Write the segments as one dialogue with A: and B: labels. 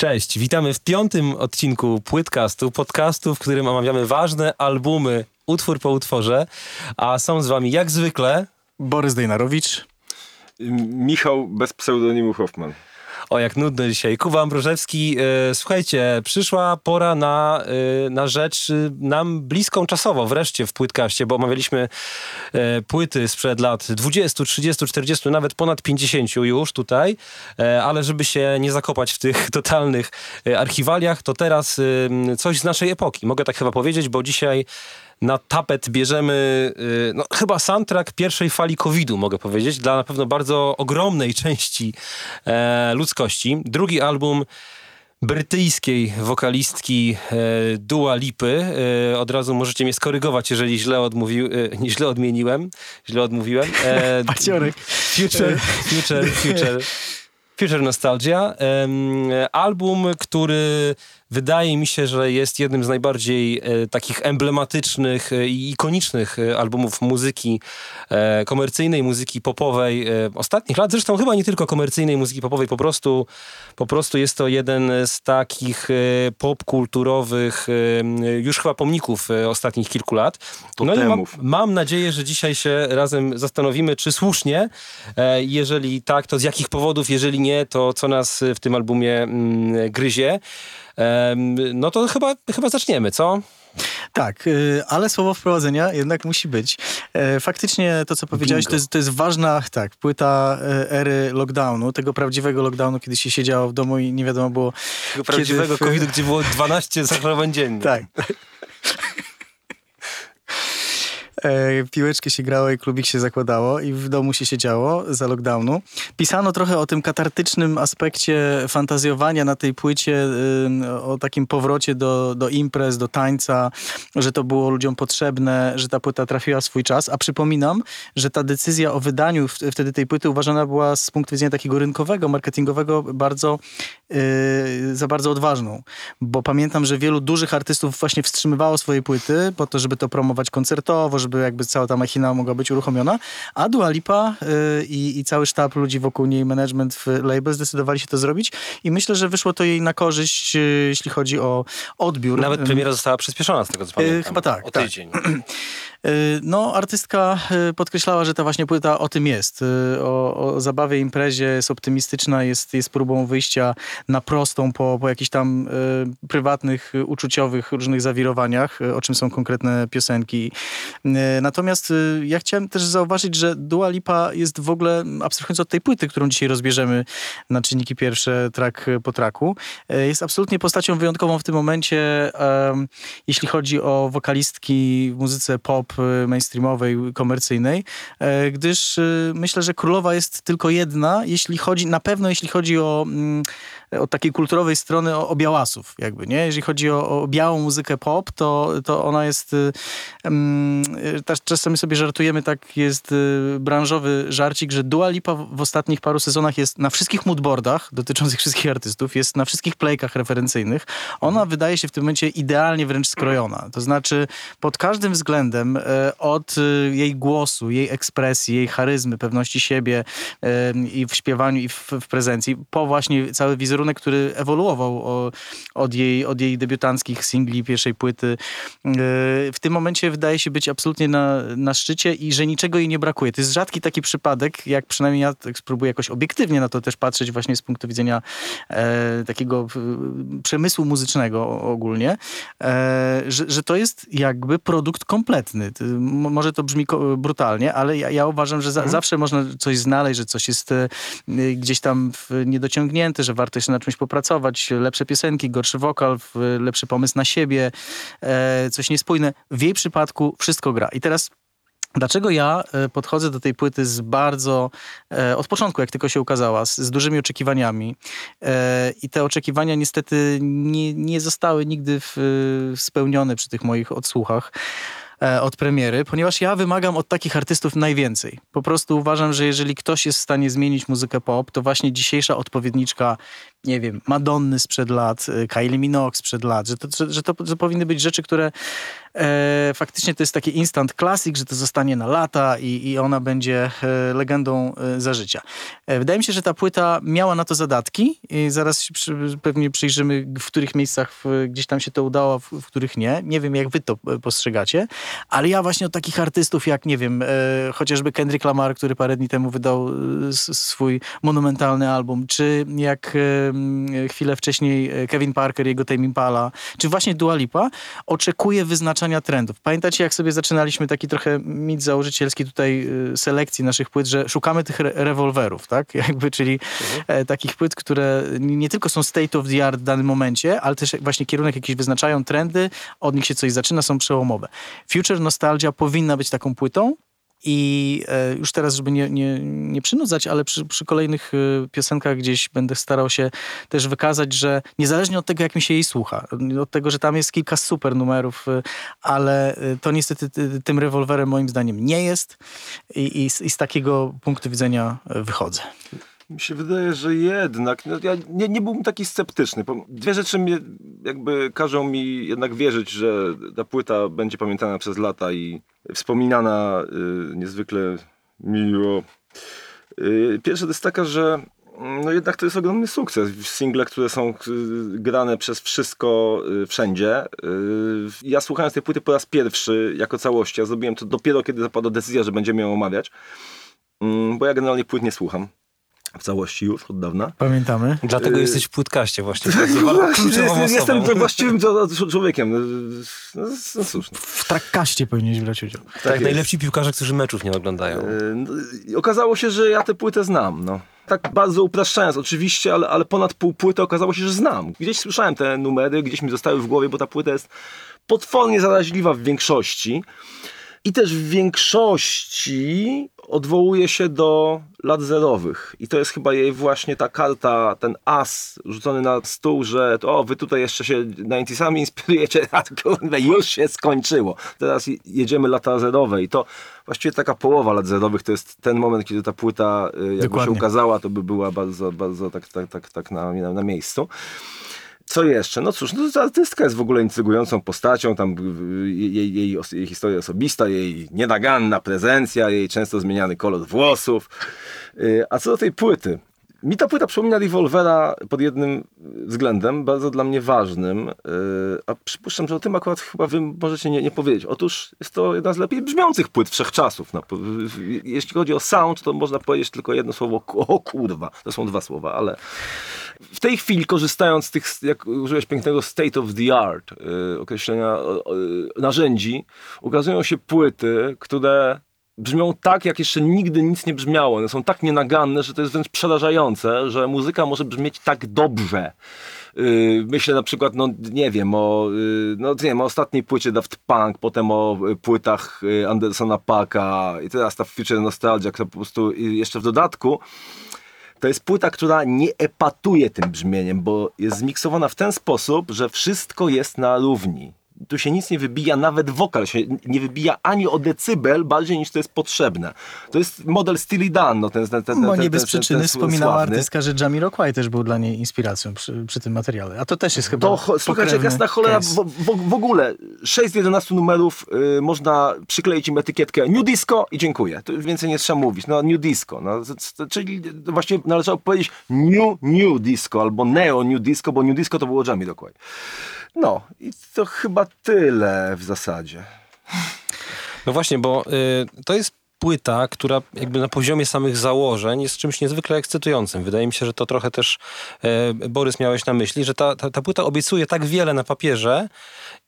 A: Cześć, witamy w piątym odcinku Płytcastu, podcastu, w którym omawiamy ważne albumy, utwór po utworze, a są z wami jak zwykle
B: Borys Dejnarowicz,
C: Michał bez pseudonimu Hoffman.
A: O, jak nudno dzisiaj. Kuba Ambrożewski. E, słuchajcie, przyszła pora na, e, na rzecz e, nam bliską czasowo, wreszcie w płytkaście, bo omawialiśmy płyty sprzed lat 20, 30, 40, nawet ponad 50 już tutaj, ale żeby się nie zakopać w tych totalnych archiwaliach, to teraz coś z naszej epoki. Mogę tak chyba powiedzieć, bo dzisiaj na tapet bierzemy y, no, chyba soundtrack pierwszej fali COVID-u, mogę powiedzieć, dla na pewno bardzo ogromnej części e, ludzkości. Drugi album brytyjskiej wokalistki e, Dua Lipy. E, od razu możecie mnie skorygować, jeżeli źle, odmówił, e, źle odmieniłem, źle odmówiłem.
B: E,
A: future, future, future. Future Nostalgia. Album, który wydaje mi się, że jest jednym z najbardziej e, takich emblematycznych e, i ikonicznych e, albumów muzyki komercyjnej, muzyki popowej ostatnich lat. Zresztą chyba nie tylko komercyjnej muzyki popowej, po prostu, po prostu jest to jeden z takich popkulturowych już chyba pomników ostatnich kilku lat.
C: No i mam,
A: mam nadzieję, że dzisiaj się razem zastanowimy, czy słusznie, jeżeli tak, to z jakich powodów, jeżeli nie, to co nas w tym albumie mm, gryzie. No to chyba, chyba zaczniemy, co?
B: Tak, y, ale słowo wprowadzenia jednak musi być. E, faktycznie to, co powiedziałeś, to jest, to jest, ważna tak, płyta e, ery lockdownu, tego prawdziwego lockdownu, kiedy się siedziało w domu i nie wiadomo było...
A: Tego prawdziwego w... COVID-u, gdzie było 12 zachorowań dziennie.
B: Tak. E, się grało i klubik się zakładało i w domu się siedziało za lockdownu. Pisano trochę o tym katartycznym aspekcie fantazjowania na tej płycie, o takim powrocie do, do imprez, do tańca, że to było ludziom potrzebne, że ta płyta trafiła swój czas. A przypominam, że ta decyzja o wydaniu wtedy tej płyty uważana była z punktu widzenia takiego rynkowego, marketingowego bardzo, yy, za bardzo odważną. Bo pamiętam, że wielu dużych artystów właśnie wstrzymywało swoje płyty po to, żeby to promować koncertowo, żeby jakby cała ta machina mogła być uruchomiona, a Dua Lipa y, i, cały sztab ludzi wokół niej, management w label zdecydowali się to zrobić i myślę, że wyszło to jej na korzyść, y, jeśli chodzi o odbiór.
A: Nawet premiera została przyspieszona z tego co pamiętam.
B: Chyba tak.
A: O tydzień. Tak.
B: Y, no, artystka y, podkreślała, że ta właśnie płyta o tym jest. Y, o, o zabawie, imprezie, jest optymistyczna, jest, jest próbą wyjścia na prostą po, po jakichś tam prywatnych, uczuciowych różnych zawirowaniach, o czym są konkretne piosenki. Natomiast ja chciałem też zauważyć, że Dua Lipa jest w ogóle, abstrahując od tej płyty, którą dzisiaj rozbierzemy na czynniki pierwsze, track po traku, jest absolutnie postacią wyjątkową w tym momencie, jeśli chodzi o wokalistki w muzyce pop, pop y, mainstreamowej, komercyjnej, e, gdyż y, myślę, że królowa jest tylko jedna, jeśli chodzi, na pewno jeśli chodzi o mm, od takiej kulturowej strony o, o białasów, jakby, nie? Jeżeli chodzi o, o, białą muzykę pop, to, to ona jest, um, czasami sobie żartujemy, tak jest branżowy żarcik, że Dua Lipa w, ostatnich paru sezonach jest na wszystkich moodboardach dotyczących wszystkich artystów, jest na wszystkich playkach referencyjnych. Ona wydaje się w tym momencie idealnie wręcz skrojona. To znaczy pod każdym względem e, od y, jej głosu, jej ekspresji, jej charyzmy, pewności siebie e, i w śpiewaniu i w, w prezencji, po właśnie cały wizerunek który ewoluował od, jej, od jej debiutanckich singli, pierwszej płyty. E, w tym momencie wydaje się być absolutnie na, na szczycie i że niczego jej nie brakuje. To jest rzadki taki przypadek, jak przynajmniej ja tak spróbuję jakoś obiektywnie na to też patrzeć właśnie z punktu widzenia e, takiego e, przemysłu muzycznego ogólnie, e, że, że to jest jakby produkt kompletny. Może to brzmi brutalnie, ale ja, ja uważam, że za, mhm. zawsze można coś znaleźć, że coś jest e, gdzieś tam niedociągnięte, że warto jeszcze na czymś popracować, lepsze piosenki, gorszy wokal, lepszy pomysł na siebie, e, coś niespójne. W jej przypadku wszystko gra. I teraz Dlaczego ja e, podchodzę do tej płyty z bardzo, od początku, jak tylko się ukazała, z, z dużymi oczekiwaniami. I te oczekiwania niestety nie, nie zostały nigdy w, spełnione przy tych moich odsłuchach. E, od premiery, ponieważ ja wymagam od takich artystów najwięcej. Po prostu uważam, że jeżeli ktoś jest w stanie zmienić muzykę pop, to właśnie dzisiejsza odpowiedniczka nie wiem, Madonny sprzed lat, y, Kylie Minogue sprzed lat, że to, że, że to, powinny być rzeczy, które e, faktycznie to jest taki instant classic, że to zostanie na lata i, i ona będzie e, legendą e, za życia. E, wydaje mi się, że ta płyta miała na to zadatki i zaraz się przy, pewnie przyjrzymy, w których miejscach w, gdzieś tam się to udało, w, w, których nie. Nie wiem, jak wy to e, postrzegacie, ale ja właśnie od takich artystów jak, nie wiem, e, chociażby Kendrick Lamar, który parę dni temu wydał e, swój monumentalny album, czy jak chwilę wcześniej Kevin Parker, jego Tame Impala, czy właśnie Dua Lipa, oczekuję wyznaczania trendów. Pamiętacie, jak sobie zaczynaliśmy taki trochę mit założycielski tutaj selekcji naszych płyt, że szukamy tych re rewolwerów, tak? Jakby, czyli mhm. takich płyt, które nie tylko są state of the art w danym momencie, ale też właśnie kierunek jakiś wyznaczają trendy, od nich się coś zaczyna, są przełomowe. Future Nostalgia powinna być taką płytą, i e, już teraz, żeby nie, nie, nie przynudzać, ale przy, przy, kolejnych e, piosenkach gdzieś będę starał się też wykazać, że niezależnie od tego, jak mi się jej słucha, od tego, że tam jest kilka super numerów, e, ale to niestety tym rewolwerem moim zdaniem nie jest i, i, i z takiego punktu widzenia wychodzę.
C: Mi się wydaje, że jednak. No ja nie, nie byłbym taki sceptyczny. Dwie rzeczy mnie jakby każą mi jednak wierzyć, że ta płyta będzie pamiętana przez lata i wspominana y, niezwykle miło. Y, pierwsza to jest taka, że mm, no jednak to jest ogromny sukces. Single, które są y, grane przez wszystko y, wszędzie. Y, ja słuchając tej płyty po raz pierwszy jako całości, ja zrobiłem to dopiero kiedy zapadła decyzja, że będziemy ją omawiać. Mm, bo ja generalnie płyt nie słucham w całości już od dawna.
B: Pamiętamy.
A: Dlatego y jesteś w płytkaście właśnie.
C: Jestem, jestem właściwym człowiekiem. No, no, no cóż.
B: No. W trakkaście powinieneś brać udział.
A: Tak, tak najlepsi piłkarze, którzy meczów nie oglądają. Y
C: no, okazało się, że ja tę płytę znam. No. Tak bardzo upraszczając oczywiście, ale, ale ponad pół płyty okazało się, że znam. Gdzieś słyszałem te numery, gdzieś mi zostały w głowie, bo ta płyta jest potwornie zaraźliwa w większości. I też w większości odwołuje się do lat zerowych. I to jest chyba jej właśnie ta karta, ten as rzucony na stół, że o, wy tutaj jeszcze się 90 inspirujecie, a kurde, już się skończyło. Teraz jedziemy lata zerowe i to właściwie taka połowa lat zerowych to jest ten moment, kiedy ta płyta y, jakby Dokładnie. się ukazała, to by była bardzo, bardzo tak, tak, tak, tak na, na miejscu. Co jeszcze? No cóż, no, artystka jest w ogóle intrygującą postacią, tam jej, jej, jej, jej historia osobista, jej nienaganna prezencja, jej często zmieniany kolor włosów. Y, a co do tej płyty? Mi ta płyta przypomina Revolvera pod jednym względem, bardzo dla mnie ważnym, y, a przypuszczam, że o tym akurat chyba wy możecie nie, nie powiedzieć. Otóż jest to jedna z lepiej brzmiących płyt wszechczasów. No, jeśli chodzi o sound, to można powiedzieć tylko jedno słowo, o kurwa. To są dwa słowa, ale w tej chwili korzystając z tych, jak użyłeś pięknego state of the art, yy, określenia narzędzi, ukazują się płyty, które brzmią tak, jak jeszcze nigdy nic nie brzmiało. One są tak nienaganne, że to jest wręcz przerażające, że muzyka może brzmieć tak dobrze. Yy, myślę na przykład, no nie wiem, o, yy, no, nie wiem, o ostatniej płycie Daft Punk, potem o y, płytach y, Andersona Paka i teraz ta Future Nostalgia, która po prostu jeszcze w dodatku to jest płyta, która nie epatuje tym brzmieniem, bo jest zmiksowana w ten sposób, że wszystko jest na równi tu się nic nie wybija, nawet wokal się nie wybija ani o decybel bardziej niż to jest potrzebne. To jest model Steely Dan. No, ten, ten, ten,
B: Bo nie bez przyczyny wspominała artystka, że Jamiroquai też był dla niej inspiracją przy, przy tym materiale. A to też jest chyba
C: To słuchajcie, jak jasna cholera, w, w, w, ogóle 6 z 11 numerów y, można przykleić im etykietkę New Disco i dziękuję. To więcej nie trzeba mówić. No New Disco. No, czyli właściwie należało powiedzieć New New Disco albo Neo New Disco, bo New Disco to było Jamiroquai. No i to chyba tyle w zasadzie.
A: No właśnie, bo y, to jest płyta, która jakby na poziomie samych założeń jest czymś niezwykle ekscytującym. Wydaje mi się, że to trochę też e, Borys miałeś na myśli, że ta, ta, ta, płyta obiecuje tak wiele na papierze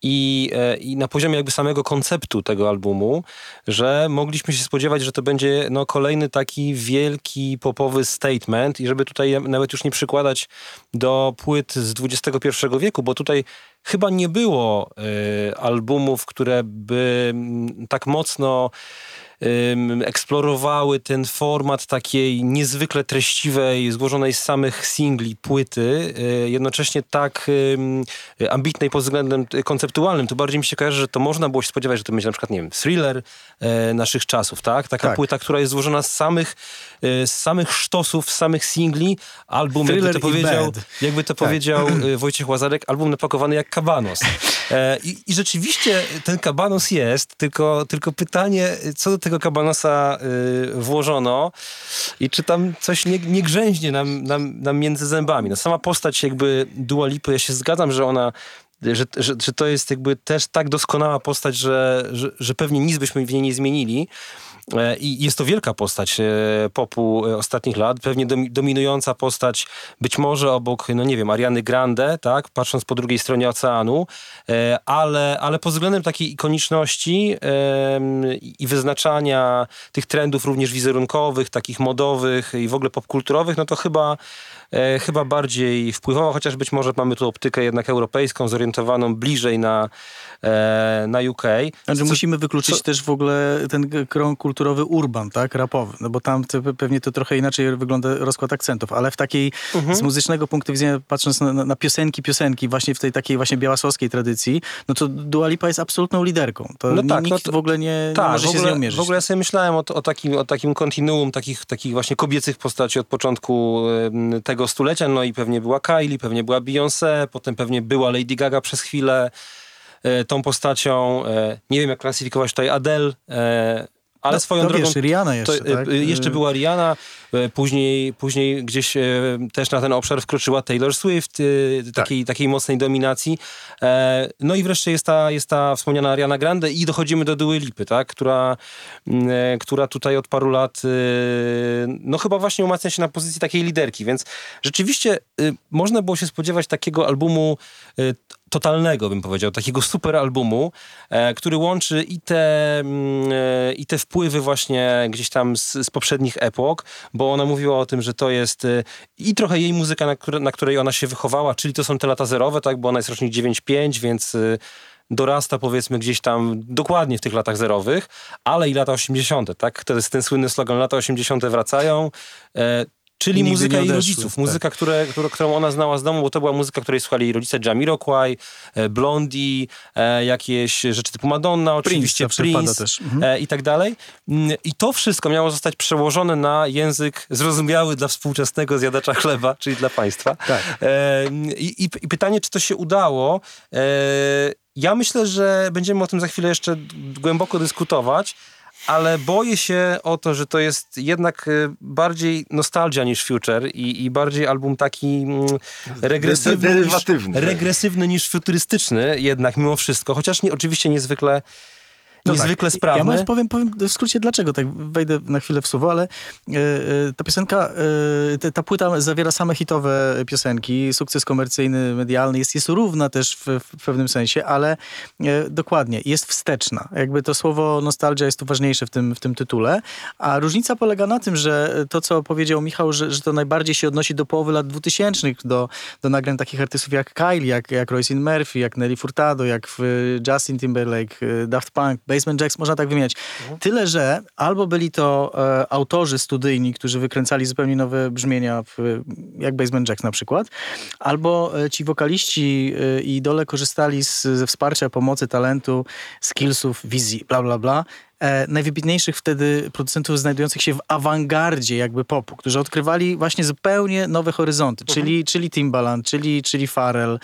A: i, e, i na poziomie jakby samego konceptu tego albumu, że mogliśmy się spodziewać, że to będzie no, kolejny taki wielki popowy statement i żeby tutaj nawet już nie przykładać do płyt z XXI wieku, bo tutaj chyba nie było y, albumów, które by m, tak mocno eksplorowały ten format takiej niezwykle treściwej, złożonej z samych singli, płyty, y, jednocześnie tak ambitnej pod względem konceptualnym, to bardziej mi się kojarzy, że to można było się spodziewać, że to będzie na przykład, nie wiem, thriller y, naszych czasów, tak? Taka
B: Tak.
A: płyta, która jest złożona z samych, y, z samych sztosów, z samych singli, album, jakby to powiedział,
B: bad.
A: jakby to powiedział y, Wojciech Łazarek, album napakowany jak kabanos. E, I, I rzeczywiście ten kabanos jest, tylko, tylko pytanie, co do tego kabanosa y, włożono i czy tam coś nie, nie grzęźnie nam, nam, nam między zębami. No, sama postać jakby Dua Lipy, ja się zgadzam, że ona że, że, że to jest jakby też tak doskonała postać, że, że, że pewnie nic byśmy w niej nie zmienili. E, I jest to wielka postać e, popu e, ostatnich lat, pewnie domi- dominująca postać, być może obok, no nie wiem, Ariany Grande, tak, patrząc po drugiej stronie oceanu, ale, ale pod względem takiej ikoniczności i wyznaczania tych trendów również wizerunkowych, takich modowych i w ogóle popkulturowych, no to chyba, e, chyba bardziej wpływowa, chociaż być może mamy tu optykę jednak europejską, zorientowaną bliżej na, e, na UK.
B: Znaczy,
A: Co-
B: musimy wykluczyć
A: co-
B: też w ogóle ten krąg kulturowy urban, tak, rapowy, no bo tam te, pewnie to trochę inaczej wygląda rozkład akcentów, ale w takiej,
A: Mhm.
B: z muzycznego punktu widzenia, patrząc na, na, piosenki, piosenki, właśnie w tej takiej właśnie białasowskiej tradycji, no to Dua Lipa jest absolutną liderką. To
A: No tak, no
B: nikt
A: to-
B: w ogóle nie, nie
A: Tak,
B: może
A: w
B: się z nią mierzyć.
A: w ogóle ja sobie myślałem o, o, takim, o takim kontinuum takich, takich właśnie kobiecych postaci od początku em, tego stulecia, no i pewnie była Kylie, pewnie była Beyoncé, potem pewnie była Lady Gaga przez chwilę e, tą postacią, e, nie wiem jak klasyfikować tutaj Adele, e, ale
B: no,
A: swoją drogą
B: Wiesz, Rihanna
A: to,
B: jeszcze,
A: e,
B: tak?
A: jeszcze była Rihanna, później, później gdzieś e, też na ten obszar wkroczyła Taylor Swift, e, takiej, takiej mocnej dominacji. E, No i wreszcie jest ta, jest ta wspomniana Ariana Grande i dochodzimy do Dua Lipy, tak? która, e, która tutaj od paru lat e, no chyba właśnie umacnia się na pozycji takiej liderki, więc rzeczywiście e, można było się spodziewać takiego albumu e, totalnego, bym powiedział, takiego super albumu, e, który łączy i te, e, i te wpływy właśnie gdzieś tam z, z poprzednich epok, bo ona mówiła o tym, że to jest e, i trochę jej muzyka, na, na której ona się wychowała, czyli to są te lata zerowe, tak, bo ona jest rocznik 9-5, więc e, dorasta powiedzmy gdzieś tam dokładnie w tych latach zerowych, ale i lata 80., tak? To jest ten słynny slogan, lata 80. wracają. Czyli muzyka jej rodziców,
B: tak.
A: muzyka, które, którą ona znała z domu, bo to była muzyka, której słuchali jej rodzice Jamiroquai, e, Blondie, e, jakieś rzeczy typu Madonna, oczywiście Prince
B: pada też. Mhm.
A: e, i tak dalej. Mm, I to wszystko miało zostać przełożone na język zrozumiały dla współczesnego zjadacza chleba, czyli dla państwa.
B: Tak.
A: I, i, I pytanie, czy to się udało? Ja myślę, że będziemy o tym za chwilę jeszcze głęboko dyskutować, ale boję się o to, że to jest jednak e, bardziej nostalgia niż future i, i bardziej album taki mm, regresywny, niż, regresywny niż futurystyczny jednak mimo wszystko, chociaż nie, oczywiście niezwykle
B: No
A: niezwykle
B: tak.
A: sprawny.
B: Ja może powiem, powiem w skrócie dlaczego, tak wejdę na chwilę w słowo, ale e, ta piosenka, e, ta, ta płyta zawiera same hitowe piosenki, sukces komercyjny, medialny, jest, jest równa też w, w pewnym sensie, ale e, dokładnie, jest wsteczna. Jakby to słowo nostalgia jest tu ważniejsze w tym, w tym tytule, a różnica polega na tym, że to, co powiedział Michał, że, że to najbardziej się odnosi do połowy lat 2000, do, do nagrań takich artystów jak Kylie, jak, jak Royce Murphy, jak Nelly Furtado, jak w Justin Timberlake, Daft Punk, Basement Jacks, można tak wymieniać. Tyle, że albo byli to e, autorzy studyjni, którzy wykręcali zupełnie nowe brzmienia, w, jak Basement Jacks na przykład, albo e, ci wokaliści e, i idole korzystali z, ze wsparcia, pomocy, talentu, skillsów, wizji, bla, bla, bla. E, najwybitniejszych wtedy producentów znajdujących się w awangardzie jakby popu, którzy odkrywali właśnie zupełnie nowe horyzonty, czyli, czyli Timbaland, czyli, czyli Pharrell,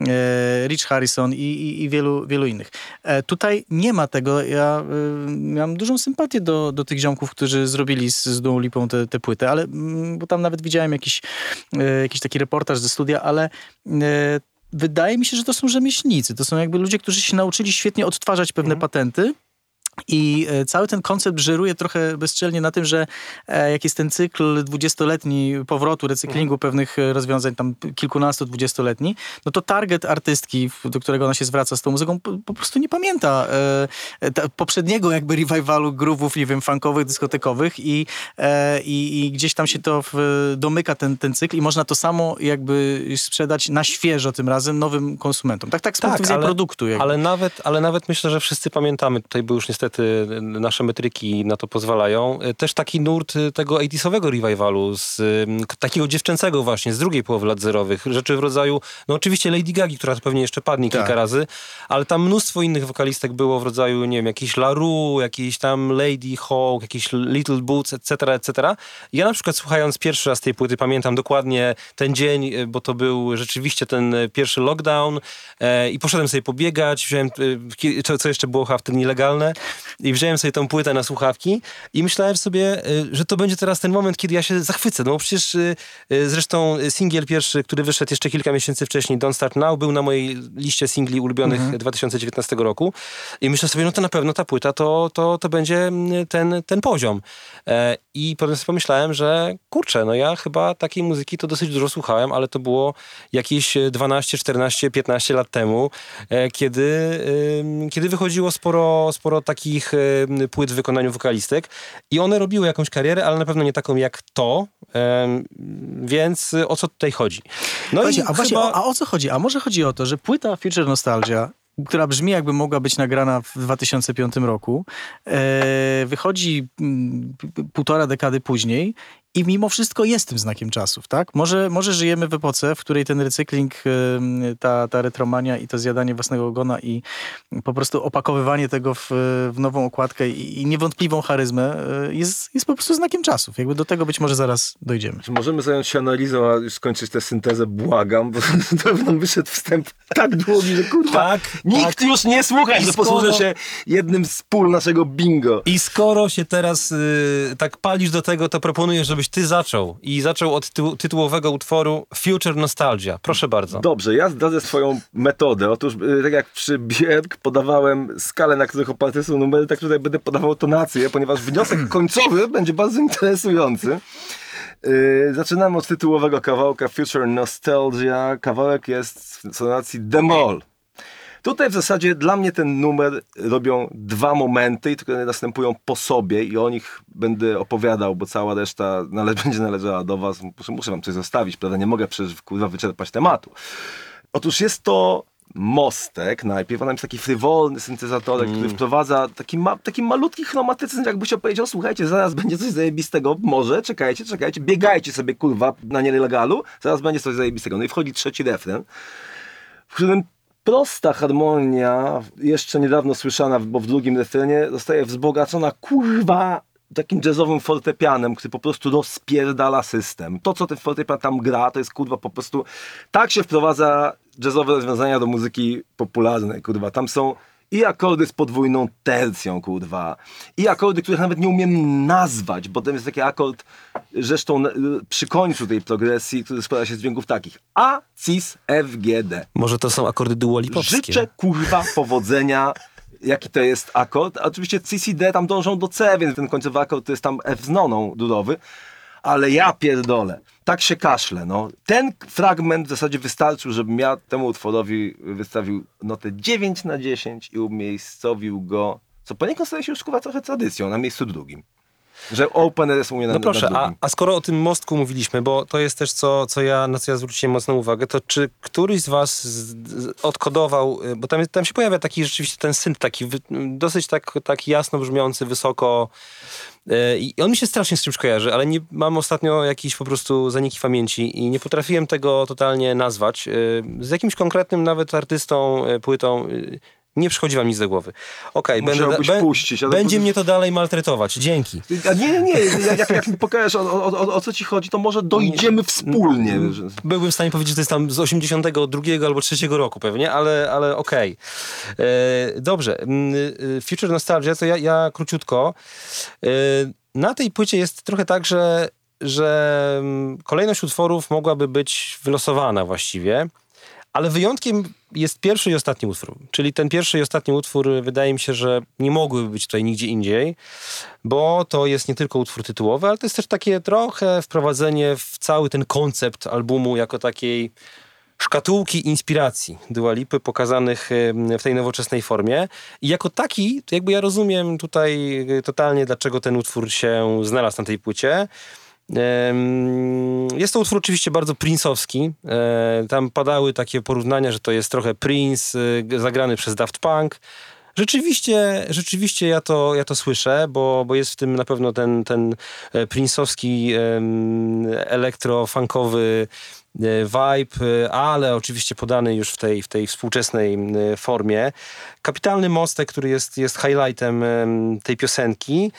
B: e, Rich Harrison i, i, i wielu, wielu innych. E, tutaj nie ma tego. Ja y, miałem dużą sympatię do, do tych ziomków, którzy zrobili z, z Duą Lipą tę te, płytę, ale mm, bo tam nawet widziałem jakiś, e, jakiś taki reportaż ze studia, ale e, wydaje mi się, że to są rzemieślnicy. To są jakby ludzie, którzy się nauczyli świetnie odtwarzać pewne patenty. I e, cały ten koncept żeruje trochę bezczelnie na tym, że e, jak jest ten cykl dwudziestoletni powrotu, recyklingu pewnych e, rozwiązań, tam kilkunastu, dwudziestoletni, no to target artystki, do którego ona się zwraca z tą muzyką, po, po prostu nie pamięta e, poprzedniego jakby revivalu groovów, nie wiem, funkowych, dyskotekowych i, e, i, i gdzieś tam się to w, domyka ten, ten cykl i można to samo jakby sprzedać na świeżo tym razem nowym konsumentom. Tak, tak z punktu widzenia produktu. Jakby.
A: Ale nawet, ale nawet myślę, że wszyscy pamiętamy, tutaj był już niestety niestety nasze metryki na to pozwalają. Też taki nurt tego 80 revivalu, z takiego dziewczęcego właśnie, z drugiej połowy lat zerowych. Rzeczy w rodzaju, no oczywiście Lady Gagi, która pewnie jeszcze padnie tak. kilka razy, ale tam mnóstwo innych wokalistek było w rodzaju, nie wiem, jakiś LaRue, jakiś tam Lady Hawk, jakiś Little Boots, etc., etc. Ja na przykład słuchając pierwszy raz tej płyty, pamiętam dokładnie ten dzień, bo to był rzeczywiście ten pierwszy lockdown e, i poszedłem sobie pobiegać, wziąłem, co, co jeszcze było chyba wtedy nielegalne i wziąłem sobie tą płytę na słuchawki i myślałem sobie, e, że to będzie teraz ten moment, kiedy ja się zachwycę, no bo przecież e, zresztą singiel pierwszy, który wyszedł jeszcze kilka miesięcy wcześniej, Don't Start Now, był na mojej liście singli ulubionych mhm. 2019 roku i myślę sobie, no to na pewno ta płyta to, to, to będzie mm, ten, ten poziom. I potem sobie pomyślałem, że kurczę, no ja chyba takiej muzyki to dosyć dużo słuchałem, ale to było jakieś 12, 14, 15 lat temu, e, kiedy, kiedy wychodziło sporo, sporo takich płyt w wykonaniu wokalistek i one robiły jakąś karierę, ale na pewno nie taką jak to, więc o co tutaj chodzi?
B: No właśnie, i a, chyba... właśnie, a o co chodzi? A może chodzi o to, że płyta Future Nostalgia która brzmi jakby mogła być nagrana w 2005 roku, e, wychodzi mm, półtora dekady później i mimo wszystko jest tym znakiem czasów, tak? Może, może żyjemy w epoce, w której ten recykling, ta, ta retromania i to zjadanie własnego ogona i po prostu opakowywanie tego w, w nową okładkę i, i niewątpliwą charyzmę e, jest, jest po prostu znakiem czasów. Jakby do tego być może zaraz dojdziemy.
C: Czy możemy zająć się analizą, a już skończyć tę syntezę, błagam, bo to nam wyszedł wstęp tak długi, że kurwa, tak, nikt tak. już nie słucha, że posłuży się jednym z pól naszego bingo.
A: I skoro się teraz y, tak palisz do tego, to proponuję, żeby żebyś ty zaczął i zaczął od ty tytułowego utworu Future Nostalgia. Proszę bardzo.
C: Dobrze, ja zdradzę swoją metodę. Otóż, y, tak jak przy Björk podawałem skalę, na których oparte są numery, tak tutaj będę podawał tonację, ponieważ wniosek końcowy będzie bardzo interesujący. Yy, zaczynamy od tytułowego kawałka Future Nostalgia. Kawałek jest w tonacji Demol. Tutaj w zasadzie dla mnie ten numer robią dwa momenty, które następują po sobie i o nich będę opowiadał, bo cała reszta nale będzie należała do was. Muszę, muszę wam coś zostawić, prawda? Nie mogę przecież kurwa wyczerpać tematu. Otóż jest to mostek najpierw, ona jest taki frywolny syntezatorek, mm. który wprowadza taki, ma, taki malutki chromatyzm, jakbyś opowiedział, słuchajcie, zaraz będzie coś zajebistego, może, czekajcie, czekajcie, biegajcie sobie, kurwa, na nielegalu, zaraz będzie coś zajebistego. No i wchodzi trzeci refren, w którym prosta harmonia, jeszcze niedawno słyszana, bo w drugim refrenie, zostaje wzbogacona kurwa takim jazzowym fortepianem, który po prostu rozpierdala system. To, co ten fortepian tam gra, to jest kurwa po prostu... Tak się wprowadza jazzowe rozwiązania do muzyki popularnej, kurwa. Tam są i akordy z podwójną tercją, kurwa. I akordy, których nawet nie umiem nazwać, bo to jest taki akord, zresztą przy końcu tej progresji, który składa się z dźwięków takich A, Cis, F, G, D.
A: Może to są akordy duolipowskie.
C: Życzę, kurwa, powodzenia jaki to jest akord. Oczywiście C, C, D tam dążą do C, więc ten końcowy akord to jest tam F z noną durowy ale ja pierdolę. Tak się kaszle, no. Ten fragment w zasadzie wystarczył, żebym ja temu utworowi wystawił notę 9 na 10 i umiejscowił go, co poniekąd staje się już trochę tradycją, na miejscu drugim. Że Open mnie na
A: No proszę,
C: a,
A: a, skoro o tym mostku mówiliśmy, bo to jest też co, co ja, na co ja zwróciłem mocną uwagę, to czy któryś z was odkodował, y, bo tam, tam się pojawia taki rzeczywiście ten synt, taki dosyć tak, tak jasno brzmiący, wysoko y, i on mi się strasznie z czymś kojarzy, ale nie mam ostatnio jakiś po prostu zaniki pamięci i nie potrafiłem tego totalnie nazwać. Y, z jakimś konkretnym nawet artystą, płytą nie przychodzi wam nic do głowy. Okej, okay, będę, puścić, będzie to... mnie to dalej maltretować. Dzięki.
C: A nie, nie, jak, jak mi pokażesz o, o, o, co ci chodzi, to może dojdziemy wspólnie.
A: Byłbym w stanie powiedzieć, że to jest tam z 82 albo 3 roku pewnie, ale, ale okej. Okay. E, dobrze. Mm, e, Future Nostalgia, to ja, ja króciutko. E, na tej płycie jest trochę tak, że, że mm, kolejność utworów mogłaby być wylosowana właściwie. Ale wyjątkiem jest pierwszy i ostatni utwór. Czyli ten pierwszy i ostatni utwór wydaje mi się, że nie mogłyby być tutaj nigdzie indziej, bo to jest nie tylko utwór tytułowy, ale to jest też takie trochę wprowadzenie w cały ten koncept albumu jako takiej szkatułki inspiracji Dua Lipy pokazanych w tej nowoczesnej formie. I jako taki, jakby ja rozumiem tutaj totalnie, dlaczego ten utwór się znalazł na tej płycie. Jest to utwór oczywiście bardzo princowski. Tam padały takie porównania, że to jest trochę Prince y, zagrany przez Daft Punk. Rzeczywiście, rzeczywiście ja to, ja to słyszę, bo, bo jest w tym na pewno ten, ten e, princowski elektrofunkowy e, vibe, e, ale oczywiście podany już w tej, w tej współczesnej formie. Kapitalny mostek, który jest, jest highlightem tej piosenki,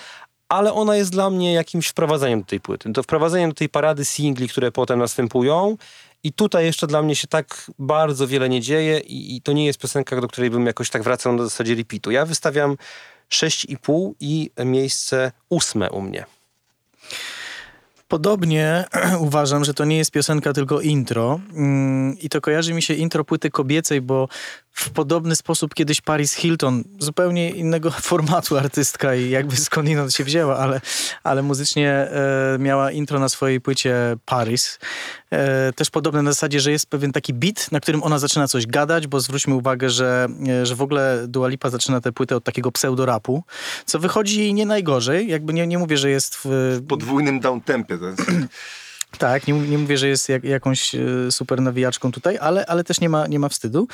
A: ale ona jest dla mnie jakimś wprowadzeniem do tej płyty. To wprowadzeniem do tej parady singli, które potem następują i tutaj jeszcze dla mnie się tak bardzo wiele nie dzieje i, i to nie jest piosenka, do której bym jakoś tak wracał na zasadzie repeatu. Ja wystawiam 6,5 i miejsce ósme u mnie.
B: Podobnie uważam, że to nie jest piosenka, tylko intro. Mm, I to kojarzy mi się intro płyty kobiecej, bo w podobny sposób kiedyś Paris Hilton, zupełnie innego formatu artystka i jakby skądinąd się wzięła, ale, ale muzycznie e, miała intro na swojej płycie Paris. E, też podobne na zasadzie, że jest pewien taki beat, na którym ona zaczyna coś gadać, bo zwróćmy uwagę, że, e, że w ogóle Dua Lipa zaczyna tę płytę od takiego pseudorapu, co wychodzi nie najgorzej. Jakby nie, nie mówię, że jest w...
C: w podwójnym downtempie.
B: Tak, nie, nie mówię, że jest jak, jakąś e, super nawijaczką tutaj, ale, ale też nie ma, nie ma wstydu.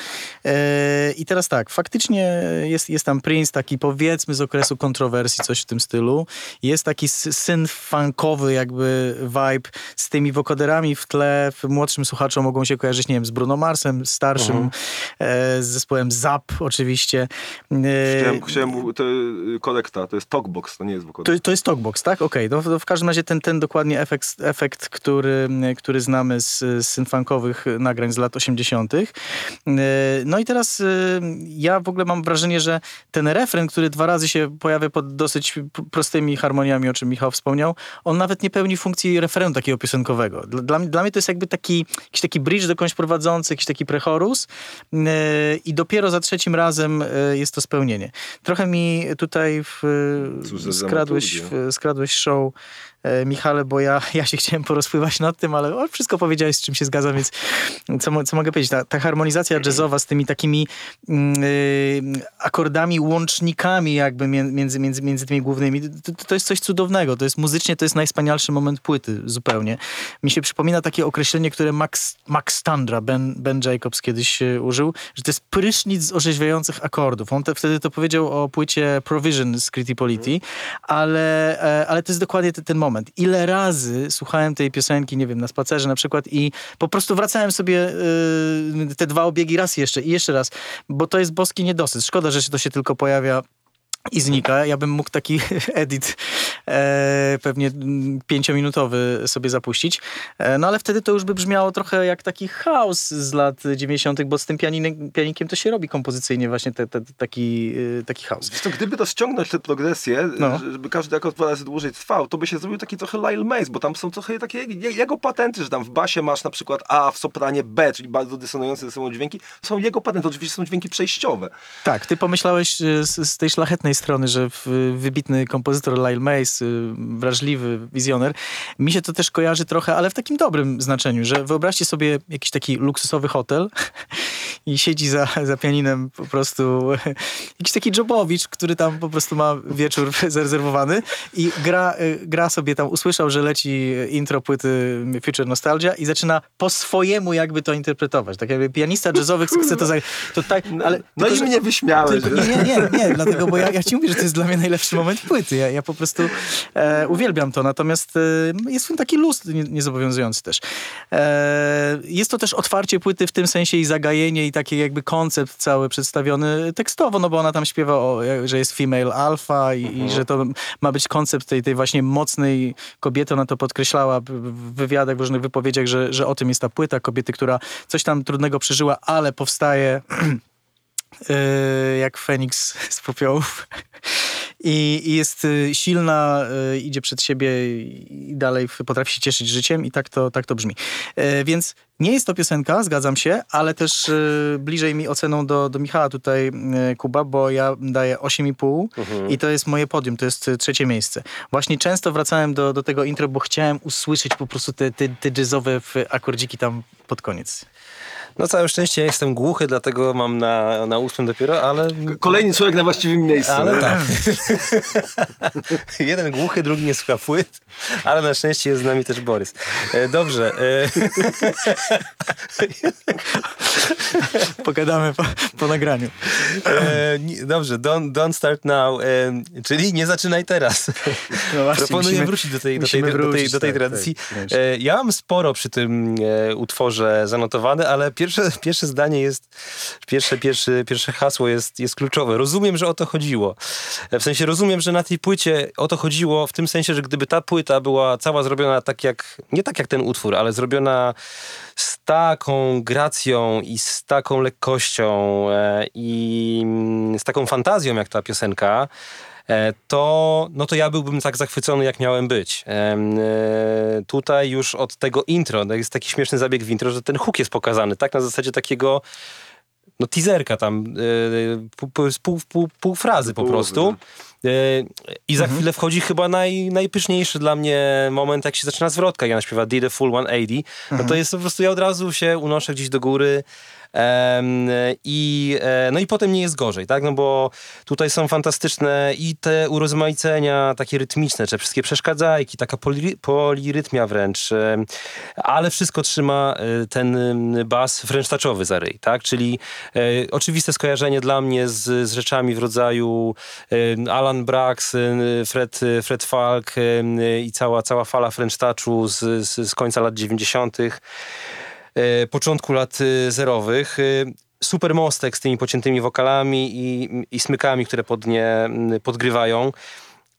B: E, I teraz tak, faktycznie jest, jest tam Prince, taki powiedzmy z okresu kontrowersji, coś w tym stylu. Jest taki syn funkowy jakby vibe z tymi wokoderami w tle. Młodszym słuchaczom mogą się kojarzyć, nie wiem, z Bruno Marsem, starszym, -huh. e, z zespołem Zap oczywiście.
C: E, chciałem, chciałem to kolekta, to jest Talkbox, to nie jest wokoder.
B: To, to jest Talkbox, tak? Okej, okay. no, w każdym razie ten, ten dokładnie efekt, efekt który, który znamy z, z synfunkowych nagrań z lat 80. E, no i teraz e, ja w ogóle mam wrażenie, że ten refren, który dwa razy się pojawia pod dosyć prostymi harmoniami, o czym Michał wspomniał, on nawet nie pełni funkcji refrenu takiego piosenkowego. Dla, dla mnie to jest jakby taki, jakiś taki bridge dokądś prowadzący, jakiś taki prechorus e, i dopiero za trzecim razem jest to spełnienie. Trochę mi tutaj w, skradłeś, w, skradłeś show Michale, bo ja, ja się chciałem porozpływać nad tym, ale o, wszystko powiedziałeś, z czym się zgadzam, więc co, co mogę powiedzieć? Ta, ta harmonizacja jazzowa z tymi takimi yy, akordami, łącznikami jakby między, między, między tymi głównymi, to, to jest coś cudownego. To jest muzycznie, to jest najwspanialszy moment płyty zupełnie. Mi się przypomina takie określenie, które Max, Max Tandra, ben, ben Jacobs kiedyś użył, że to jest prysznic z orzeźwiających akordów. On te, wtedy to powiedział o płycie Provision z Criti Polity, ale, e, ale to jest dokładnie ten, ten moment moment. Ile razy słuchałem tej piosenki, nie wiem, na spacerze na przykład i po prostu wracałem sobie yy, te dwa obiegi raz jeszcze i jeszcze raz, bo to jest boski niedosyt. Szkoda, że to się tylko pojawia i znika. Ja bym mógł taki edit e, pewnie pięciominutowy sobie zapuścić. E, no ale wtedy to już by brzmiało trochę jak taki chaos z lat 90., bo z tym pianinem, pianikiem to się robi kompozycyjnie właśnie te, te, taki, e, taki chaos.
C: to, gdyby to ściągnąć tę progresję, no. żeby każdy jako dwa razy dłużej trwał, to by się zrobił taki trochę Lyle Mays, bo tam są trochę takie jego patenty, że tam w basie masz na przykład A, w sopranie B, czyli bardzo dysonujące ze sobą dźwięki. Są jego patenty, oczywiście są dźwięki przejściowe.
B: Tak, ty pomyślałeś e, z, z tej szlachetnej strony, że wybitny kompozytor Lyle Mays, y, wrażliwy wizjoner, mi się to też kojarzy trochę, ale w takim dobrym znaczeniu, że wyobraźcie sobie jakiś taki luksusowy hotel i siedzi za, za pianinem po prostu jakiś taki jobowicz, który tam po prostu ma wieczór zarezerwowany i gra, y, gra sobie tam, usłyszał, że leci intro płyty Future Nostalgia i zaczyna po swojemu jakby to interpretować. Tak jakby pianista jazzowy chce to zagrać. To tak, ale,
C: no tylko, i mnie wyśmiałeś.
B: Tylko, nie, nie, nie, dlatego, bo ja, ja ci mówię, że to jest dla mnie najlepszy moment płyty. Ja, ja po prostu e, uwielbiam to, natomiast e, jest taki luz nie, niezobowiązujący też. E, jest to też otwarcie płyty w tym sensie i zagajenie i taki jakby koncept cały przedstawiony tekstowo, no bo ona tam śpiewa, o, że jest female alpha i, mhm. i, że to ma być koncept tej, tej właśnie mocnej kobiety. Ona to podkreślała w wywiadach, w różnych wypowiedziach, że, że o tym jest ta płyta kobiety, która coś tam trudnego przeżyła, ale powstaje jak Feniks z popiołów i, i jest y, silna, y, idzie przed siebie i dalej potrafi się cieszyć życiem i tak to, tak to brzmi. Więc nie jest to piosenka, zgadzam się, ale też y, bliżej mi oceną do, do Michała tutaj Kuba, bo ja daję 8,5 mhm. i to jest moje podium, to jest trzecie miejsce. Właśnie często wracałem do, do tego intro, bo chciałem usłyszeć po prostu te, te, te jazzowe akordziki tam pod koniec.
A: No całe szczęście ja jestem głuchy, dlatego mam na, na ósmym dopiero, ale...
C: Kolejny człowiek na właściwym miejscu.
A: Ale tak. Jeden głuchy, drugi nie słucha płyt, ale na szczęście jest z nami też Borys. E, dobrze. E...
B: Pogadamy po, po nagraniu.
A: E, dobrze, don't, don't start now, czyli nie zaczynaj teraz. No właśnie, Proponuję musimy, wrócić do tej, do tej, wrócić, do tej, do tej tak, tradycji. Tak, e, ja mam sporo przy tym utworze zanotowane, ale pierwsze, pierwsze zdanie jest, pierwsze, pierwsze, pierwsze hasło jest, jest kluczowe. Rozumiem, że o to chodziło. W sensie rozumiem, że na tej płycie o to chodziło w tym sensie, że gdyby ta płyta była cała zrobiona tak jak, nie tak jak ten utwór, ale zrobiona z taką gracją i z taką lekkością e, i mm, z taką fantazją jak ta piosenka, to, no to ja byłbym tak zachwycony, jak miałem być. E, tutaj już od tego intro, no jest taki śmieszny zabieg w intro, że ten hook jest pokazany, tak na zasadzie takiego no teaserka tam, pół, pół, pół, pół frazy po prostu. Tak. I za mhm. chwilę wchodzi chyba naj, najpyszniejszy dla mnie moment, jak się zaczyna zwrotka. Ja śpiewa Did a Full 180. Mhm. No to mhm. jest po prostu, ja od razu się unoszę gdzieś do góry. I, e, no i potem nie jest gorzej, tak? No bo tutaj są fantastyczne i te urozmaicenia takie rytmiczne, te wszystkie przeszkadzajki, taka poli, polirytmia wręcz, ale wszystko trzyma e, ten bas wręcz taczowy za ryj, tak? Czyli e, oczywiste skojarzenie dla mnie z, z rzeczami w rodzaju Alan Brax, Fred, Fred Falk i cała, cała fala French Touchu z, z, z końca lat 90. E, początku lat e, zerowych. E, super mostek z tymi pociętymi wokalami i, i smykami, które pod nie podgrywają.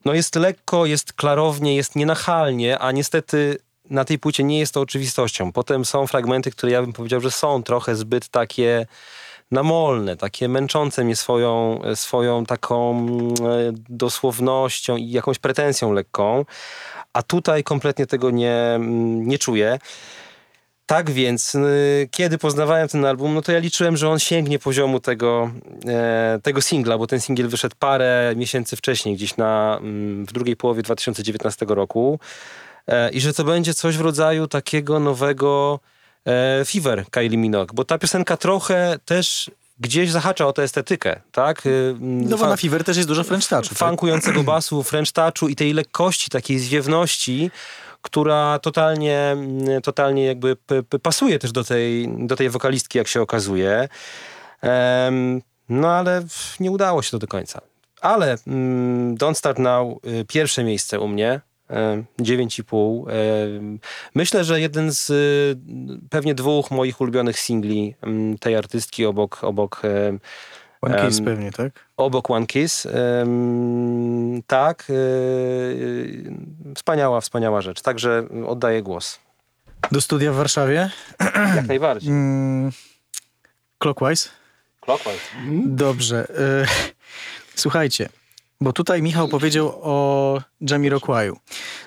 A: No jest lekko, jest klarownie, jest nienachalnie, a niestety na tej płycie nie jest to oczywistością. Potem są fragmenty, które ja bym powiedział, że są trochę zbyt takie namolne, takie męczące mnie swoją, swoją taką dosłownością i jakąś pretensją lekką, a tutaj kompletnie tego nie, nie czuję. Tak więc, y, kiedy poznawałem ten album, no to ja liczyłem, że on sięgnie poziomu tego, e, tego singla, bo ten singiel wyszedł parę miesięcy wcześniej, gdzieś na, mm, w drugiej połowie 2019 roku. E, I że to będzie coś w rodzaju takiego nowego e, Fever Kylie Minogue, bo ta piosenka trochę też gdzieś zahacza o tę estetykę, tak? Y,
B: no bo na Fever też jest dużo French touchu. Tak?
A: Funkującego basu, French touchu i tej lekkości, takiej zwiewności, która totalnie, mm, totalnie jakby pasuje też do tej, do tej wokalistki, jak się okazuje. No ale nie udało się to do końca. Ale mm, Don't Start Now, y, pierwsze miejsce u mnie, 9,5. Myślę, że jeden z y, pewnie dwóch moich ulubionych singli mm, tej artystki obok, obok
B: One Kiss um, pewnie, tak?
A: Obok One Kiss. Tak. Yy, wspaniała, wspaniała rzecz. Także oddaję głos.
B: Do studia w Warszawie?
A: Jak najbardziej. Mm,
B: clockwise?
A: Clockwise.
B: Dobrze. Yy, słuchajcie. Bo tutaj Michał powiedział o Jamiroquai'u.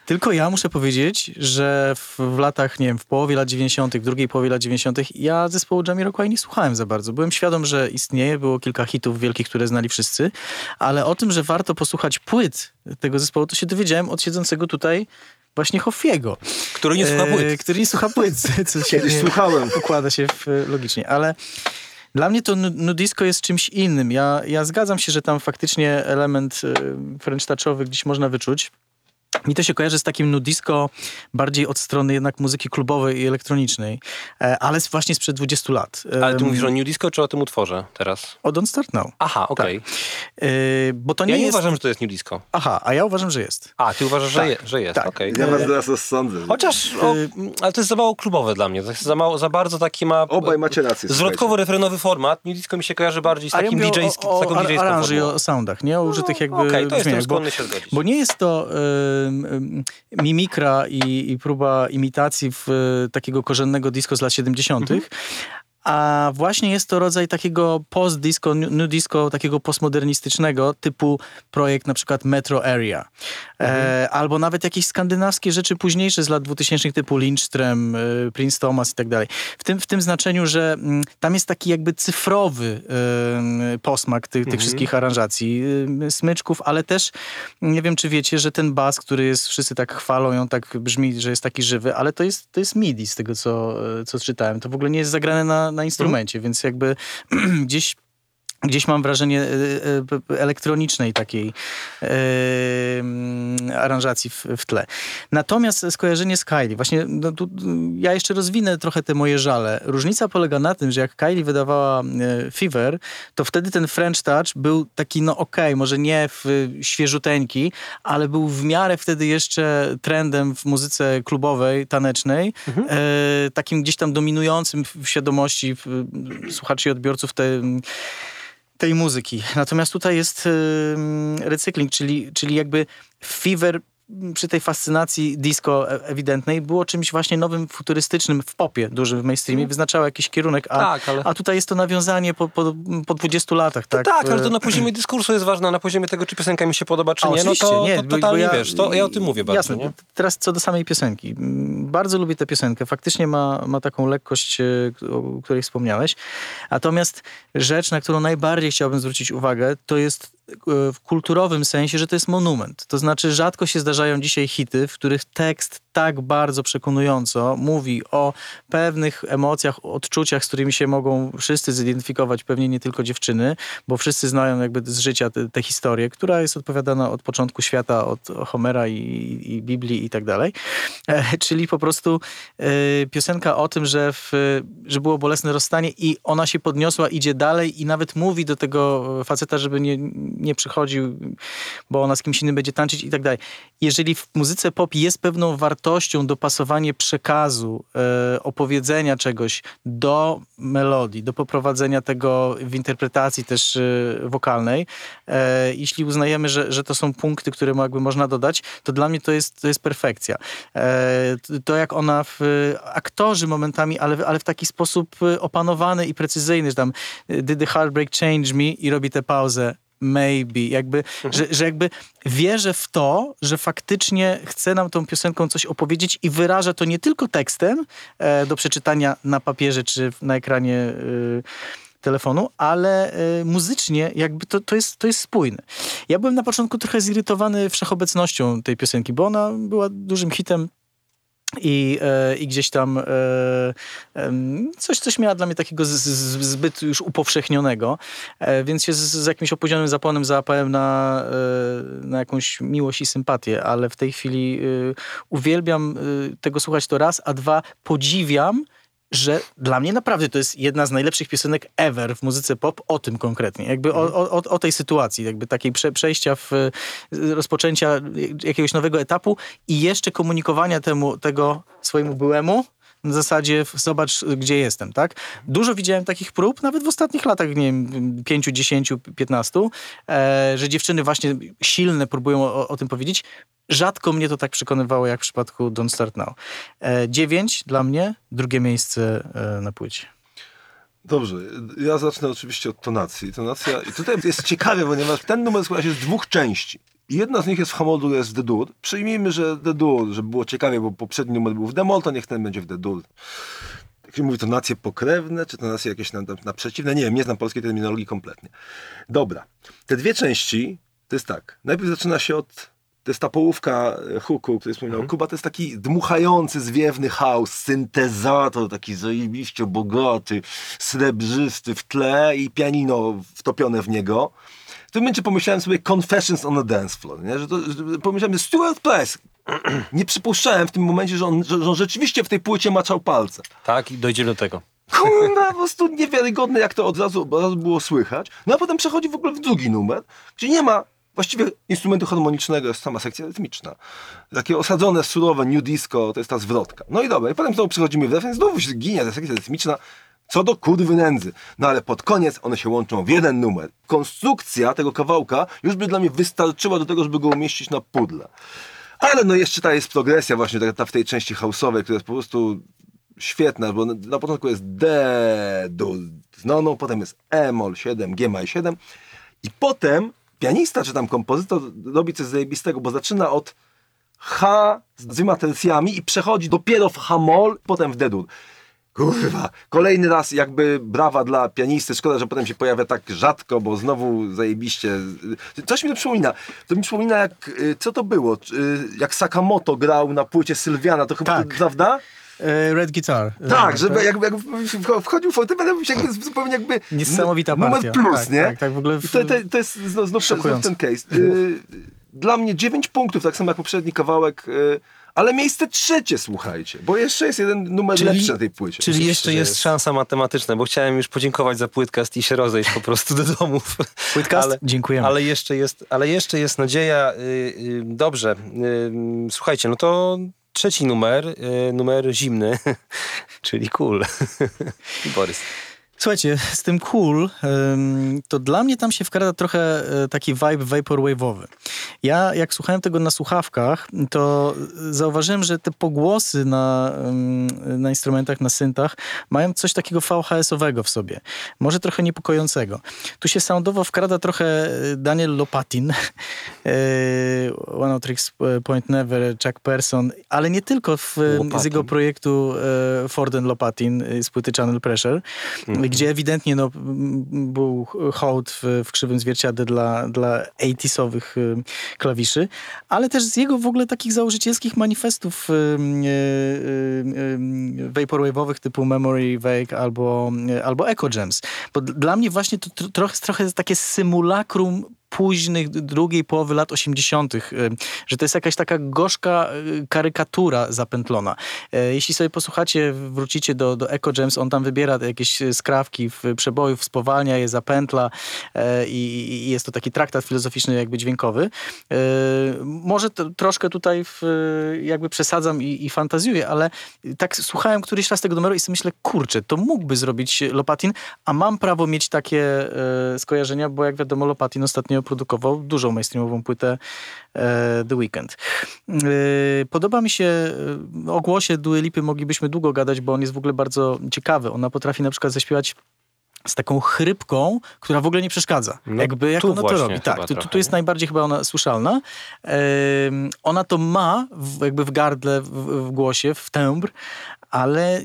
B: Tylko ja muszę powiedzieć, że w, w, latach, nie wiem, w połowie lat 90., w drugiej połowie lat 90., ja zespołu Jamiroquai nie słuchałem za bardzo. Byłem świadom, że istnieje, było kilka hitów wielkich, które znali wszyscy, ale o tym, że warto posłuchać płyt tego zespołu, to się dowiedziałem od siedzącego tutaj właśnie Hoffiego.
A: Który nie słucha płyt. E,
B: który nie słucha płyt, co się słuchałem. układa się w, logicznie, ale dla mnie to nudisco jest czymś innym. Ja, ja zgadzam się, że tam faktycznie element y, gdzieś można wyczuć. Mi to się kojarzy z takim nudisko bardziej od strony jednak muzyki klubowej i elektronicznej, e, ale właśnie sprzed 20 lat.
A: Ale ty mówisz o new disco, czy o tym utworze teraz?
B: O Don't Start Now.
A: Aha, okej. Okay.
B: Tak. E, bo to nie
A: ja nie
B: jest...
A: uważam, że to jest new disco.
B: Aha, a ja uważam, że jest.
A: A, ty uważasz, tak. że, je, że jest, tak. okej.
C: Okay. Ja was teraz rozsądzę.
A: Chociaż, o, ale to jest za mało klubowe dla mnie. To jest za, mało, za bardzo taki ma...
C: Obaj macie rację.
A: Zwrotkowo-refrenowy format. New disco mi się kojarzy bardziej z takim ja DJ, z
B: taką
A: o,
B: DJ o soundach, nie? O użytych no, jakby
A: Okej, okay, to jestem skłonny się zgodzić.
B: Bo nie jest to mimikra i, i próba imitacji w takiego korzennego disco z lat 70., mhm a właśnie jest to rodzaj takiego post-disco, new disco, takiego postmodernistycznego typu projekt na przykład Metro Area. E, mhm. E, albo nawet jakieś skandynawskie rzeczy późniejsze z lat 2000 typu Lindström, e, Prince Thomas i tak dalej. W tym, w tym znaczeniu, że m, mm, tam jest taki jakby cyfrowy e, posmak ty, tych mhm. wszystkich aranżacji, e, smyczków, ale też nie wiem, czy wiecie, że ten bas, który jest, wszyscy tak chwalą, ją tak brzmi, że jest taki żywy, ale to jest, to jest MIDI z tego, co, co czytałem. To w ogóle nie jest zagrane na, na instrumencie, więc jakby gdzieś gdzieś mam wrażenie e, e, elektronicznej takiej aranżacji w, tle. Natomiast skojarzenie z Kylie, właśnie no, tu, ja jeszcze rozwinę trochę te moje żale. Różnica polega na tym, że jak Kylie wydawała Fever, to wtedy ten French Touch był taki, no okej, okay, może nie w, świeżuteńki, ale był w miarę wtedy jeszcze trendem w muzyce klubowej, tanecznej, mhm. takim gdzieś tam dominującym w świadomości słuchaczy i odbiorców te tej muzyki. Natomiast tutaj jest recykling, czyli, czyli jakby Fever przy tej fascynacji disco e, ewidentnej było czymś właśnie nowym, futurystycznym w popie dużym, w mainstreamie, mm. wyznaczało jakiś kierunek, a, tak, ale... a tutaj jest to nawiązanie po, po, po 20 latach, tak?
A: No tak, ale to na poziomie dyskursu jest ważne, na poziomie tego, czy piosenka mi się podoba, czy a, nie, no to, nie, to totalnie ja, wiesz, to ja o tym mówię bardzo,
B: jasne,
A: nie?
B: Teraz co do samej piosenki. Bardzo lubię tę piosenkę, faktycznie ma, ma taką lekkość, e, o której wspomniałeś, natomiast rzecz, na którą najbardziej chciałbym zwrócić uwagę, to jest w kulturowym sensie, że to jest monument. To znaczy, rzadko się zdarzają dzisiaj hity, w których tekst tak bardzo przekonująco mówi o pewnych emocjach, odczuciach, z którymi się mogą wszyscy zidentyfikować, pewnie nie tylko dziewczyny, bo wszyscy znają jakby z życia tę historię, która jest odpowiadana od początku świata, od Homera i, i Biblii i tak dalej. E, czyli po prostu e, piosenka o tym, że, w, że było bolesne rozstanie i ona się podniosła, idzie dalej i nawet mówi do tego faceta, żeby nie, nie przychodził, bo ona z kimś innym będzie tańczyć i tak dalej. Jeżeli w muzyce pop jest pewną wartością dopasowanie przekazu, e, opowiedzenia czegoś do melodii, do poprowadzenia tego w interpretacji też e, wokalnej, e, jeśli uznajemy, że, że to są punkty, które jakby można dodać, to dla mnie to jest, to jest perfekcja. To jak ona w aktorzy momentami, ale, ale w taki sposób opanowany i precyzyjny, że tam did the heartbreak change me? i robi tę pauzę maybe, jakby, mhm. że, że jakby wierzę w to, że faktycznie chce nam tą piosenką coś opowiedzieć i wyraża to nie tylko tekstem e, do przeczytania na papierze czy na ekranie e, telefonu, ale e, muzycznie jakby to, to, jest, to jest spójne. Ja byłem na początku trochę zirytowany wszechobecnością tej piosenki, bo ona była dużym hitem i, e, I gdzieś tam e, coś, coś miała dla mnie takiego zbyt już upowszechnionego, e, więc się z, z jakimś opóźnionym zapłonem załapałem na, na jakąś miłość i sympatię, ale w tej chwili uwielbiam tego słuchać to raz, a dwa podziwiam że dla mnie naprawdę to jest jedna z najlepszych piosenek ever w muzyce pop o tym konkretnie. Jakby o, o, o tej sytuacji, jakby takiej prze, przejścia w rozpoczęcia jakiegoś nowego etapu i jeszcze komunikowania temu, tego swojemu byłemu na zasadzie zobacz, gdzie jestem, tak? Dużo widziałem takich prób, nawet w ostatnich latach, nie wiem, 5, 10, 15, e, że dziewczyny właśnie silne próbują o, o, tym powiedzieć. Rzadko mnie to tak przekonywało, jak w przypadku Don't Start Now. E, 9 dla mnie, drugie miejsce e, na płycie.
C: Dobrze, ja zacznę oczywiście od tonacji. Tonacja, i tutaj jest ciekawe, ponieważ ten numer składa się z dwóch części. Jedna z nich jest w Hamoldu, jest The Dur. Przyjmijmy, że The Dur, żeby było ciekawie, bo poprzedni numer był w Demol, to niech ten będzie w The Dur. Jak się mówi, to nacje pokrewne, czy to nacje jakieś na, na przeciwne? Nie wiem, nie znam polskiej terminologii kompletnie. Dobra. Te dwie części, to jest tak. Najpierw zaczyna się od to jest ta połówka e, huku, który wspominał. Mhm. Kuba to jest taki dmuchający, zwiewny chaos, syntezator, taki zajebiście bogaty, srebrzysty w tle i pianino wtopione w niego w tym momencie pomyślałem sobie Confessions on the Dance Floor, nie? Że, to, że pomyślałem, Stuart Price. nie przypuszczałem w tym momencie, że on, że, że on rzeczywiście w tej płycie maczał palce.
A: Tak, i dojdzie do tego.
C: Kurwa, po prostu niewiarygodne, jak to od razu, od razu było słychać. No a potem przechodzi w ogóle w drugi numer, gdzie nie ma właściwie instrumentu harmonicznego, jest sama sekcja rytmiczna. Takie osadzone, surowe new disco, to jest ta zwrotka. No i dobra, i potem znowu przechodzimy w refren, znowu się ginie ta sekcja rytmiczna, co do kurwy nędzy. No ale pod koniec one się łączą w jeden numer. Konstrukcja tego kawałka już by dla mnie wystarczyła do tego, żeby go umieścić na pudle. Ale no jeszcze ta jest progresja właśnie ta, ta w tej części house'owej, która jest po prostu świetna, bo na początku jest D, do z noną, potem jest E, mol 7, G, maj 7 i potem pianista czy tam kompozytor robi coś zajebistego, bo zaczyna od H z dwiema tercjami i przechodzi dopiero w H-moll, potem w D-dur. Kurwa, kolejny raz jakby brawa dla pianisty. Szkoda, że potem się pojawia tak rzadko, bo znowu zajebiście. Coś mi to przypomina. To mi przypomina jak, y, co to było? Y, jak Sakamoto grał na płycie Sylwiana, to chyba, tak. prawda?
B: E, Red Guitar.
C: Tak, żeby jakby, jakby wchodził fortepian, jakby zupełnie jakby...
B: Niesamowita
C: Numer
B: partia.
C: plus,
B: tak,
C: nie?
B: Tak, tak, w ogóle... W...
C: To, to, to jest znów, znów, znów ten case. Y, dla mnie 9 punktów, tak samo jak poprzedni kawałek, y, ale miejsce trzecie, słuchajcie, bo jeszcze jest jeden numer
A: Czyli-
C: lepszy na tej płycie.
A: Czyli jeszcze
C: że
A: jest szansa matematyczna, bo chciałem już podziękować za płytkast i się rozejść po prostu do domów.
B: Płytkast?
A: Ale,
B: Dziękujemy.
A: ale, jeszcze jest, ale jeszcze jest nadzieja. Y, y, dobrze. Y, słuchajcie, no to trzeci numer, numer zimny, czyli cool. Borys.
B: Słuchajcie, z tym cool, to dla mnie tam się wkrada trochę e, taki vibe vaporwave'owy. Ja jak słuchałem tego na słuchawkach, to zauważyłem, że te pogłosy na, na instrumentach, na syntach mają coś takiego VHS-owego w sobie. Może trochę niepokojącego. Tu się soundowo wkrada trochę e, Daniel Lopatin, e, One of Tricks Point Never, Chuck Person, ale nie tylko w, z jego projektu Forden Lopatin z płyty Channel Pressure, gdzie ewidentnie no, był hołd w, w krzywym zwierciadle dla, dla 80sowych y, klawiszy, ale też z jego w ogóle takich założycielskich manifestów y, y, y, y, vaporwave'owych typu Memory Wake albo, y, albo Echo Gems. Bo dla mnie właśnie to tr- trochę, trochę takie symulakrum późnych, drugiej połowy lat 80., y, że to jest jakaś taka gorzka y, karykatura zapętlona. E, Jeśli sobie posłuchacie, wrócicie do, do Echo Gems, on tam wybiera jakieś e, skrawki w przebojów, spowalnia je, zapętla e, i, i jest to taki traktat filozoficzny jakby dźwiękowy. E, Może to, troszkę tutaj w, jakby przesadzam i, i fantazjuję, ale tak słuchałem któryś raz tego numeru i sobie myślę, kurczę, to mógłby zrobić Lopatin, a mam prawo mieć takie skojarzenia, bo jak wiadomo Lopatin ostatnio produkował dużą mainstreamową płytę e, The Weeknd. E, Podoba mi się e, o głosie Dua Lipy moglibyśmy długo gadać, bo on jest w ogóle bardzo ciekawy. Ona potrafi na przykład zaśpiewać z taką chrypką, która w ogóle nie przeszkadza.
A: No,
B: Jakby jak ona to robi. Tak, tu, tu, jest najbardziej chyba ona słyszalna. Em, ona to ma w, jakby w gardle, w, w głosie, w tembr, ale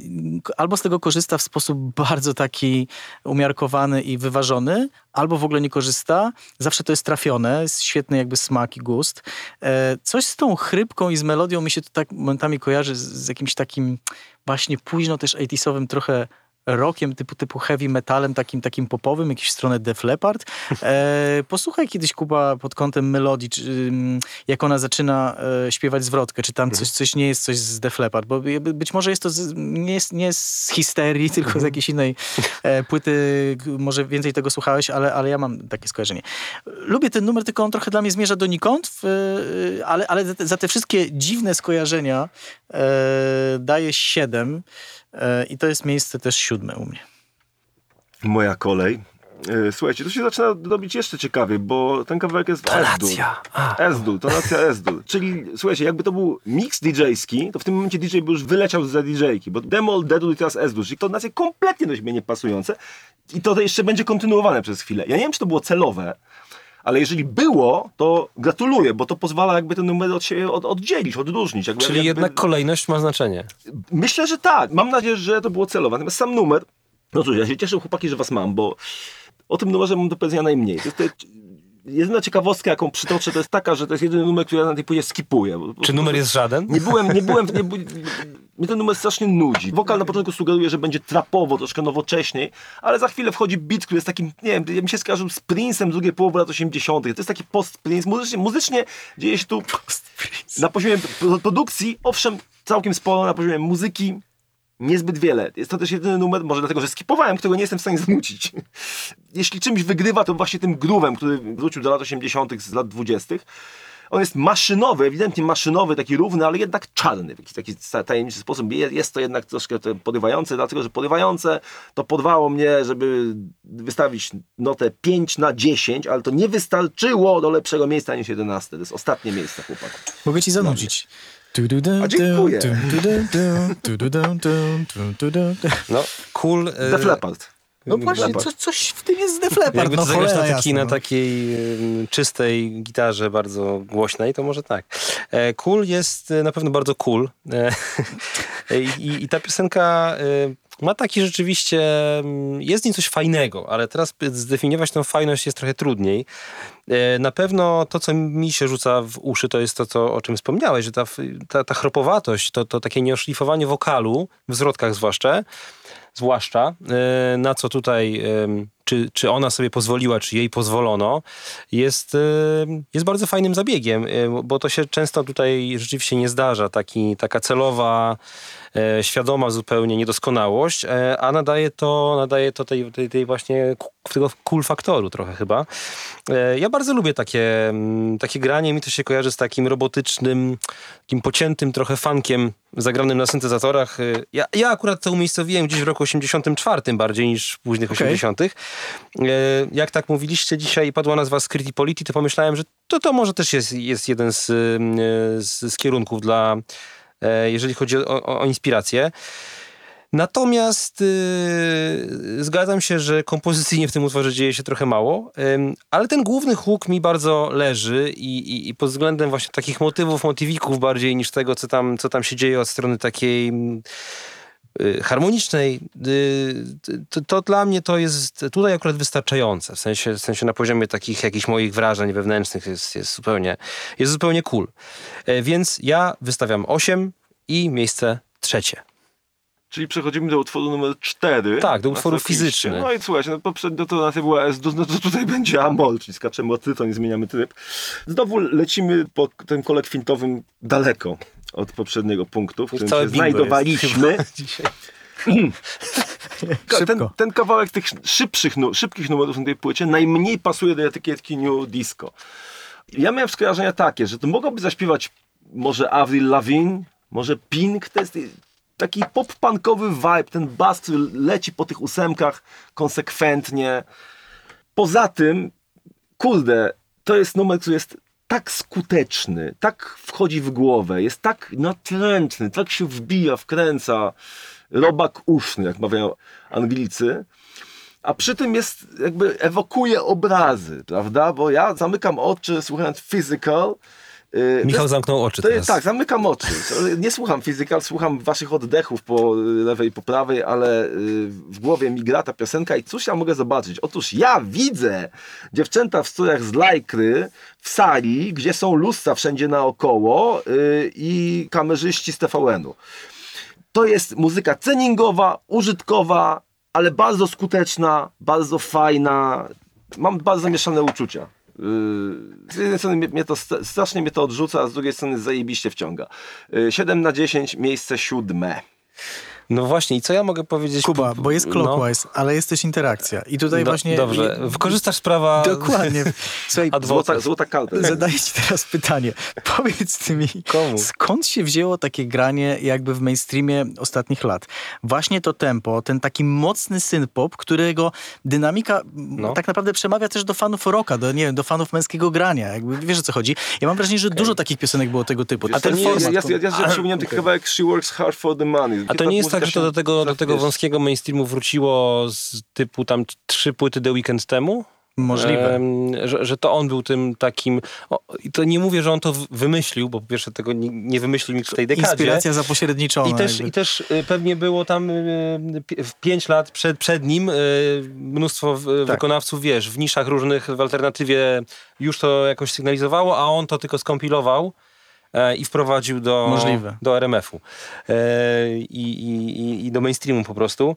B: albo z tego korzysta w sposób bardzo taki umiarkowany i wyważony, albo w ogóle nie korzysta. Zawsze to jest trafione, jest świetny jakby smak i gust. E, coś z tą chrypką i z melodią mi się to tak momentami kojarzy z, z jakimś takim właśnie późno też 80sowym trochę rockiem, typu, typu heavy metalem, takim, takim popowym, jakiś w stronę Def Leppard. E, posłuchaj kiedyś, Kuba, pod kątem melodii, czy, jak ona zaczyna e, śpiewać zwrotkę, czy tam coś, coś nie jest coś z Def Leppard, bo być może jest to z, nie, jest, nie z histerii, tylko z jakiejś innej e, płyty, może więcej tego słuchałeś, ale, ale ja mam takie skojarzenie. Lubię ten numer, tylko on trochę dla mnie zmierza donikąd, w, e, ale, ale za, te, wszystkie dziwne skojarzenia e, daję 7 e, i to jest miejsce też siódme u mnie.
C: Moja kolej. Y, Słuchajcie, tu się zaczyna robić jeszcze ciekawie, bo ten kawałek jest S-dur. S-dur, tonacja S-dur. Czyli, słuchajcie, jakby to był mix DJ-ski, to w tym momencie DJ by już wyleciał za DJ-ki, bo demol, dedur i teraz S-dur, czyli tonacje kompletnie do siebie niepasujące i to jeszcze będzie kontynuowane przez chwilę. Ja nie wiem, czy to było celowe, ale jeżeli było, to gratuluję, bo to pozwala jakby te numery od siebie od, oddzielić, odróżnić. Jakby,
A: Czyli
C: jakby...
A: jednak kolejność ma znaczenie.
C: Myślę, że tak. Mam nadzieję, że to było celowe. Natomiast sam numer, no cóż, ja się cieszę chłopaki, że was mam, bo o tym numerze mam do powiedzenia najmniej. To jest, to jedyna ciekawostka, jaką przytoczę, to jest taka, że to jest jedyny numer, który ja na tej płycie skipuję.
A: Czy numer jest żaden?
C: Nie byłem, nie byłem, nie, mnie ten numer strasznie nudzi. Wokal na początku sugeruje, że będzie trapowo, troszkę nowocześniej, ale za chwilę wchodzi beat, który jest takim, nie wiem, ja mi się skojarzył z Prince'em drugiej połowy lat 80. To jest taki post-Prince. Muzycznie, muzycznie dzieje się tu na poziomie pro- produkcji, owszem, całkiem sporo, na poziomie muzyki niezbyt wiele. Jest to też jedyny numer, może dlatego, że skipowałem, którego nie jestem w stanie znucić. Jeśli czymś wygrywa, to właśnie tym groovem, który wrócił do lat 80. z lat 20. On jest maszynowy, ewidentnie maszynowy, taki równy, ale jednak czarny w jakiś taki tajemniczy sposób. Je- Jest to jednak troszkę to porywające, dlatego że porywające to podwało mnie, żeby wystawić notę 5 na 10, ale to nie wystarczyło do lepszego miejsca niż 11. To jest ostatnie miejsce, chłopaku.
B: Mogę ci zanudzić.
C: A dziękuję.
A: No, cool. e,
C: Def Leppard.
B: No właśnie, co, coś w tym jest z Def Leppard,
A: Jakby
B: no
A: zagrać na, taki, na
B: no.
A: takiej czystej gitarze, bardzo głośnej, to może tak. E, cool jest e, na pewno bardzo cool. E, I, I ta piosenka, e, ma taki rzeczywiście, mm, jest w nim coś fajnego, ale teraz zdefiniować tą fajność jest trochę trudniej. Na pewno to, co mi się rzuca w uszy, to jest to, co, o czym wspomniałeś, że ta, ta, ta chropowatość, to, to takie nieoszlifowanie wokalu, w zwrotkach zwłaszcza, zwłaszcza, e, na co tutaj, czy, czy ona sobie pozwoliła, czy jej pozwolono, jest, e, jest bardzo fajnym zabiegiem, bo to się często tutaj rzeczywiście nie zdarza. Taki, taka celowa, świadoma zupełnie niedoskonałość, a nadaje to, nadaje to tej, tej, tej właśnie tego cool faktoru trochę chyba. Ja bardzo lubię takie, mm, takie granie. Mi to się kojarzy z takim robotycznym, takim pociętym trochę funkiem zagranym na syntezatorach. Ja, ja akurat to umiejscowiłem gdzieś w roku 84 bardziej niż w późnych okay. 80. E, jak tak mówiliście dzisiaj padła nazwa Scritti Politi, to pomyślałem, że to, to może też jest, jest jeden z, z, z kierunków dla, e, jeżeli chodzi o, o inspirację. Natomiast yy, zgadzam się, że kompozycyjnie w tym utworze dzieje się trochę mało, yy, ale ten główny huk mi bardzo leży i, i, i, pod względem właśnie takich motywów, motywików bardziej niż tego, co tam, co tam się dzieje od strony takiej harmonicznej, y, to, to, dla mnie to jest tutaj akurat wystarczające. W sensie, w sensie na poziomie takich jakichś moich wrażeń wewnętrznych jest, jest, zupełnie, jest zupełnie cool. E, więc ja wystawiam 8 i miejsce trzecie.
C: Czyli przechodzimy do utworu numer 4.
A: Tak, do utworu fizycznego.
C: No i słuchajcie, no poprzednio to była S, no to tutaj będzie Amol, czyli skaczemy o tryton i zmieniamy tryb. Znowu lecimy po tym kole kwintowym daleko od poprzedniego punktu, w którym się znajdowaliśmy. ten, ten, kawałek tych szybszych, szybkich numerów na tej płycie najmniej pasuje do etykietki New Disco. Ja miałem skojarzenia takie, że to mogłoby zaśpiewać może Avril Lavigne, może Pink, to jest taki pop-punkowy vibe, ten bas, który leci po tych ósemkach konsekwentnie. Poza tym, kurde, to jest numer, który jest tak skuteczny, tak wchodzi w głowę, jest tak natrętny, tak się wbija, wkręca, robak uszny, jak mawiają Anglicy. A przy tym jest, jakby ewokuje obrazy, prawda? Bo ja zamykam oczy słuchając Physical
A: Michał jest, zamknął oczy
C: to jest, Tak, zamykam oczy. Nie słucham fizyka, słucham waszych oddechów po lewej i po prawej, ale y, w głowie mi gra ta piosenka i cóż ja mogę zobaczyć? Otóż ja widzę dziewczęta w strojach z lajkry w sali, gdzie są lustra wszędzie naokoło y, i kamerzyści z TVN-u. To jest muzyka ceningowa, użytkowa, ale bardzo skuteczna, bardzo fajna. Mam bardzo zamieszane uczucia. Yy, z jednej strony mnie, to, strasznie mnie to odrzuca, a z drugiej strony zajebiście wciąga. 7 yy, na 10, miejsce siódme.
A: No właśnie, i co ja mogę powiedzieć?
B: Kuba, bo jest no. clockwise, no. ale jest też interakcja. I tutaj Do, właśnie...
A: Dobrze, wykorzystasz sprawa...
B: Dokładnie.
C: Słuchaj, złota, złota kalta.
B: Zadaję ci teraz pytanie. Powiedz mi,
A: Komu?
B: skąd się wzięło takie granie jakby w mainstreamie ostatnich lat? Właśnie to tempo, ten taki mocny synpop, którego dynamika no. tak naprawdę przemawia też do fanów rocka, do, nie wiem, do fanów męskiego grania. Jakby, wiesz o co chodzi? Ja mam wrażenie, że okay. dużo takich piosenek było tego typu.
C: A ten nie, format... Ja, ja, ja, ja przypomniałem okay. kawałek She Works Hard for the Money.
A: A to nie jest tak, że to do tego, do tego wąskiego mainstreamu wróciło z typu tam trzy płyty The Weekend temu?
B: Możliwe.
A: że, że, to on był tym takim. O, to nie mówię, że on to wymyślił, bo po pierwsze tego nie, nie wymyślił nikt w tej dekadzie.
B: Inspiracja zapośredniczona.
A: I też, i też y, pewnie było tam y, pięć lat przed, przed nim y, mnóstwo tak. wykonawców, wiesz, w niszach różnych w alternatywie już to jakoś sygnalizowało, a on to tylko skompilował. E, i wprowadził do, Możliwe. do RMF-u e, i, i, i do mainstreamu po prostu.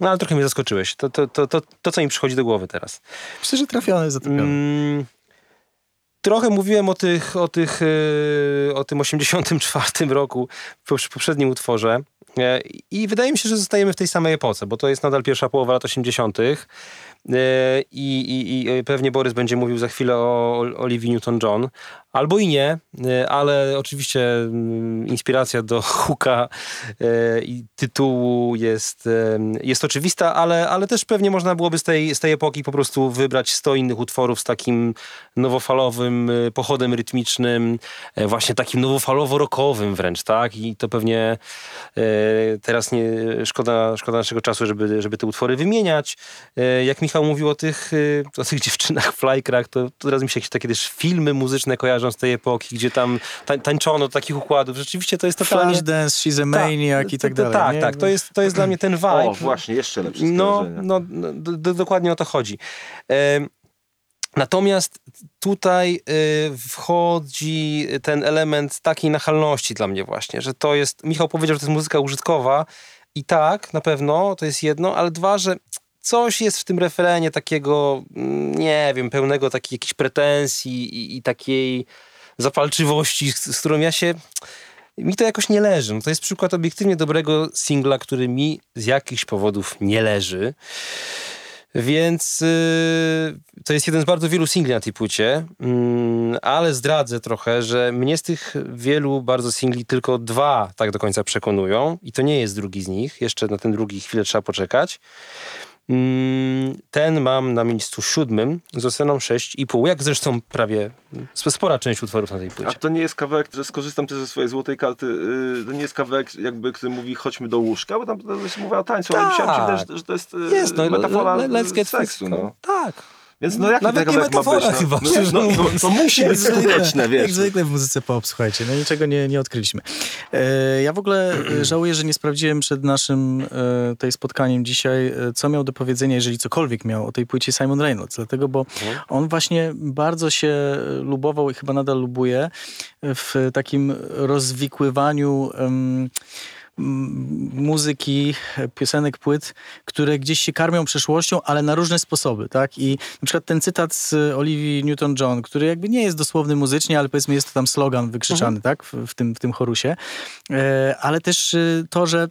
A: No ale trochę mnie zaskoczyłeś. To, to, to, to, to co mi przychodzi do głowy teraz.
B: Myślę, że trafiony, zatopiony. Mm,
A: trochę mówiłem o, tych, o, tych, e, o tym 84 roku w poprzednim utworze. I wydaje mi się, że zostajemy w tej samej epoce, bo to jest nadal pierwsza połowa lat 80. E, I, i, I, pewnie Borys będzie mówił za chwilę o Olivia Newton-John. Albo i nie, e, ale oczywiście mm, inspiracja do hooka e, i tytułu jest, jest oczywista, ale, ale też pewnie można byłoby z tej, z tej epoki po prostu wybrać 100 innych utworów z takim nowofalowym pochodem rytmicznym, właśnie takim nowofalowo-rockowym wręcz, tak? I to pewnie teraz nie, szkoda, szkoda naszego czasu, żeby, żeby te utwory wymieniać. Jak Michał mówił o tych, o tych dziewczynach flykrach, to, to teraz mi się jakieś takie też filmy muzyczne kojarzą z tej epoki, gdzie tam tań, tańczono takich układów. Rzeczywiście to jest totalnie...
B: Flashdance, She's a Maniac i tak dalej.
A: Tak, tak, to jest, to jest dla mnie ten vibe.
C: O, właśnie, jeszcze lepsze
A: No, no, no do, dokładnie o to chodzi. E, Natomiast tutaj y, wchodzi ten element takiej nachalności dla mnie właśnie, że to jest, Michał powiedział, że to jest muzyka użytkowa i tak, na pewno, to jest jedno, ale dwa, że coś jest w tym refrenie takiego, mm, nie wiem, pełnego takich jakichś pretensji i, i takiej zapalczywości, z, z, którą ja się... Mi to jakoś nie leży. No to jest przykład obiektywnie dobrego singla, który mi z jakichś powodów nie leży. Więc yy, to jest jeden z bardzo wielu singli na tej płycie, yy, ale zdradzę trochę, że mnie z tych wielu bardzo singli tylko dwa tak do końca przekonują i to nie jest drugi z nich. Jeszcze na ten drugi chwilę trzeba poczekać. Mm, ten mam na miejscu siódmym z oceną 6,5, jak zresztą prawie spora część utworów na tej płycie.
C: A to nie jest kawałek, że skorzystam też ze swojej złotej karty, yy, to nie jest kawałek jakby, który mówi chodźmy do łóżka, bo tam się mówi o tańcu, ale myślałem, że, tak. że to jest, yy, jest no, metafora let's get seksu. No.
A: Tak.
C: Więc no jaki Nawet być? No? Chyba, no, no, no, to musi być skuteczne, wiesz.
B: Jak zwykle w muzyce pop, słuchajcie, no niczego nie, nie odkryliśmy. E, ja w ogóle e, żałuję, że nie sprawdziłem przed naszym e, tej spotkaniem dzisiaj, e, co miał do powiedzenia, jeżeli cokolwiek miał o tej płycie Simon Reynolds, dlatego, bo mhm. on właśnie bardzo się lubował i chyba nadal lubuje w takim rozwikływaniu muzyki, piosenek, płyt, które gdzieś się karmią przeszłością, ale na różne sposoby, tak? I na przykład ten cytat z Olivii Newton-John, który jakby nie jest dosłowny muzycznie, ale powiedzmy jest to tam slogan wykrzyczany, mhm. tak? W, w, tym, w tym chorusie. E, ale też y, to, że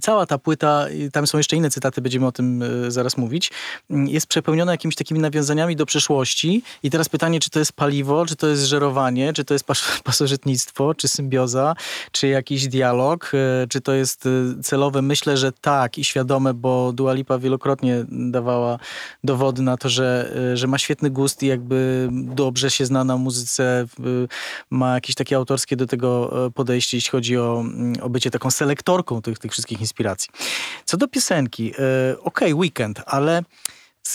B: cała ta płyta, tam są jeszcze inne cytaty, będziemy o tym y, zaraz mówić, mm, jest przepełniona jakimiś takimi nawiązaniami do przeszłości. I teraz pytanie, czy to jest paliwo, czy to jest żerowanie, czy to jest pas pasożytnictwo, czy symbioza, czy jakiś dialog, y, czy to jest celowe. Myślę, że tak i świadome, bo Dua Lipa wielokrotnie dawała dowody na to, że, że ma świetny gust i jakby dobrze się zna na muzyce, ma jakieś takie autorskie do tego podejście, jeśli chodzi o, mm, o bycie taką selektorką tych tych wszystkich inspiracji. Co do piosenki, e, okej, okay, weekend, ale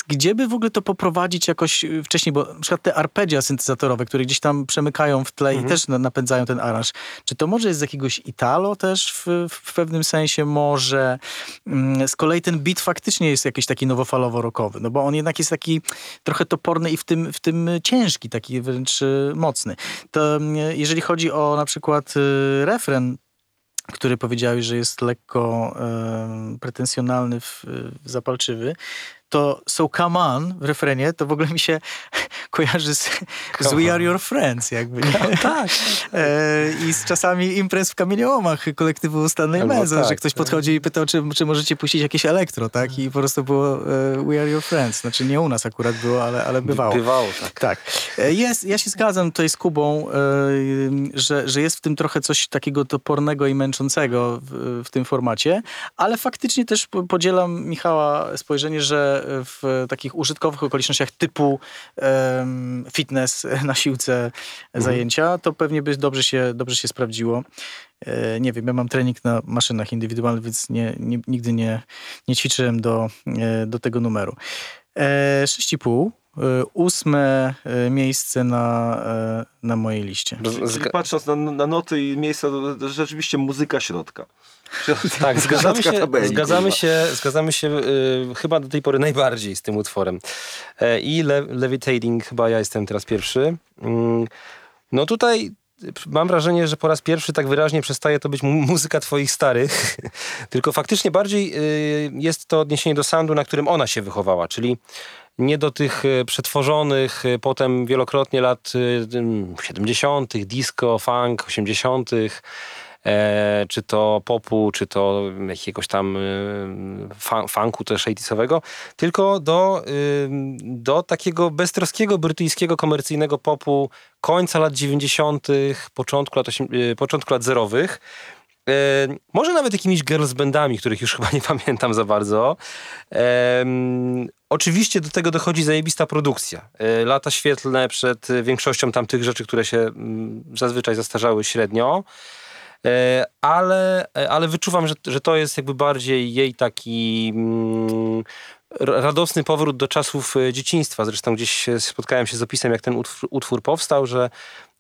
B: gdzie by w ogóle to poprowadzić jakoś y, wcześniej, bo na przykład te arpeggia syntezatorowe, które gdzieś tam przemykają w tle mhm. i też napędzają ten aranż, czy to może jest z jakiegoś Italo też w, w pewnym sensie? Może mm, z kolei ten beat faktycznie jest jakiś taki nowofalowo-rokowy, no bo on jednak jest taki trochę toporny i w tym, w tym ciężki, taki wręcz y, mocny. To mm, jeżeli chodzi o na przykład y, refren który powiedziałeś, że jest lekko pretensjonalny, zapalczywy, to So Come On w refrenie, to w ogóle mi się kojarzy z, z We Are Your Friends jakby.
A: No, tak.
B: E, I z czasami imprez w kamieniołomach kolektywu Stanley Menzo, tak, że ktoś tak. podchodzi i pytał, czy, czy możecie puścić jakieś elektro, tak? I po prostu było e, We Are Your Friends. Znaczy nie u nas akurat było, ale, ale bywało.
C: Bywało, tak.
B: tak. E, jest, ja się zgadzam tutaj z Kubą, e, że, że jest w tym trochę coś takiego topornego i męczącego w, w tym formacie, ale faktycznie też podzielam Michała spojrzenie, że w takich użytkowych okolicznościach typu um, fitness na siłce mhm. zajęcia, to pewnie by dobrze się, dobrze się sprawdziło. E, nie wiem, ja mam trening na maszynach indywidualnych, więc nie, nie, nigdy nie, nie ćwiczyłem do, e, do tego numeru. E, 6,5 ósme e, miejsce na, e, na mojej liście.
C: Czyli patrząc na, na noty i miejsca, rzeczywiście muzyka środka.
A: Tak, zgadzamy się, zgadzamy się, zgadzamy się y, chyba do tej pory najbardziej z tym utworem. I Le Levitating, chyba ja jestem teraz pierwszy. Y, no tutaj mam wrażenie, że po raz pierwszy tak wyraźnie przestaje to być muzyka twoich starych, tylko faktycznie bardziej jest to odniesienie do soundu, na którym ona się wychowała, czyli nie do tych e, przetworzonych e, potem wielokrotnie lat 70., e, disco, funk, 80., e, czy to popu, czy to jakiegoś tam funku też 80 tylko do, do takiego beztroskiego brytyjskiego komercyjnego popu końca lat 90., początku lat, początku lat zerowych. Może nawet jakimiś girls bandami, których już chyba nie pamiętam za bardzo. Oczywiście do tego dochodzi zajebista produkcja. E, lata świetlne przed większością tamtych rzeczy, które się mm, zazwyczaj zastarzały średnio. E, ale, ale wyczuwam, że, że to jest jakby bardziej jej taki... Mm, radosny powrót do czasów e, dzieciństwa. Zresztą gdzieś spotkałem się z opisem, jak ten utwór, utwór powstał, że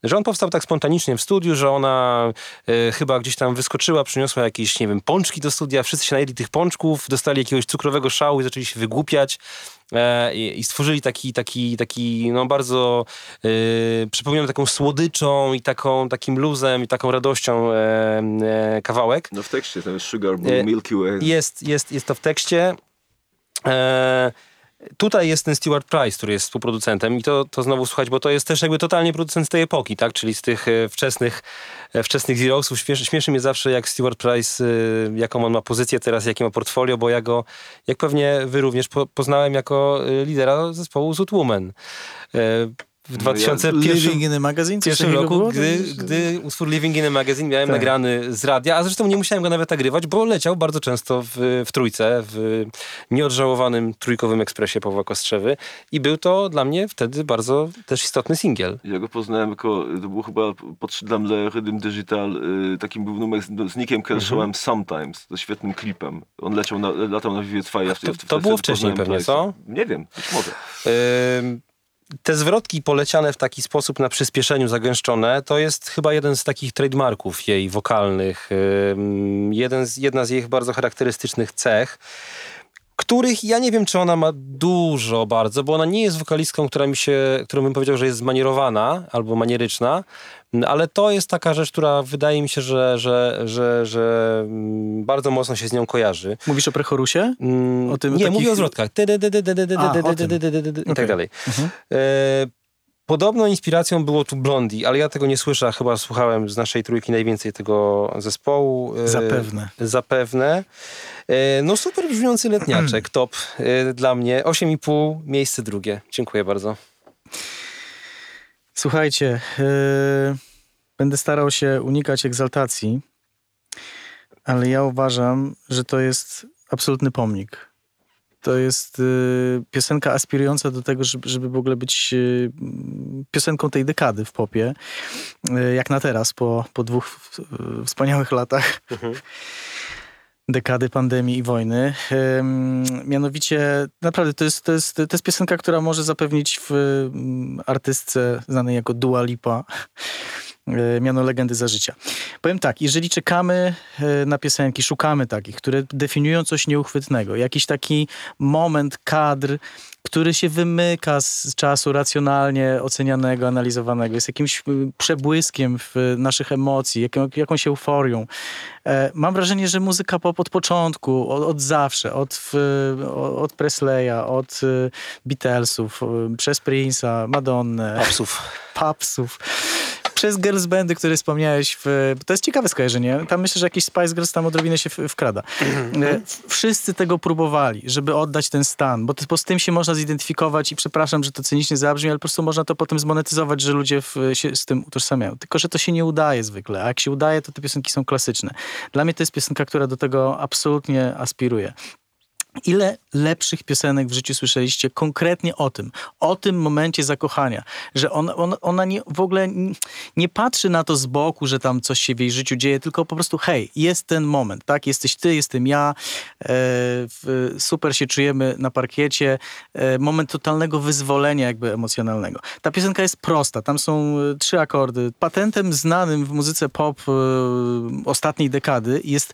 A: że on powstał tak spontanicznie w studiu, że ona e, chyba gdzieś tam wyskoczyła, przyniosła jakieś, nie wiem, pączki do studia, wszyscy się najedli tych pączków, dostali jakiegoś cukrowego szału i zaczęli się wygłupiać e, i, stworzyli taki, taki, taki no bardzo e, przypominam taką słodyczą i taką, takim luzem i taką radością e, e, kawałek.
C: No w tekście, ten Sugar Blue Milky Way.
A: Jest, jest, jest to w tekście. E, Tutaj jest ten Stewart Price, który jest współproducentem i to, to znowu słuchać, bo to jest też jakby totalnie producent z tej epoki, tak? Czyli z tych e, wczesnych, e, wczesnych Zerosów. Śmieszy, śmieszy mnie zawsze, jak Stewart Price, e, jaką on ma pozycję teraz, jakie ma portfolio, bo ja go, jak pewnie wy również, po, poznałem jako lidera zespołu Zoot Woman w 2001
B: in a Magazine,
A: pierwszym roku, gdy, gdy utwór Living in a Magazine miałem tak. nagrany z radia, a zresztą nie musiałem go nawet nagrywać, bo leciał bardzo często w, w trójce, w nieodżałowanym trójkowym ekspresie Pawła Kostrzewy i był to dla mnie wtedy bardzo też istotny singiel.
C: Ja go poznałem jako, to był chyba pod dla mnie Rhythm Digital, y, takim był numer z, z Nickiem Kershawem mhm. Sometimes, ze świetnym klipem. On leciał na, latał na Vivid Fire.
A: To, to było wcześniej pewnie, co?
C: Nie wiem, być może.
A: Y te zwrotki poleciane w taki sposób na przyspieszeniu zagęszczone, to jest chyba jeden z takich trademarków jej wokalnych. Jeden z, jedna z jej bardzo charakterystycznych cech których ja nie wiem, czy ona ma dużo bardzo, bo ona nie jest wokalistką, która mi się, którą bym powiedział, że jest zmanierowana albo manieryczna, ale to jest taka rzecz, która wydaje mi się, że, że, że, że bardzo mocno się z nią kojarzy.
B: Mówisz o prechorusie?
A: O tym, nie, mówię o zwrotkach. I tak dalej. Podobną inspiracją było tu Blondie, ale ja tego nie słyszę, chyba słuchałem z naszej trójki najwięcej tego zespołu.
B: Zapewne.
A: Zapewne. No super brzmiący letniaczek, top dla mnie. 8,5, miejsce drugie. Dziękuję bardzo.
B: Słuchajcie, yy, będę starał się unikać egzaltacji, ale ja uważam, że to jest absolutny pomnik. To jest y, piosenka aspirująca do tego, żeby, żeby w ogóle być y, piosenką tej dekady w popie, y, jak na teraz, po, po dwóch wspaniałych latach. Mhm dekady pandemii i wojny. Mianowicie, naprawdę, to jest, to, jest, to jest piosenka, która może zapewnić w artystce znanej jako Dua Lipa miano legendy za życia. Powiem tak, jeżeli czekamy e, na piosenki, szukamy takich, które definiują coś nieuchwytnego, jakiś taki moment, kadr, który się wymyka z czasu racjonalnie ocenianego, analizowanego, jest jakimś y, przebłyskiem w naszych emocji, jaką, jakąś euforią. E, mam wrażenie, że muzyka pop od początku, od, od zawsze, od, od Presleya, od y, Beatlesów, y, przez Prince'a, Madonnę,
A: Papsów.
B: Papsów przez girls bandy, które wspomniałeś, w, to jest ciekawe skojarzenie. Tam myślę, że jakiś Spice Girls tam odrobinę się wkrada. E, wszyscy tego próbowali, żeby oddać ten stan, bo, to, z tym się można zidentyfikować i przepraszam, że to cynicznie zabrzmi, ale po prostu można to potem zmonetyzować, że ludzie w, się z tym utożsamiają. Tylko, że to się nie udaje zwykle, a jak się udaje, to te piosenki są klasyczne. Dla mnie to jest piosenka, która do tego absolutnie aspiruje. Ile lepszych piosenek w życiu słyszeliście konkretnie o tym, o tym momencie zakochania, że on, on, ona nie, w ogóle nie patrzy na to z boku, że tam coś się w jej życiu dzieje, tylko po prostu hej, jest ten moment, tak? Jesteś ty, jestem ja, e, super się czujemy na parkiecie, e, moment totalnego wyzwolenia jakby emocjonalnego. Ta piosenka jest prosta, tam są e, trzy akordy. Patentem znanym w muzyce pop e, ostatniej dekady jest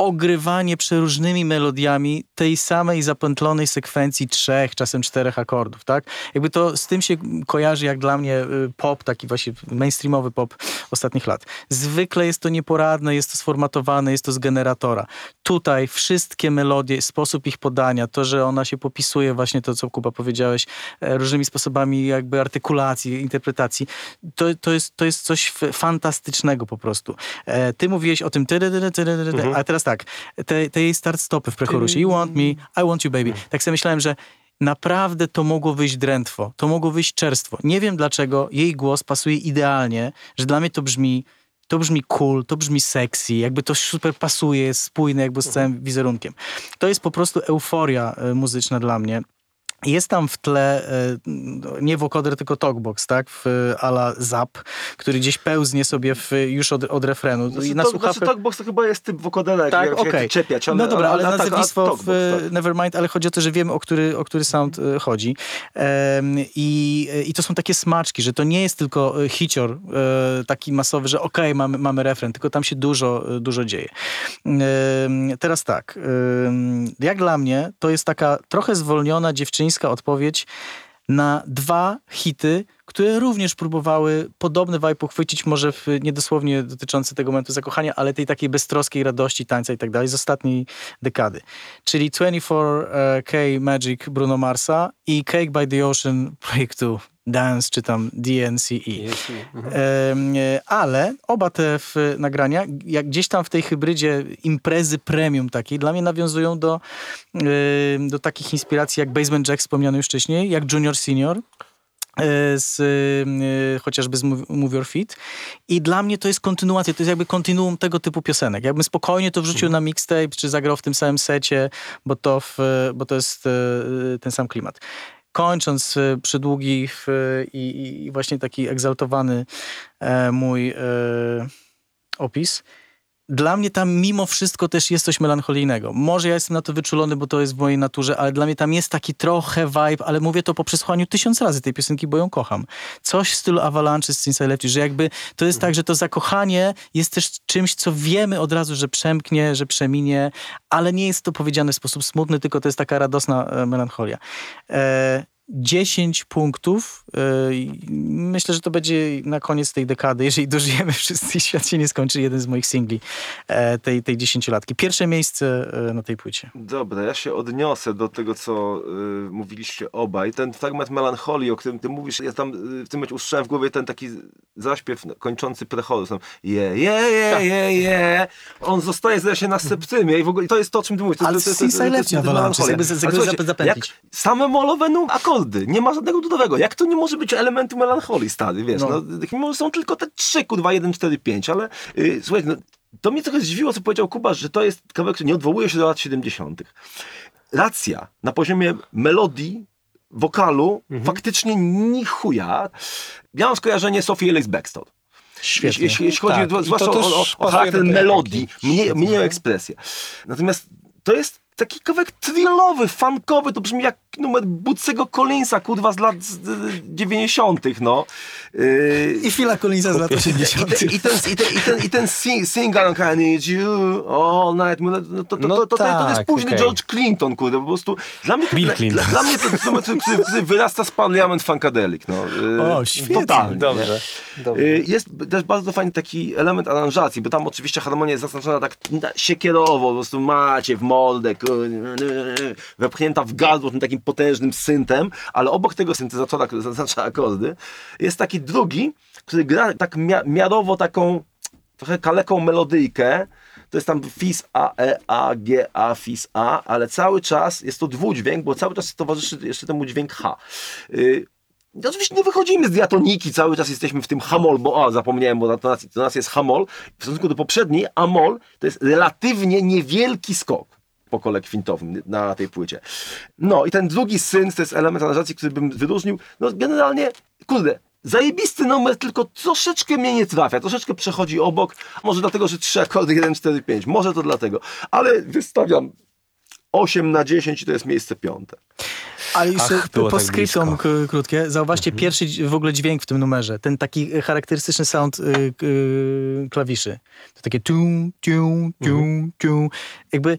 B: ogrywanie przeróżnymi melodiami tej samej zapętlonej sekwencji trzech, czasem czterech akordów, tak? Jakby to z tym się kojarzy jak dla mnie y, pop, taki właśnie mainstreamowy pop ostatnich lat. Zwykle jest to nieporadne, jest to sformatowane, jest to z generatora. Tutaj wszystkie melodie, sposób ich podania, to, że ona się popisuje właśnie to, co Kuba powiedziałeś, e, różnymi sposobami jakby artykulacji, interpretacji, to, to, jest, to jest coś fantastycznego po prostu. E, ty mówiłeś o tym, mhm. a teraz tak, tak, te, te jej start-stopy w prechorusie. You want me, I want you baby. Tak sobie myślałem, że naprawdę to mogło wyjść drętwo, to mogło wyjść czerstwo. Nie wiem dlaczego jej głos pasuje idealnie, że dla mnie to brzmi to brzmi cool, to brzmi sexy, jakby to super pasuje, jest spójne jakby z całym wizerunkiem. To jest po prostu euforia e, muzyczna dla mnie. Jest tam w tle e, nie wokoder, tylko talkbox, tak? W ala zap, który gdzieś pełznie sobie w, już od, od refrenu.
C: Znaczy,
B: na
C: to,
B: słuchawkę...
C: znaczy talkbox to chyba jest typ wokodera,
B: Tak,
C: jak, jak czepiać. Ale,
B: No dobra, ale,
C: ale tak,
B: nazewnictwo
C: a
B: w
C: tak.
B: Nevermind, ale chodzi o to, że wiemy, o który, o który sound e, chodzi. Em, i, I to są takie smaczki, że to nie jest tylko e, hicior taki masowy, że okej, mamy, mamy refren, tylko tam się dużo, dużo dzieje. Em, teraz tak, em, jak dla mnie, to jest taka trochę zwolniona odpowiedź na dwa hity, które również próbowały podobny vibe uchwycić, może w, niedosłownie dotyczący tego momentu zakochania, ale tej takiej beztroskiej radości, tańca i tak dalej z ostatniej dekady. Czyli 24K Magic Bruno Marsa i Cake by the Ocean projektu Dance, czy tam DNCE.
A: Mhm.
B: Em, e, ale oba te nagrania, jak gdzieś tam w tej hybrydzie imprezy premium takiej, dla mnie nawiązują do, do takich inspiracji jak Basement Jack wspomniany już wcześniej, jak Junior Senior e, z, e, chociażby z Move Your Feet. I dla mnie to jest kontynuacja, to jest jakby kontinuum tego typu piosenek. Jakbym spokojnie to wrzucił na mixtape, czy zagrał w tym samym secie, bo to, w, bo to jest e, ten sam klimat. Kończąc e, przydługi w, i, i właśnie taki egzaltowany e, mój e, opis, dla mnie tam mimo wszystko też jest coś melancholijnego. Może ja jestem na to wyczulony, bo to jest w mojej naturze, ale dla mnie tam jest taki trochę vibe, ale mówię to po przesłuchaniu tysiąc razy tej piosenki, bo ją kocham. Coś w stylu Avalanche z Since I Left You, że jakby to jest tak, że to zakochanie jest też czymś, co wiemy od razu, że przemknie, że przeminie, ale nie jest to powiedziane w sposób smutny, tylko to jest taka radosna e, melancholia. E, 10 punktów. e, i Myślę, że to będzie na koniec tej dekady, jeżeli dożyjemy wszyscy i świat się nie skończy, jeden z moich singli e, tej, tej dziesięciolatki. Pierwsze miejsce e, na tej płycie.
C: Dobra, ja się odniosę do tego, co y, mówiliście obaj. Ten fragment melancholii, o którym ty mówisz, ja tam y, w tym momencie usłyszałem w głowie ten taki zaśpiew kończący prechorus. Je, je, je, je, je. On zostaje zdaje się na septymie i w ogóle i to jest to, o czym ty mówisz. To,
B: Ale
C: to, to, to, to, to, to, to
B: jakby
C: słuchajcie,
B: zapętlić.
C: jak same molowe akordy, nie ma żadnego dudowego. Jak to nie może być elementu melancholii, stary, wiesz?
B: No.
C: No. że są tylko te trzy, kurwa, jeden, cztery, pięć, ale y, słuchaj, no, to mnie trochę zdziwiło, co powiedział Kuba, że to jest kawałek, który nie odwołuje się do lat 70. Racja, na poziomie melodii, wokalu, faktycznie ni chuja. Ja mam skojarzenie Sophie Ellis Bextor.
B: Świetnie.
C: Jeśli, jeśli chodzi
A: Tak,
C: zwłaszcza
A: to
C: o, o, o charakter melodii, mniej, mniej o ekspresję. Natomiast to jest taki kawałek thrillowy, funkowy, to brzmi jak numer Bucego Collinsa, kurwa, z lat z, y, 90., no. Yy,
B: I Phila Collinsa z lat
C: i
B: 80.
C: ten, i ten, i ten, i ten, i ten sing, sing along, I need you all night. No, to, to, to,
A: No
C: to, to, to jest
A: tak,
C: późny
A: okej.
C: George Clinton, kurde, po prostu. Dla mnie, to-
A: Bill
C: dla,
A: Clinton.
C: Dla, dla mnie to numer, który, który, który wyrasta z Parliament Funkadelic, no. Yy,
B: O, świetnie.
C: Totalnie.
A: Dobrze. Dobrze.
C: Y, Jest też bardzo fajny taki element aranżacji, bo tam oczywiście harmonia jest zaznaczona tak siekierowo, po prostu macie w mordę, wepchnięta w gardło tym takim potężnym syntem, ale obok tego syntezatora, który zaznacza akordy, jest taki drugi, który gra tak mia- miarowo taką trochę kaleką melodyjkę, to jest tam fis A, E, A, G, A, fis A, ale cały czas jest to dwudźwięk, bo cały czas towarzyszy jeszcze temu dźwięk H. Y, no Oczywiście nie wychodzimy z diatoniki, cały czas jesteśmy w tym hamol, bo o, zapomniałem, bo to nas jest hamol. W stosunku do poprzedniej, amol to jest relatywnie niewielki skok po kole kwintowym na tej płycie. No i ten drugi syn to jest element aranżacji, który bym wyróżnił. No generalnie, kurde, zajebisty numer, tylko troszeczkę mnie nie trafia, troszeczkę przechodzi obok. Może dlatego, że trzy akordy, 1, 4, 5. Może to dlatego. Ale wystawiam 8 na 10 i to jest miejsce piąte.
B: Ale jeszcze
A: Ach,
B: po
A: tak
B: skryptom krótkie. Zauważcie pierwszy dź- w ogóle dźwięk w tym numerze. Ten taki charakterystyczny sound y, y, klawiszy. To takie tum, tum, tum, tum. Jakby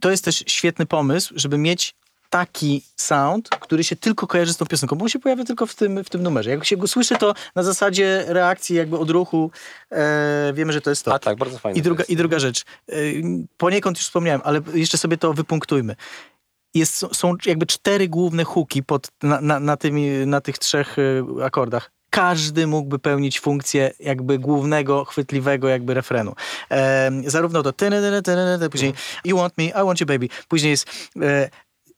B: to jest też świetny pomysł, żeby mieć taki sound, który się tylko kojarzy z tą piosenką, bo on się pojawia tylko w tym, w tym numerze. Jak się go słyszy, to na zasadzie reakcji jakby odruchu e, wiemy, że to jest to.
A: A tak, bardzo fajnie.
B: I druga. I druga rzecz. Y, Poniekąd już wspomniałem, ale jeszcze sobie to wypunktujmy. Jest, są jakby cztery główne huki pod, na, na, na, tymi, na tych trzech y, akordach. Każdy mógłby pełnić funkcję jakby głównego, chwytliwego jakby refrenu. Em, zarówno to ty, ty, ty, ty, później you want me, I want you baby. Później jest e,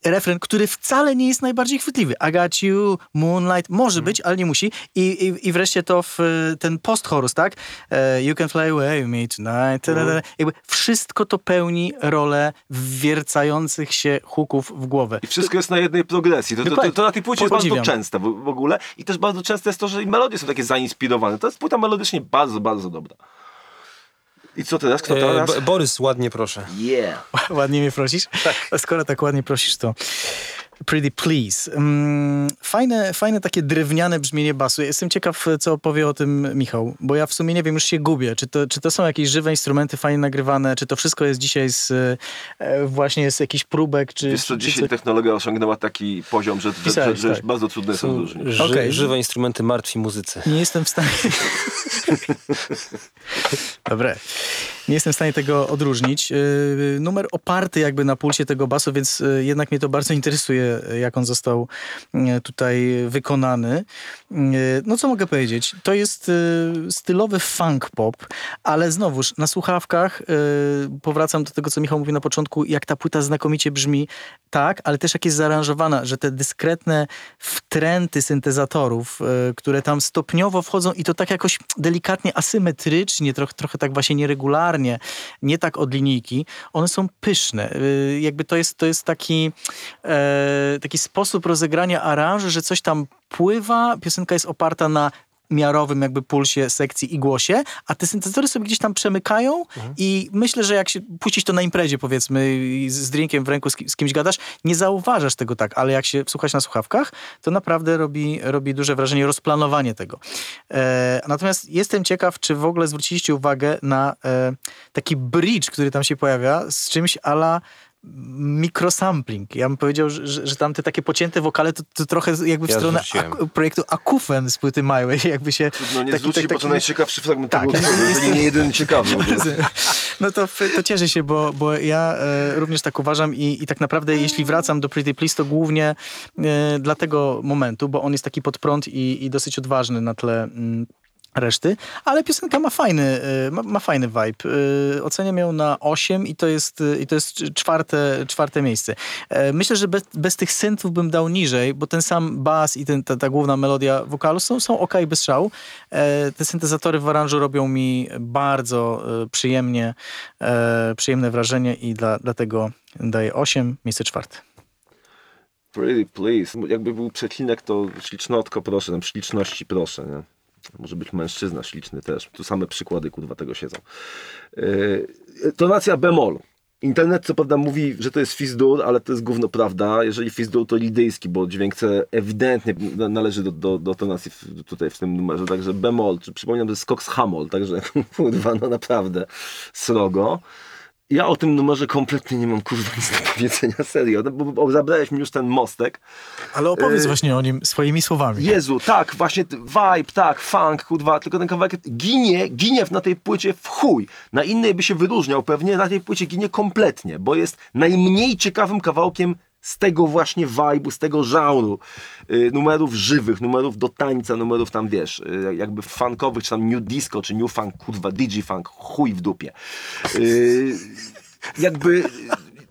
B: refren, który wcale nie jest najbardziej chwytliwy. I got you, Moonlight, może być, ale nie musi. I, i, i wreszcie to w ten post-chorus, tak? E, you can fly away with me tonight. Mm. Jakby wszystko to pełni rolę wiercających się huków w głowę.
C: I wszystko jest na jednej progresji. To, to, to, to na tej płycie jest bardzo częste w, w ogóle. I też bardzo częste jest to, że melodie są takie zainspirowane. To jest płyta melodycznie bardzo, bardzo dobra. I co teraz? Kto teraz?
A: E, Borys, ładnie proszę.
C: Yeah.
B: ładnie mnie prosisz? Tak. Skoro tak ładnie prosisz, to Pretty Please. Mm, fajne, fajne takie drewniane brzmienie basu. Jestem ciekaw, co powie o tym Michał, bo ja w sumie nie wiem, już się gubię. Czy to, czy to są jakieś żywe instrumenty fajnie nagrywane, czy to wszystko jest dzisiaj z, e, właśnie z jakichś próbek, czy...
C: Wiesz co, dzisiaj co... technologia osiągnęła taki poziom, że, Pisałeś, że, że, tak. bardzo trudne są, są.
A: Ży, okay. Żywe instrumenty martwi muzycy.
B: Nie jestem w stanie... Dobre. Nie jestem w stanie tego odróżnić. Yy, numer oparty jakby na pulsie tego basu, więc yy, jednak mnie to bardzo interesuje, jak on został yy, tutaj wykonany. No co mogę powiedzieć? To jest stylowy funk pop, ale znowuż na słuchawkach powracam do tego, co Michał mówi na początku, jak ta płyta znakomicie brzmi, tak, ale też jak jest zaaranżowana, że te dyskretne wtręty syntezatorów, które tam stopniowo wchodzą i to tak jakoś delikatnie asymetrycznie, trochę, trochę tak właśnie nieregularnie, nie tak od linijki, one są pyszne. Y, jakby to jest, to jest taki, e, taki sposób rozegrania aranży, że coś tam pływa, piosenka jest oparta na miarowym jakby pulsie sekcji i głosie, a te syntezatory sobie gdzieś tam przemykają mhm. i myślę, że jak się puścić to na imprezie powiedzmy z drinkiem w ręku z, z, kimś gadasz, nie zauważasz tego tak, ale jak się słuchasz na słuchawkach, to naprawdę robi, robi duże wrażenie rozplanowanie tego. E, natomiast jestem ciekaw, czy w ogóle zwróciliście uwagę na e, taki bridge, który tam się pojawia z czymś ala mikrosampling. Ja bym powiedział, że, że tam te takie pocięte wokale to, to trochę jakby w ja stronę ak projektu Akufen z płyty Małej, jakby się...
C: No nie taki, zwrócić, taki, bo to najciekawszy fragment tak, tego, jeżeli nie jeden ciekawy.
B: no to, to cieszę się, bo, bo ja e, również tak uważam i, i tak naprawdę jeśli wracam do Pretty Please, to głównie e, dla tego momentu, bo on jest taki pod prąd i, i dosyć odważny na tle... Mm, reszty, ale piosenka ma fajny, y, ma, ma fajny vibe. Y, oceniam ją na 8 i to jest, y, i to jest czwarte, czwarte miejsce. E, myślę, że bez, bez tych synthów bym dał niżej, bo ten sam bas i ten, ta, ta główna melodia wokalu są, są ok bez szału. E, te syntezatory w aranżu robią mi bardzo przyjemnie, e, przyjemne wrażenie i dla, dlatego daję 8, miejsce czwarte.
C: Pretty please. Jakby był przecinek, to ślicznotko proszę, tam śliczności proszę, nie? Może być mężczyzna śliczny też. Tu same przykłady kurwa tego siedzą. Yy, tonacja bemol. Internet co prawda mówi, że to jest fizdur, ale to jest gówno prawda. Jeżeli fizdur to lidyjski, bo dźwięk C ewidentnie należy do, do, do tonacji w, tutaj w tym numerze. Także bemol, czy przypominam, że jest Cox Hamol, także kurwa, no naprawdę srogo ja o tym numerze kompletnie nie mam kurwa nic do powiedzenia, serio, no, bo, bo zabrałeś mi już ten mostek.
B: Ale opowiedz e... właśnie o nim swoimi słowami.
C: Jezu, tak, właśnie vibe, tak, funk, kurwa, tylko ten kawałek ginie, ginie na tej płycie w chuj. Na innej by się wyróżniał pewnie, na tej płycie ginie kompletnie, bo jest najmniej ciekawym kawałkiem z tego właśnie vibe'u, z tego żauru, yy, numerów żywych, numerów do tańca, numerów tam, wiesz, yy, jakby funkowych, czy tam new disco, czy new funk, kurwa, digifunk, chuj w dupie. Yy, jakby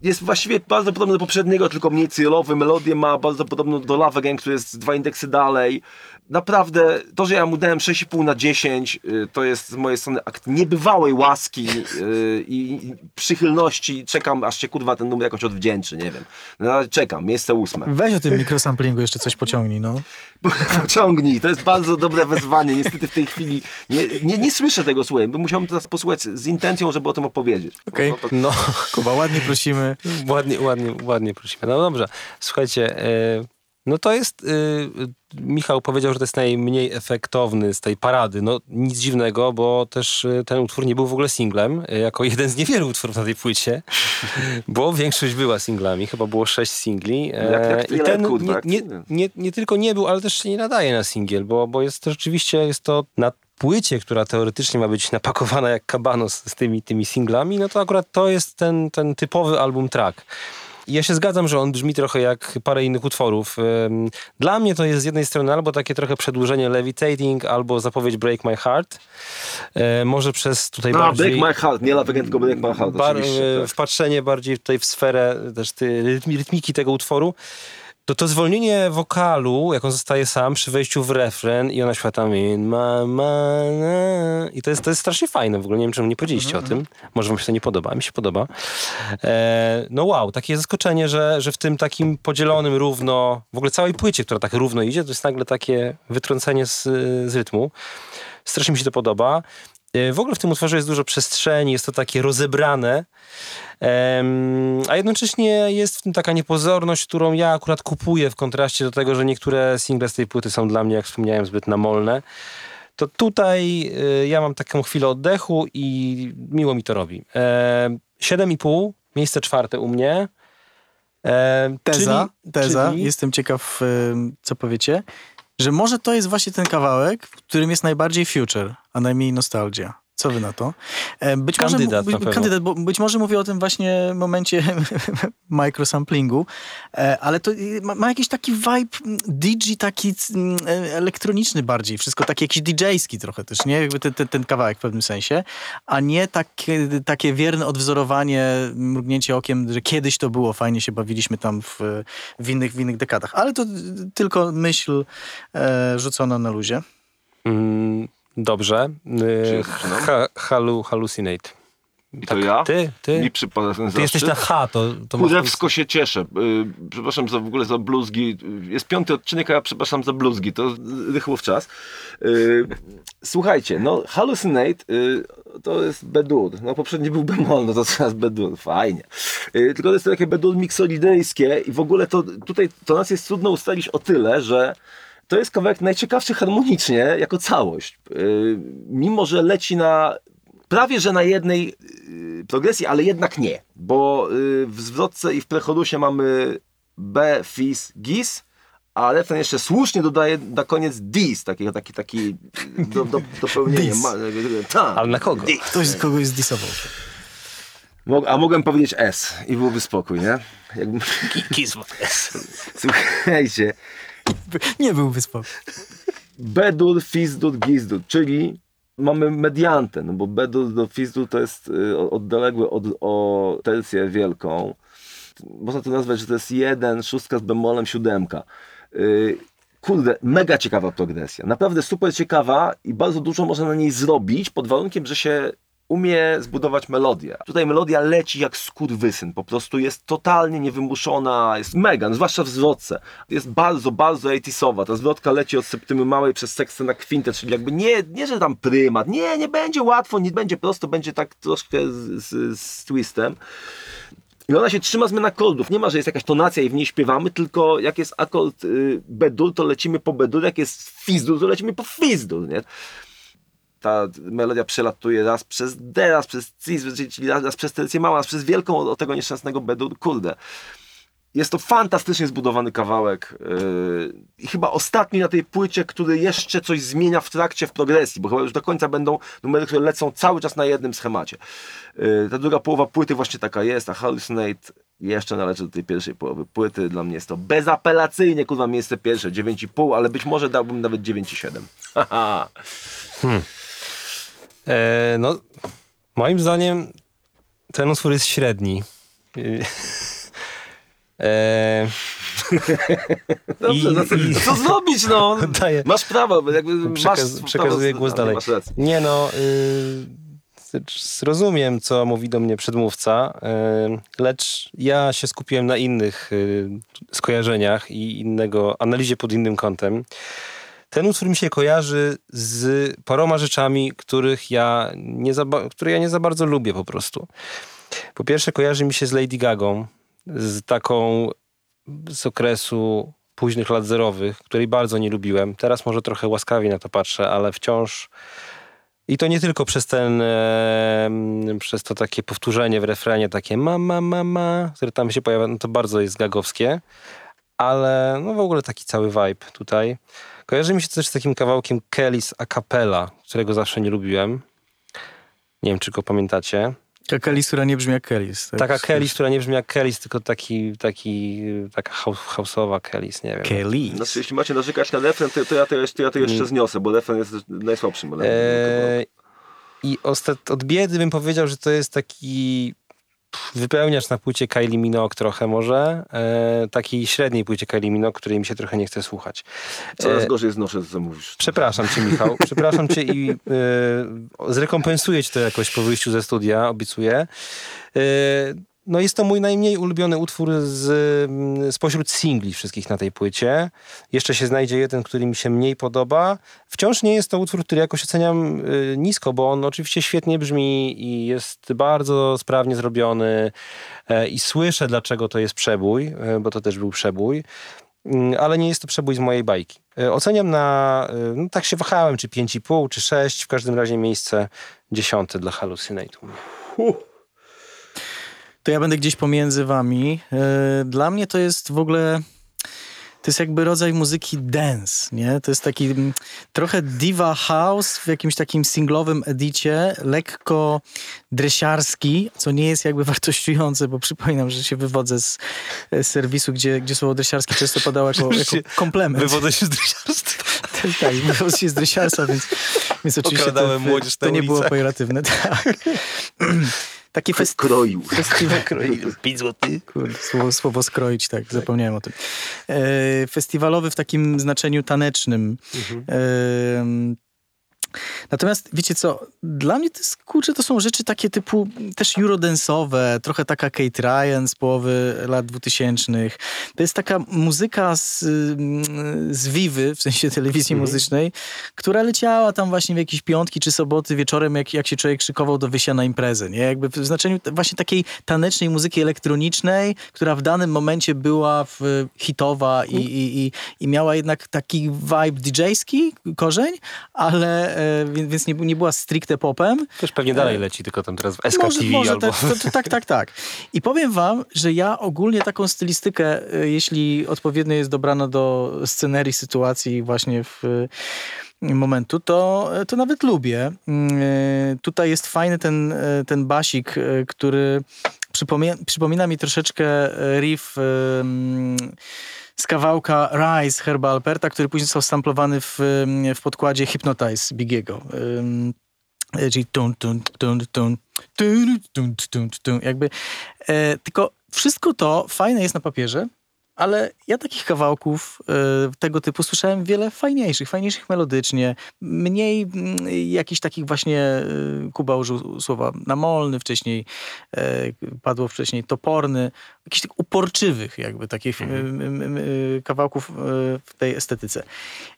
C: jest właściwie bardzo podobny do poprzedniego, tylko mniej cylowy, melodię ma bardzo podobną do Lava Gang, który jest dwa indeksy dalej naprawdę to, że ja mu dałem 6,5 na 10, y, to jest z mojej strony akt niebywałej łaski y, i przychylności. Czekam, aż się kurwa ten numer jakoś odwdzięczy, nie wiem. No, czekam, miejsce ósme.
B: Weź o tym mikrosamplingu jeszcze coś pociągnij, no.
C: Pociągnij, to jest bardzo dobre wezwanie. Niestety w tej chwili nie, nie, nie słyszę tego słuchaj, bo musiałbym teraz posłuchać z intencją, żeby o tym opowiedzieć.
B: Okej, okay. no, to... no. Kuba, ładnie prosimy.
A: Ładnie, ładnie, ładnie prosimy. No dobrze, słuchajcie... Yy no to jest, yy, Michał powiedział, że to jest najmniej efektowny z tej parady. No nic dziwnego, bo też yy, ten utwór nie był w ogóle singlem, jako jeden z niewielu utworów na tej płycie, bo większość była singlami, chyba było sześć singli.
C: Jak, jak I ten nie,
A: nie, nie, nie, tylko nie był, ale też się nie nadaje na singiel, bo, bo jest to rzeczywiście, jest to na płycie, która teoretycznie ma być napakowana jak kabanos z tymi, tymi singlami, no to akurat to jest ten, ten typowy album track. Ja się zgadzam, że on brzmi trochę jak parę innych utworów. Dla mnie to jest z jednej strony albo takie trochę przedłużenie Levitating, albo zapowiedź Break My Heart. E, może przez tutaj
C: A,
A: bardziej...
C: Break My Heart, nie Love tylko Break My Heart,
A: bar, e,
C: tak.
A: wpatrzenie bardziej tutaj w sferę też rytmiki tego utworu, to to zwolnienie wokalu, jak on zostaje sam przy wejściu w refren i ona śpiewa tam in my mind, i to jest, to jest strasznie fajne w ogóle, nie wiem czemu nie powiedzieliście o tym, może wam się to nie podoba, mi się podoba. E, no wow, takie zaskoczenie, że, że w tym takim podzielonym równo, w ogóle całej płycie, która tak równo idzie, to jest nagle takie wytrącenie z, z rytmu. Strasznie mi się to podoba. E, W ogóle w tym utworze jest dużo przestrzeni, jest to takie rozebrane, a jednocześnie jest w tym taka niepozorność, którą ja akurat kupuję w kontraście do tego, że niektóre single z tej płyty są dla mnie, jak wspomniałem, zbyt namolne. To tutaj e, ja mam taką chwilę oddechu i miło mi to robi. E, 7,5, miejsce czwarte u mnie. E,
B: Teza,
A: czyli-
B: teza,
A: czyli-
B: jestem ciekaw, co powiecie, że może to jest właśnie ten kawałek, w którym jest najbardziej future, a najmniej nostalgia. Co wy na to? E, Być
A: Kandydat
B: może,
A: na pewno.
B: kandydat, bo być może mówię o tym właśnie momencie microsamplingu, e, ale to y, ma, ma jakiś taki vibe DJ, taki e, elektroniczny bardziej, wszystko taki jakiś DJ-ski trochę też, nie? Jakby ten, ten, ten kawałek w pewnym sensie, a nie takie, takie wierne odwzorowanie, mrugnięcie okiem, że kiedyś to było, fajnie się bawiliśmy tam w, w, innych, w innych dekadach. Ale to tylko myśl e, rzucona na luzie.
A: Mm, dobrze. Y,
C: zaczynam?
A: ha, halu, hallucinate.
C: I to ja?
A: Ty, ty.
C: Mi przypada ten
A: Ty jesteś na. H, to, to masz-
C: Kurewsko się cieszę. Yy, przepraszam za w ogóle za bluzgi. Jest piąty odcinek, a ja przepraszam za bluzgi. To rychło w czas. Yy, słuchajcie, no Hallucinate yy, to jest Bedur. No poprzedni był bemol, no to teraz Bedur. Fajnie. Yy, tylko to jest takie Bedur miksolidyjskie i w ogóle to tutaj to nas jest trudno ustalić o tyle, że to jest kawałek najciekawszy harmonicznie jako całość. Yy, mimo, że leci na prawie że na jednej y, progresji, ale jednak nie, bo y, w zwrotce i w prechorusie mamy B, fis, gis, ale ten jeszcze słusznie dodaje na koniec dis, takiego, taki, taki do, do, dopełnienie. Ma, ta,
A: Ale na kogo?
C: dis.
B: Ktoś z kogoś zdisował.
C: A mogłem powiedzieć S i byłoby spokój, nie? Jakbym... Słuchajcie,
B: Nie byłby spokój.
C: Bedur, Fizdur, Gizdur, czyli mamy mediantę, no bo Bedur do Fizdur to jest y, odległe od o tercję wielką. Można to nazwać, że to jest jeden, szóstka z bemolem, siódemka. Y, Kurde, mega ciekawa progresja. Naprawdę super ciekawa i bardzo dużo można na niej zrobić pod warunkiem, że się umie zbudować melodię. Tutaj melodia leci jak skurwysyn, po prostu jest totalnie niewymuszona, jest mega, no zwłaszcza w zwrotce. Jest bardzo, bardzo 80sowa. Ta zwrotka leci od septymy małej przez sekstę na kwintę, czyli jakby nie, nie, że tam prymat, nie, nie będzie łatwo, nie będzie prosto, będzie tak troszkę z, z, z twistem. I ona się trzyma zmian akordów. Nie ma, że jest jakaś tonacja i w niej śpiewamy, tylko jak jest akord y, B-dur, to lecimy po B-dur, jak jest fizdur, to lecimy po fizdur, nie? Ta melodia przelatuje raz przez D, raz przez cis, czyli raz, raz przez tercję małą, raz przez wielką od, tego nieszczęsnego B-dur. Kurde. Jest to fantastycznie zbudowany kawałek yy, chyba ostatni na tej płycie, który jeszcze coś zmienia w trakcie, w progresji, bo chyba już do końca będą numery, które lecą cały czas na jednym schemacie. Yy, ta druga połowa płyty właśnie taka jest, a Hallucinate jeszcze należy do tej pierwszej połowy płyty. Dla mnie jest to bezapelacyjnie, kurwa, miejsce pierwsze, 9,5, ale być może dałbym nawet 9,7. Haha.
A: E, no, moim zdaniem ten utwór jest średni. E,
C: Dobrze,
A: I-
C: no,
A: i-
C: co zrobić, no?
A: Daję.
C: Masz prawo, jakby
A: przekaz,
C: masz
A: przekazuję
C: prawo-
A: głos
C: a,
A: dalej. Nie no, y, zrozumiem, co mówi do mnie przedmówca, y, lecz ja się skupiłem na innych y, skojarzeniach i innego, analizie pod innym kątem. Ten utwór mi się kojarzy z paroma rzeczami, których ja nie za, które ja nie za bardzo lubię po prostu. Po pierwsze kojarzy mi się z Lady Gagą, z taką z okresu późnych lat zerowych, której bardzo nie lubiłem. Teraz może trochę łaskawiej na to patrzę, ale wciąż i to nie tylko przez ten, e, przez to takie powtórzenie w refrenie, takie ma, ma, ma, ma, które tam się pojawia, no to bardzo jest gagowskie, ale no w ogóle taki cały vibe tutaj. Kojarzy mi się też z takim kawałkiem Kelly's a cappella, którego zawsze nie lubiłem. Nie wiem, czy go pamiętacie.
B: Taka Kellys, która nie brzmi jak Kellys. Tak?
A: Taka Kellys, która nie brzmi jak Kellys, tylko taki, taki, taka house'owa Kellys, nie wiem.
B: Kellys.
C: Znaczy, jeśli macie narzekać na refren, to, to, ja, to, to ja to jeszcze
A: Mm.
C: zniosę, bo refren jest najsłabszym elementem.
A: Eee, I ostat... od biedy bym powiedział, że to jest taki wypełniacz na płycie Kylie Minogue trochę może. Eee, takiej średniej płycie Kylie Minogue, której mi się trochę nie chce słuchać.
C: Coraz
A: e,
C: gorzej znoszę, co mówisz.
A: Przepraszam cię, Michał. Przepraszam cię i e, zrekompensuję ci to jakoś po wyjściu ze studia, obiecuję. E, no jest to mój najmniej ulubiony utwór z, mm, spośród singli wszystkich na tej płycie. Jeszcze się znajdzie jeden, który mi się mniej podoba. Wciąż nie jest to utwór, który jakoś oceniam e, nisko, bo on oczywiście świetnie brzmi i jest bardzo sprawnie zrobiony e, i słyszę, dlaczego to jest przebój, e, bo to też był przebój. Mm, ale nie jest to przebój z mojej bajki. E, Oceniam na, no tak się wahałem, czy 5,5, czy 6, w każdym razie miejsce dziesiąte dla Hallucinate. u mnie.
B: To ja będę gdzieś pomiędzy wami. E, Dla mnie to jest w ogóle... To jest jakby rodzaj muzyki dance, nie? To jest taki mm, trochę diva house w jakimś takim singlowym edicie, lekko dresiarski, co nie jest jakby wartościujące, bo przypominam, że się wywodzę z e, serwisu, gdzie, gdzie słowo dresiarski często padało jako, jako komplement.
A: Wywodzę się z dresiarstwa.
B: Tak, tak, wywodzę się z dresiarstwa, więc, więc oczywiście to,
A: młodzież
B: to nie było pejoratywne. Tak. Taki fest,
C: Kroił.
B: festiwal...
A: 5 zł.
B: Słowo, słowo skroić, tak, zapomniałem o tym. E, festiwalowy w takim znaczeniu tanecznym. E, Natomiast wiecie co, dla mnie to jest, kurczę, to są rzeczy takie typu też eurodensowe, trochę taka Kate Ryan z połowy lat 2000. To jest taka muzyka z, mm, z Vivy, w sensie telewizji muzycznej, która leciała tam właśnie w jakieś piątki czy soboty wieczorem, jak, jak się człowiek szykował do wyjścia na imprezę, nie? Jakby w znaczeniu właśnie takiej tanecznej muzyki elektronicznej, która w danym momencie była w, hitowa i, i, i, i miała jednak taki vibe DJ-ski, korzeń, ale więc, więc nie, nie była stricte popem.
A: Też pewnie dalej leci, tylko tam teraz w SK
B: Może,
A: TV
B: może
A: albo...
B: tak, to, tak, tak, tak. I powiem wam, że ja ogólnie taką stylistykę, e, jeśli odpowiednio jest dobrana do scenerii, sytuacji właśnie w e, momentu, to, to nawet lubię. Mm, e, Tutaj jest fajny ten, e, ten basik, e, który przypomina, przypomina mi troszeczkę e, riff e, z kawałka Rise Herba Alperta, który później został samplowany w, w podkładzie Hypnotize Bigiego. E, Czyli tun, tun, tun, tun, tun, tun, tun, tun, jakby. E, tylko wszystko to fajne jest na papierze, ale ja takich kawałków e, tego typu słyszałem wiele fajniejszych, fajniejszych melodycznie, mniej mm, jakichś takich właśnie, e, Kuba użył słowa namolny wcześniej, padło wcześniej toporny, jakichś tak uporczywych jakby takich
A: Mhm.
B: y, kawałków y, w tej estetyce.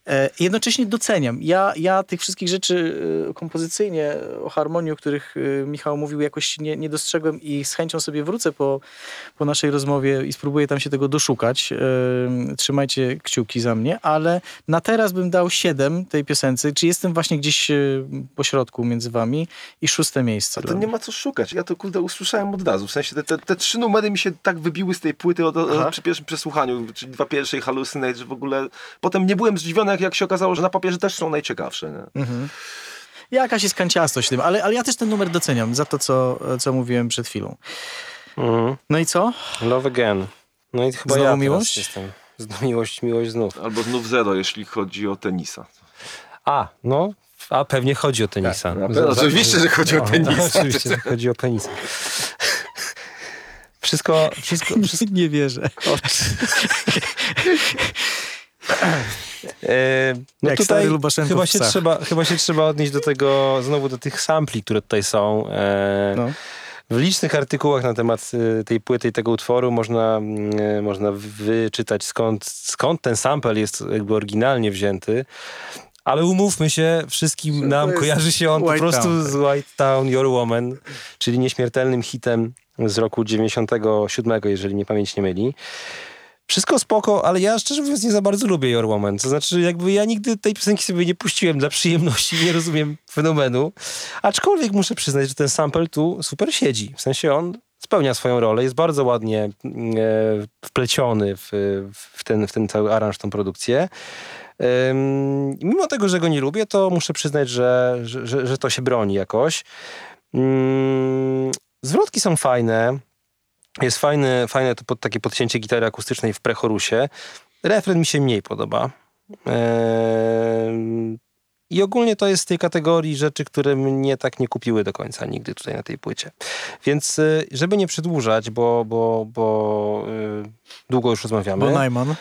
B: E, Jednocześnie doceniam. Ja, ja tych wszystkich rzeczy kompozycyjnie, o harmonii, o których Michał mówił, jakoś nie, nie dostrzegłem i z chęcią sobie wrócę po, po naszej rozmowie i spróbuję tam się tego doszukać. E, Trzymajcie kciuki za mnie, ale na teraz bym dał 7 tej piosence. Czy jestem właśnie gdzieś po środku między wami i szóste miejsce.
C: A to nie ma co szukać. Ja to kurde usłyszałem od razu. W sensie te, te, te trzy numery mi się tak wybiły z tej płyty od, od, przy pierwszym przesłuchaniu, czyli dwa pierwsze i Hallucinate, że w ogóle potem nie byłem zdziwiony, jak, jak się okazało, że na papierze też są najciekawsze. Nie?
B: Mhm. Jakaś jest kanciastość w tym, ale, ale ja też ten numer doceniam za to, co, co mówiłem przed chwilą.
A: Mhm.
B: No i co?
A: Love Again. No i chyba
B: Znowu
A: ja
B: miłość?
A: jestem. Z- Miłość, miłość znów.
C: Albo znów zero, jeśli chodzi o tenisa.
A: A, no, a pewnie chodzi o tenisa.
C: Tak, oczywiście, że chodzi o tenisa.
A: Oczywiście, że chodzi o penisa. Wszystko, wszystko, wszystko
B: Nie wierzę.
A: E, no
B: Jak
A: tutaj chyba się, trzeba, chyba się trzeba odnieść do tego, znowu do tych sampli, które tutaj są. E,
B: No.
A: W licznych artykułach na temat y, tej płyty i tego utworu można, e, można wyczytać skąd, skąd ten sample jest jakby oryginalnie wzięty. Ale umówmy się, wszystkim nam kojarzy się on po
B: White
A: prostu
B: Town,
A: z White Town, Your Woman, czyli nieśmiertelnym hitem z roku 97, jeżeli mnie pamięć nie myli. Wszystko spoko, ale ja szczerze mówiąc nie za bardzo lubię Your Woman. To znaczy jakby ja nigdy tej piosenki sobie nie puściłem dla przyjemności, nie rozumiem fenomenu. Aczkolwiek muszę przyznać, że ten sample tu super siedzi. W sensie on spełnia swoją rolę, jest bardzo ładnie mm, e, wpleciony w, w, ten, w ten cały aranż, tą produkcję. Ym, mimo tego, że go nie lubię, to muszę przyznać, że, że, że, że to się broni jakoś. Ym, zwrotki są fajne. Jest fajne, fajne to pod, takie podcięcie gitary akustycznej w prechorusie. Refren mi się mniej podoba. Eee, I ogólnie to jest z tej kategorii rzeczy, które mnie tak nie kupiły do końca nigdy tutaj na tej płycie. Więc y, żeby nie przedłużać, bo, bo, bo y, długo już rozmawiamy.
B: Bo Najman.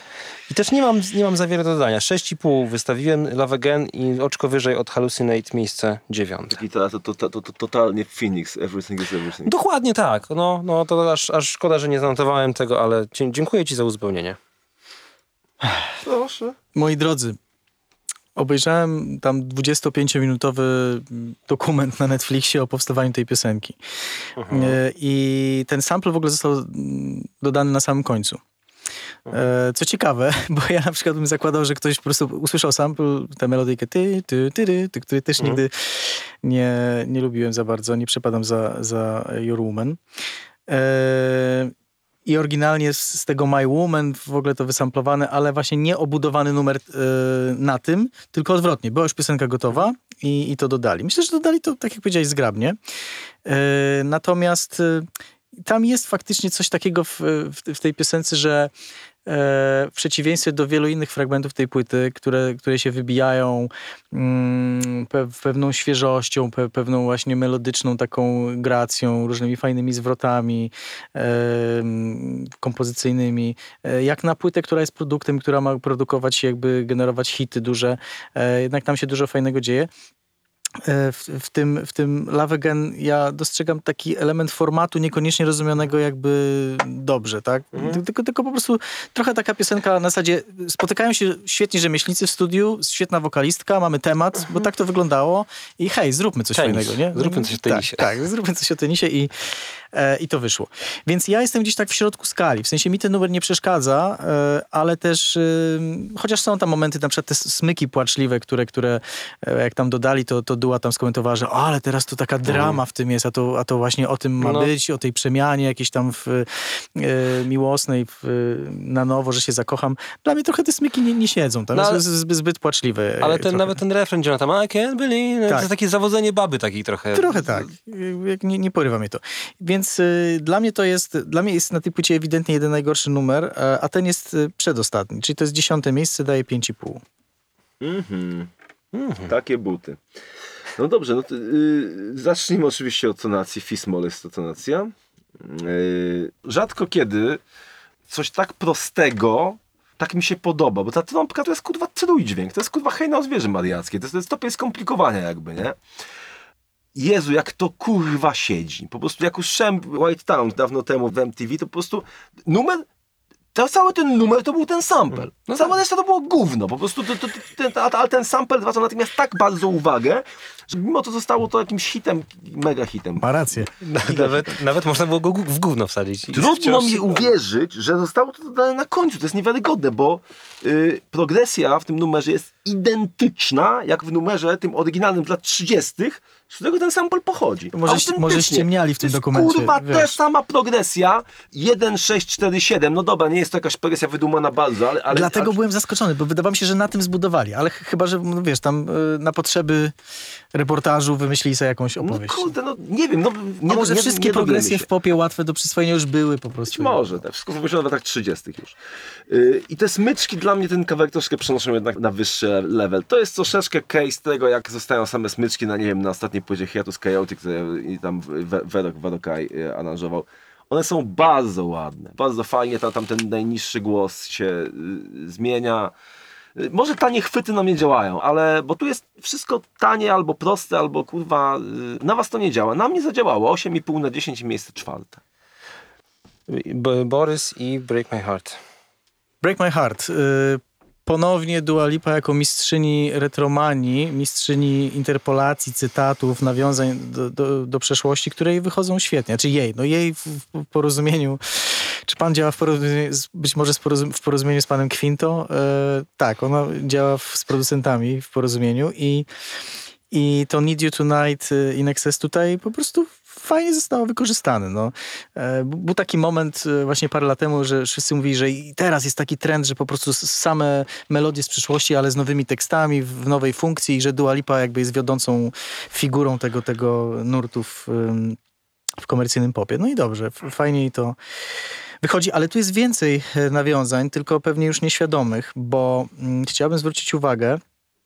A: I też nie mam, nie mam za wiele do dodania. 6,5 wystawiłem Love Again i oczko wyżej od Hallucinate miejsce dziewiąte.
C: Gitara to, to, to, to, to totalnie Phoenix, everything is everything.
A: Dokładnie tak. No, no to aż, aż szkoda, że nie zanotowałem tego, ale dziękuję ci za uzupełnienie.
C: Proszę.
B: Moi drodzy, obejrzałem tam 25-minutowy dokument na Netflixie o powstawaniu tej piosenki. E, I ten sample w ogóle został mm, dodany na samym końcu. E, Co ciekawe, bo ja na przykład bym zakładał, że ktoś po prostu usłyszał sample, tę melodyjkę ty, ty, ty, ty, ty której też nigdy nie, nie lubiłem za bardzo, nie przepadam za, za Your Woman. I oryginalnie z, z tego My Woman w ogóle to wysamplowane, ale właśnie nie obudowany numer e, na tym, tylko odwrotnie. Była już piosenka gotowa i, i to dodali. Myślę, że dodali to, tak jak powiedziałeś, zgrabnie. E, natomiast e, tam jest faktycznie coś takiego w, w, w tej piosence, że w przeciwieństwie do wielu innych fragmentów tej płyty, które, które się wybijają mm, pe, pewną świeżością, pe, pewną właśnie melodyczną taką gracją, różnymi fajnymi zwrotami e, mm, kompozycyjnymi, e, jak na płytę, która jest produktem, która ma produkować, jakby generować hity duże, e, jednak tam się dużo fajnego dzieje. E, w, w, tym, w tym Love Again ja dostrzegam taki element formatu niekoniecznie rozumianego jakby dobrze, tak?
A: Mhm.
B: Tylko, tylko po prostu trochę taka piosenka na zasadzie spotykają się świetni rzemieślnicy w studiu, świetna wokalistka, mamy temat, bo tak to wyglądało i hej, zróbmy coś
A: Tenis.
B: fajnego, nie?
A: Zróbmy coś o tenisie.
B: Tak, tak, zróbmy coś o tenisie i, i to wyszło. Więc ja jestem gdzieś tak w środku skali, w sensie mi ten numer nie przeszkadza, e, ale też e, chociaż są tam momenty, na przykład te smyki płaczliwe, które, które e, jak tam dodali, to, to Dua tam skomentowała, że o, ale teraz to taka drama w tym jest, a to, a to właśnie o tym ma
A: No.
B: być, o tej przemianie jakiejś tam w, e, miłosnej w, na nowo, że się zakocham. Dla mnie trochę te smyki nie, nie siedzą, tam
A: No,
B: jest
A: ale-
B: zbyt, zbyt płaczliwe. e,
A: Ale ten,
B: trochę.
A: nawet ten refren, tam I can't believe, to
B: Tak.
A: jest takie zawodzenie baby takiej trochę.
B: Trochę tak. Nie, nie porywa mnie to. Więc y, dla mnie to jest, dla mnie jest na tej płycie ewidentnie jeden najgorszy numer, e, a ten jest y, przedostatni, czyli to jest dziesiąte miejsce, daje 5,5.
C: Mhm. Takie buty. No dobrze, no to, yy, zacznijmy oczywiście od tonacji. Fismol jest to tonacja. Yy, rzadko kiedy coś tak prostego tak mi się podoba, bo ta trąbka to jest kurwa trójdźwięk, to jest kurwa hejna o zwierzę mariackie, to jest, to jest stopień skomplikowania jakby, nie? Jezu, jak to kurwa siedzi. Po prostu jak usłyszałem White Town dawno temu w MTV, to po prostu numer to cały ten numer to był ten sample.
A: No
C: Cała
A: tak.
C: reszta to było gówno. Po prostu to, to, to, ale ten sample zwracał natychmiast tak bardzo uwagę, że mimo to zostało to jakimś hitem, mega hitem.
B: Ma rację.
A: Nawet, nawet można było go w gówno wsadzić.
C: Trudno mi uwierzyć, że zostało to dodane na końcu. To jest niewiarygodne, bo y, progresja w tym numerze jest identyczna jak w numerze tym oryginalnym z lat 30., z którego ten sample pochodzi.
B: Może- może ściemniali w tym dokumencie,
C: Kurwa,
B: wiesz.
C: ta sama progresja 1, 6, 4, 7. No dobra, nie jest to jakaś progresja wydumana bardzo, ale... ale
B: Dlatego byłem zaskoczony, bo wydawało mi się, że na tym zbudowali, ale ch- chyba, że no wiesz, tam y, na potrzeby reportażu wymyślili sobie jakąś
C: No
B: opowieść.
C: kurde, no nie wiem. No, nie,
B: A może
C: nie,
B: wszystkie
C: nie
B: progresje w popie łatwe do przyswojenia już były po prostu.
C: Być może, tak. Wszystko wymyślono w latach 30. już. I te smyczki dla mnie ten kawałek troszkę przenoszą jednak na wyższy level. To jest troszeczkę case tego, jak zostają same smyczki na, nie wiem, na ostatniej płycie Hiatus Coyote, które tam We- Werok Wadokaj yy, aranżował. One są bardzo ładne, bardzo fajnie, tam, tam ten najniższy głos się yy, zmienia. Yy, Może tanie chwyty na mnie działają, ale bo tu jest wszystko tanie albo proste, albo kurwa, yy, na was to nie działa. Na mnie zadziałało 8,5 na 10 i miejsce czwarte.
A: Borys i Break My Heart.
B: Break My Heart. Y, ponownie Dua Lipa jako mistrzyni retromanii, mistrzyni interpolacji, cytatów, nawiązań do, do, do przeszłości, które jej wychodzą świetnie. Znaczy jej, no jej w, w porozumieniu, czy pan działa w porozumieniu, być może w porozumieniu z panem Quinto? E, tak, ona działa w, z producentami w porozumieniu i i to Need You Tonight y, in Excess tutaj po prostu fajnie zostało wykorzystane. No. E, Był taki moment e, właśnie parę lat temu, że wszyscy mówili, że i teraz jest taki trend, że po prostu same melodie z przyszłości, ale z nowymi tekstami, w nowej funkcji i że Dua Lipa jakby jest wiodącą figurą tego, tego nurtu w, w komercyjnym popie. No i dobrze, fajniej to wychodzi, ale tu jest więcej e, nawiązań, tylko pewnie już nieświadomych, bo mm, chciałbym zwrócić uwagę,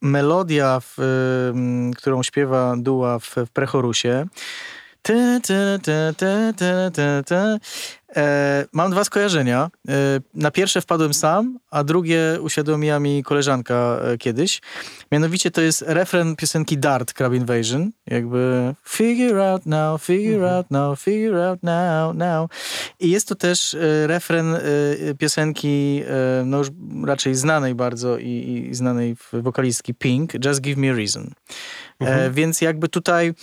B: melodia, w, którą śpiewa Dua w, w prechorusie, ty, ty, ty. E, mam dwa skojarzenia. E, na pierwsze wpadłem sam, a drugie uświadomiła mi koleżanka e, kiedyś. Mianowicie to jest refren piosenki Dart Crab Invasion. Jakby figure out now, figure mhm. out now, figure out now, now. I jest to też e, refren e, piosenki e, no już raczej znanej bardzo i, i znanej wokalistki Pink, Just Give Me a Reason. Mhm. więc jakby tutaj,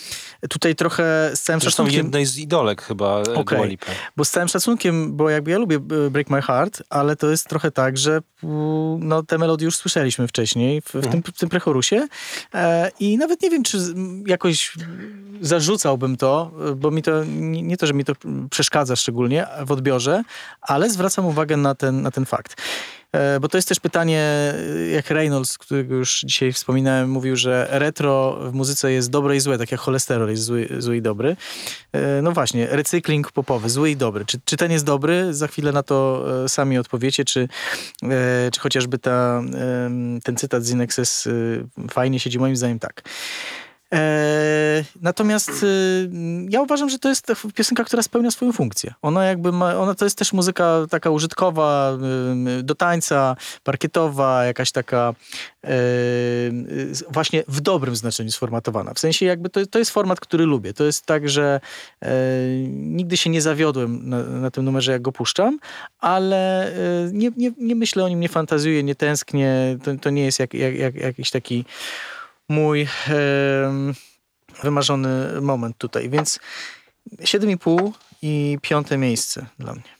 B: tutaj trochę z całym
A: Zresztą szacunkiem... jednej z idolek chyba okay.
B: Bo z całym szacunkiem, bo jakby ja lubię e, Break My Heart, ale to jest trochę tak, że no, te melodie już słyszeliśmy wcześniej w, w, tym, w tym prechorusie e, i nawet nie wiem, czy jakoś zarzucałbym to, bo mi to, nie, nie to, że mi to przeszkadza szczególnie w odbiorze, ale zwracam uwagę na ten, na ten fakt. E, bo to jest też pytanie, e, jak Reynolds, którego już dzisiaj wspominałem, mówił, że retro w muzyce jest dobre i złe, tak jak cholesterol jest zły, zły i dobry. E, no właśnie, recykling popowy, zły i dobry. Czy, czy ten jest dobry? Za chwilę na to sami odpowiecie, czy, czy chociażby ta, ten cytat z Inexes fajnie siedzi? Moim zdaniem tak. E, natomiast y, ja uważam, że to jest piosenka, która spełnia swoją funkcję. Ona jakby ma, ona to jest też muzyka taka użytkowa, y, do tańca, parkietowa, jakaś taka e, właśnie w dobrym znaczeniu sformatowana. W sensie jakby to, to jest format, który lubię. To jest tak, że e, nigdy się nie zawiodłem na, na tym numerze, jak go puszczam, ale nie, nie, nie myślę o nim, nie fantazuję, nie tęsknię. To, to nie jest jak, jak, jak, jakiś taki mój wymarzony moment tutaj. Więc 7,5 i piąte miejsce dla mnie.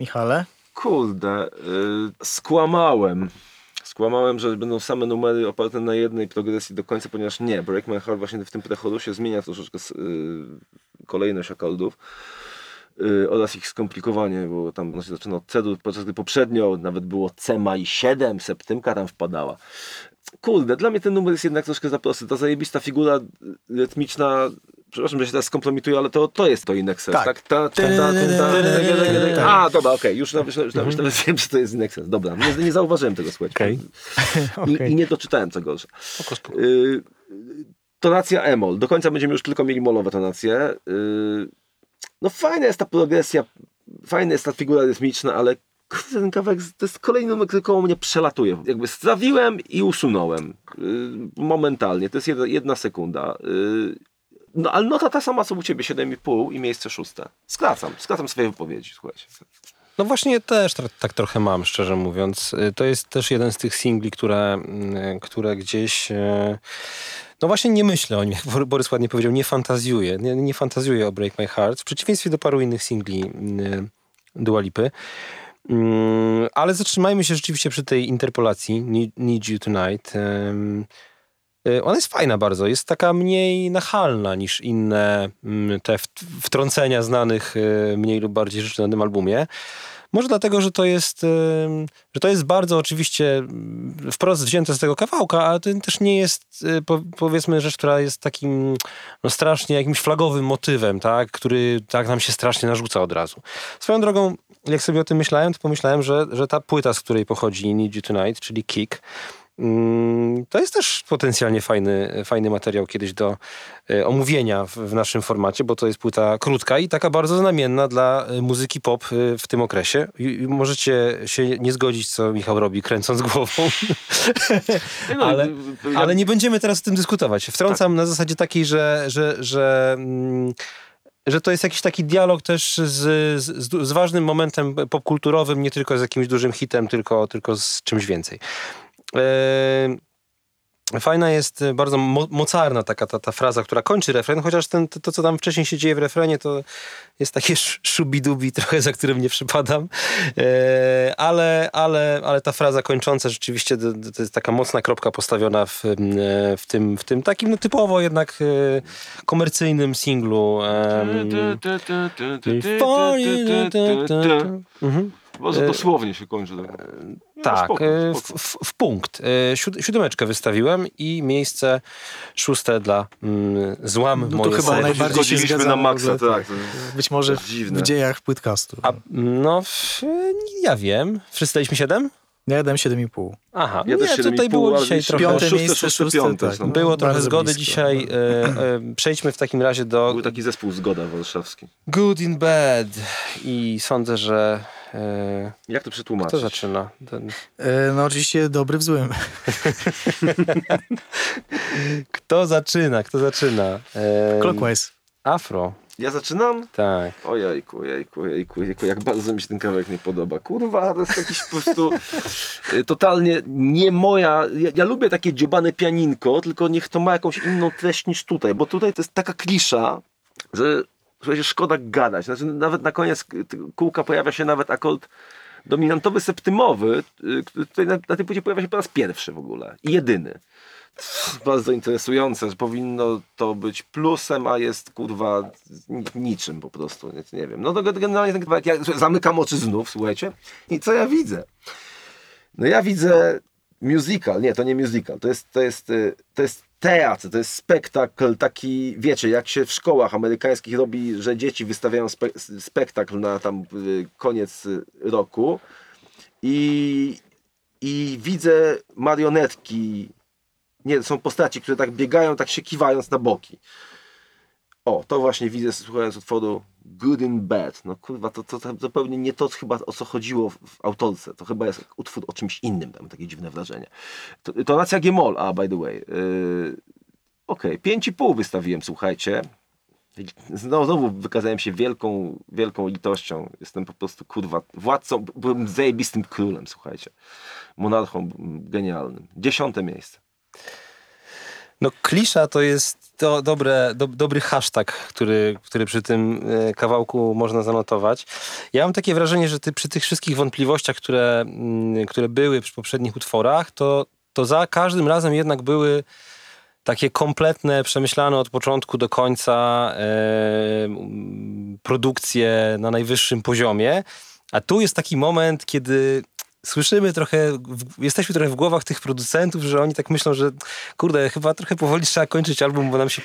B: Michale?
C: Kurde, yy, skłamałem. Skłamałem, że będą same numery oparte na jednej progresji do końca, ponieważ nie, Break My Heart właśnie w tym prechorusie zmienia troszeczkę yy, kolejność akordów yy, oraz ich skomplikowanie, bo tam ono się zaczyna od C, podczas gdy poprzednio nawet było C ma i 7, septymka tam wpadała kurde, dla mnie ten numer jest jednak troszkę za prosty. Ta zajebista figura rytmiczna, przepraszam, że się teraz skompromituję, ale to, to jest to Inexes, tak? tak? Ta, ta, ta, A, dobra, okej, już nawet, już nawet wiem, że to jest Inexes. Dobra, nie, nie zauważyłem tego, słuchajcie. I, I nie doczytałem, co gorsze. Y, tonacja emol. Do końca będziemy już tylko mieli molowe tonacje. Y, no fajna jest ta progresja, fajna jest ta figura rytmiczna, ale ten kawałek to jest kolejny numer, który koło mnie przelatuje. Jakby strawiłem i usunąłem. Yy, momentalnie. To jest jedna, jedna sekunda. Yy, no ale nota ta sama co u ciebie, 7,5 i miejsce szóste. Skracam, skracam swoje wypowiedzi, słuchajcie.
A: No właśnie też tak trochę mam, szczerze mówiąc. Y, to jest też jeden z tych singli, które, y, które gdzieś... Y, no właśnie nie myślę o nim, jak Borys ładnie powiedział, nie fantazjuję. Nie, nie fantazjuję o Break My Heart, w przeciwieństwie do paru innych singli Dua Lipy. Mm, ale zatrzymajmy się rzeczywiście przy tej interpolacji Need You Tonight. Y, ona jest fajna bardzo, jest taka mniej nachalna niż inne mm, te wtrącenia znanych y, mniej lub bardziej rzeczy na tym albumie. Może dlatego, że to jest, że to jest bardzo oczywiście mm, wprost wzięte z tego kawałka, ale to też nie jest y, powiedzmy rzecz, która jest takim no strasznie jakimś flagowym motywem, tak, który tak nam się strasznie narzuca od razu. Swoją drogą, jak sobie o tym myślałem, to pomyślałem, że, że ta płyta, z której pochodzi Need You Tonight, czyli Kick, Mm, to jest też potencjalnie fajny, fajny materiał kiedyś do e, omówienia w, w, naszym formacie, bo to jest płyta krótka i taka bardzo znamienna dla e, muzyki pop e, w tym okresie. I, możecie się nie zgodzić, co Michał robi, kręcąc głową. No, ale, ale nie będziemy teraz o tym dyskutować. Wtrącam tak. na zasadzie takiej, że, że, że mm, że to jest jakiś taki dialog też z, z, z, ważnym momentem popkulturowym, nie tylko z jakimś dużym hitem, tylko, tylko z czymś więcej. Yy, fajna jest y, bardzo mo mocarna taka ta, ta fraza, która kończy refren, chociaż ten, to, to, co tam wcześniej się dzieje w refrenie, to jest takie szubidubi trochę, za którym nie przypadam. Yy, ale, ale, ale ta fraza kończąca rzeczywiście to, to, jest taka mocna kropka postawiona w, y, w, tym, w tym takim no, typowo jednak yy, komercyjnym singlu. Mhm.
C: Może dosłownie się kończy. Tak, no,
A: tak
C: spoko,
A: e,
C: spoko.
A: W, w, w punkt. E, siód- Siódemeczkę wystawiłem i miejsce szóste dla mm, Złam
B: to
A: moje
B: chyba najbardziej się
C: Zgodziliśmy na
B: zgadzamy w
C: maksa, tak.
B: Być może
C: To
B: w dziejach płytcastu.
A: A, no, w, ja wiem. Wszyscy daliśmy siedem?
B: Ja dałem 7,5.
A: Aha,
C: Ja
A: nie, tutaj
C: 7,5,
A: było
C: ale
A: dzisiaj trochę...
B: Piąte
C: szóste,
B: miejsce,
C: szóste,
B: szóste,
C: piąte,
B: tak.
C: no.
A: Było trochę
B: Bardzo
A: zgody
B: blisko.
A: dzisiaj. E, e, przejdźmy w takim razie do
C: Był taki zespół Zgoda warszawski.
A: Good in Bad i sądzę, że... E,
C: Jak to przetłumaczyć?
A: kto zaczyna? Ten,
B: E, no oczywiście dobry w złym.
A: kto zaczyna? Kto zaczyna? E,
B: Clockwise.
A: Afro,
C: Ja zaczynam?
A: tak.
C: Ojejku, ojejku, ojejku, ojejku, jak bardzo mi się ten kawałek nie podoba. Kurwa, to jest jakiś po prostu y, totalnie nie moja... Ja, ja lubię takie dziobane pianinko, tylko niech to ma jakąś inną treść niż tutaj, bo tutaj to jest taka klisza, że słuchajcie, szkoda gadać. Znaczy, nawet na koniec kółka pojawia się nawet akord dominantowy septymowy, y, który tutaj na, na tej płycie pojawia się po raz pierwszy w ogóle i jedyny. Bardzo interesujące, że powinno to być plusem, a jest kurwa ni- niczym po prostu, nie, nie wiem. No to generalnie ten kawałek, ja zamykam oczy znów, słuchajcie, i co ja widzę? No ja widzę musical, nie, to nie musical, to jest, to jest, y, to jest teatr, to jest spektakl taki, wiecie, jak się w szkołach amerykańskich robi, że dzieci wystawiają spe, spektakl na tam y, koniec roku i, i widzę marionetki, nie, są postaci, które tak biegają, tak się kiwając na boki. O, to właśnie widzę słuchając utworu Good and Bad. No kurwa, to, to, to zupełnie nie to chyba o co chodziło w, w autorce. To chyba jest utwór o czymś innym, mam takie dziwne wrażenie. To, tonacja G-moll, a by the way. Yy, Okej, i pół wystawiłem, słuchajcie. Znowu, znowu wykazałem się wielką, wielką litością. Jestem po prostu, kurwa, władcą, byłem zajebistym królem, słuchajcie. Monarchą genialnym. Dziesiąte miejsce.
A: No klisza to jest to dobre, do, dobry hashtag, który, który przy tym e, kawałku można zanotować. Ja mam takie wrażenie, że ty przy tych wszystkich wątpliwościach, które, mm, które były przy poprzednich utworach, to, to za każdym razem jednak były takie kompletne, przemyślane od początku do końca e, produkcje na najwyższym poziomie. A tu jest taki moment, kiedy słyszymy trochę, jesteśmy trochę w głowach tych producentów, że oni tak myślą, że kurde, chyba trochę powoli trzeba kończyć album, bo nam się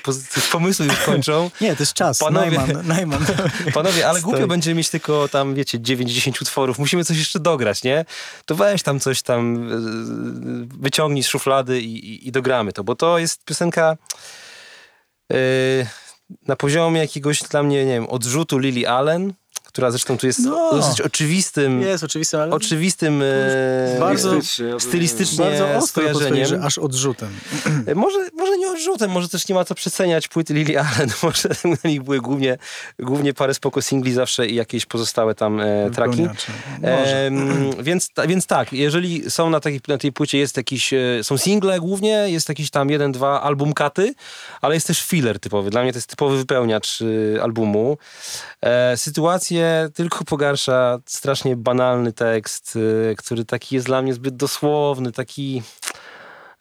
A: pomysły już kończą.
B: Nie, to jest czas.
A: Panowie-
B: Najman, Najman.
A: Panowie, ale
B: Stoi.
A: głupio będzie mieć tylko tam, wiecie, 9-10 utworów. Musimy coś jeszcze dograć, nie? To weź tam coś tam, yy, wyciągnij z szuflady i, i, i dogramy to, bo to jest piosenka yy, na poziomie jakiegoś dla mnie, nie wiem, odrzutu Lily Allen, która zresztą tu jest
B: No.
A: dosyć oczywistym,
B: Jest oczywiste, ale
A: oczywistym yy,
B: Bardzo-
C: Stylistycznie,
B: bardzo ostro
A: skojarzeniem.
B: że aż odrzutem.
A: E, Może, może nie odrzutem, może też nie ma co przeceniać płyty Lily Allen. Może na nich były głównie, głównie parę spoko singli zawsze i jakieś pozostałe tam e, traki. Em, więc, ta- więc tak, jeżeli są na, takiej, na tej płycie jest jakiś, e, są single głównie, jest jakiś tam jeden, dwa album katy, ale jest też filler typowy. Dla mnie to jest typowy wypełniacz y, albumu. E, tylko pogarsza strasznie banalny tekst, y, który taki jest dla mnie zbyt dosłowny, taki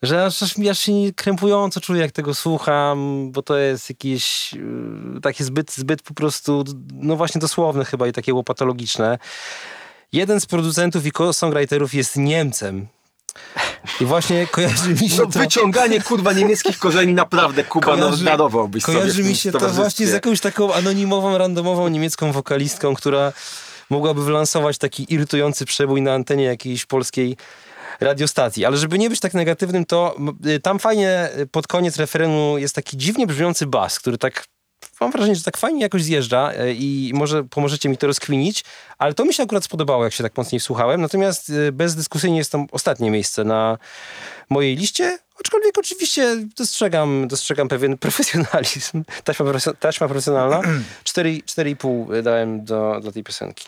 A: że aż, aż, aż się krępująco czuję, jak tego słucham, bo to jest jakieś yy, takie zbyt, zbyt po prostu, no właśnie dosłowne chyba i takie łopatologiczne. Jeden z producentów i songwriterów jest Niemcem. I właśnie kojarzy mi się
C: No,
A: to...
C: wyciąganie kurwa niemieckich korzeni naprawdę Kuba no,
A: Kojarzy-
C: darowałbyś sobie w
A: Kojarzy
C: tym
A: mi się to właśnie z jakąś taką anonimową, randomową niemiecką wokalistką, która mogłaby wylansować taki irytujący przebój na antenie jakiejś polskiej radiostacji. Ale żeby nie być tak negatywnym, to y, tam fajnie y, pod koniec referenu jest taki dziwnie brzmiący bas, który tak mam wrażenie, że tak fajnie jakoś zjeżdża y, i może pomożecie mi to rozkminić, ale to mi się akurat spodobało, jak się tak mocniej słuchałem. Natomiast y, bezdyskusyjnie jest to ostatnie miejsce na mojej liście, aczkolwiek oczywiście dostrzegam, dostrzegam pewien profesjonalizm. Taśma, taśma profesjonalna. 4 4,5 dałem do, dla tej piosenki.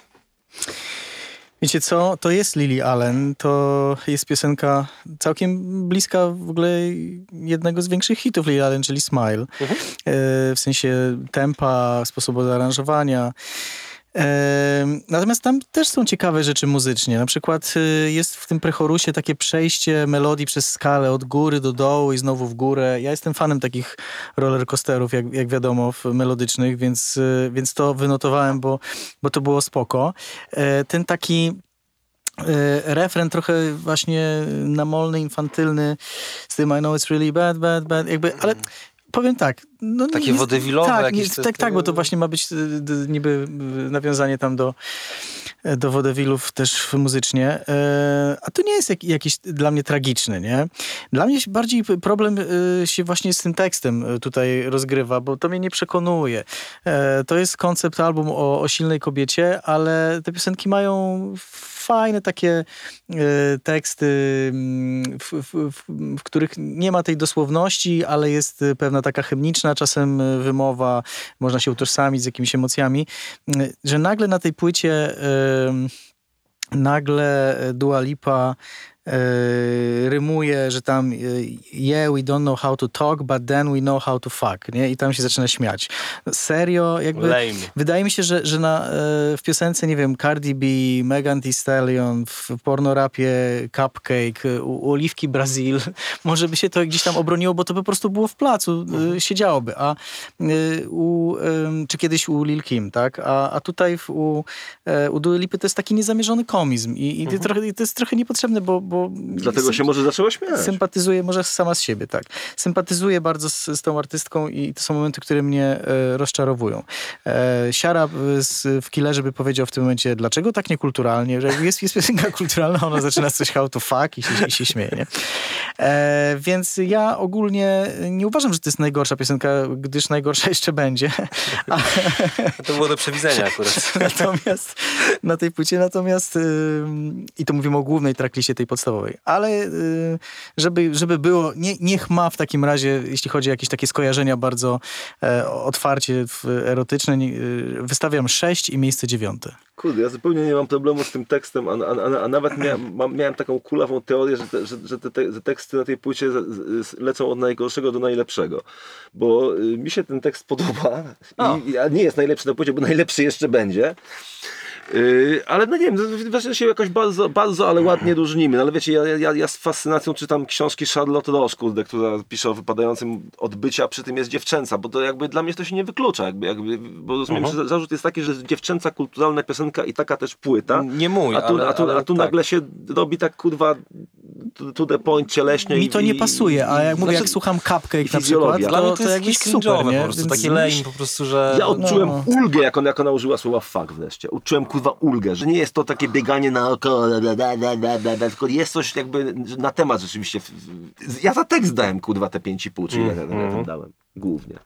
B: Wiecie co, to jest Lily Allen, to jest piosenka całkiem bliska w ogóle jednego z większych hitów Lily Allen, czyli Smile. E, w sensie tempa, sposobu zaaranżowania. E, natomiast tam też są ciekawe rzeczy muzycznie. Na przykład e, jest w tym prechorusie takie przejście melodii przez skalę od góry do dołu i znowu w górę. Ja jestem fanem takich rollercoasterów, jak, jak wiadomo, melodycznych, więc, e, więc to wynotowałem, bo, bo to było spoko. E, ten taki refren trochę właśnie namolny, infantylny z tym I know it's really bad, bad, bad, jakby, ale powiem tak. No,
A: Takie wodewilowe
B: tak,
A: jakieś.
B: Nie, tak, tak, bo to właśnie ma być niby nawiązanie tam do do wodewilów też muzycznie, e, a to nie jest jak, jakiś dla mnie tragiczny, nie? Dla mnie bardziej problem e, się właśnie z tym tekstem e, tutaj rozgrywa, bo to mnie nie przekonuje. To jest koncept album o, o silnej kobiecie, ale te piosenki mają fajne takie teksty, mm, w, w, w, w, których nie ma tej dosłowności, ale jest pewna taka chemiczna czasem wymowa, można się utożsamić z jakimiś emocjami, że nagle na tej płycie nagle Dua Lipa rymuje, że tam yy, yeah, we don't know how to talk, but then we know how to fuck, nie? I tam się zaczyna śmiać. Serio, jakby...
A: Lame.
B: Wydaje mi się, że, że na, yy, w piosence, nie wiem, Cardi B, Megan Thee Stallion, w pornorapie Cupcake, u, u Oliwki Brazil, może by się to gdzieś tam obroniło, bo to po prostu było w placu, mhm. siedziałoby. A u, czy kiedyś u Lil Kim, tak? A, a tutaj w, u, u Dua Lipy to jest taki niezamierzony komizm i, i, mhm. to, trochę, to jest trochę niepotrzebne, bo, bo bo...
C: Dlatego się może zaczęło śmiać.
B: Sympatyzuję, może sama z siebie, tak. Sympatyzuję bardzo z, z tą artystką i to są momenty, które mnie e, rozczarowują. E, Siara z, w Killerze by powiedział w tym momencie, dlaczego tak niekulturalnie, że jest, jest piosenka kulturalna, ona zaczyna coś how to fuck i się, i się śmieje, nie? E, więc ja ogólnie nie uważam, że to jest najgorsza piosenka, gdyż najgorsza jeszcze będzie.
A: A... To było do przewidzenia akurat.
B: natomiast na tej płycie, natomiast i to mówimy o głównej trackliście tej podstawowej, podstawowej. Ale y, żeby, żeby było, nie, niech ma w takim razie, jeśli chodzi o jakieś takie skojarzenia bardzo e, otwarcie erotyczne, y, wystawiam 6 i miejsce dziewiąte.
C: Kurde, ja zupełnie nie mam problemu z tym tekstem, a, a, a nawet miałem, miałem, taką kulawą teorię, że te, że, że te, te teksty na tej płycie lecą od najgorszego do najlepszego. Bo y, mi się ten tekst podoba, i, a nie jest najlepszy na płycie, bo najlepszy jeszcze będzie. Yy, ale no nie wiem, właśnie się jakoś bardzo, bardzo, ale ładnie różnimy. No, ale wiecie, ja, ja, ja z fascynacją czytam książki Charlotte kurde, która pisze o wypadającym odbycia, a przy tym jest dziewczęca, bo to jakby dla mnie to się nie wyklucza, jakby, jakby bo rozumiem, uh -huh. że zarzut jest taki, że dziewczęca kulturalna piosenka i taka też płyta.
A: Nie mój,
C: a tu,
A: ale,
C: a tu,
A: ale
C: a tu tak. nagle się robi tak kurwa to the point cieleśnie.
B: Mi to nie pasuje, a jak mówię, jak znaczy, słucham Cupcake na przykład,
A: Dla mnie to, to jest super, nie? po prostu, taki lame po prostu, że...
C: Ja odczułem no. ulgę, jak, on, jak ona użyła słowa fuck wreszcie. Odczułem kurwa ulgę, że nie jest to takie bieganie na oko, tylko jest coś jakby na temat rzeczywiście. Ja za tekst dałem kurwa te 5,5, czyli mm, ja, ja dałem głównie.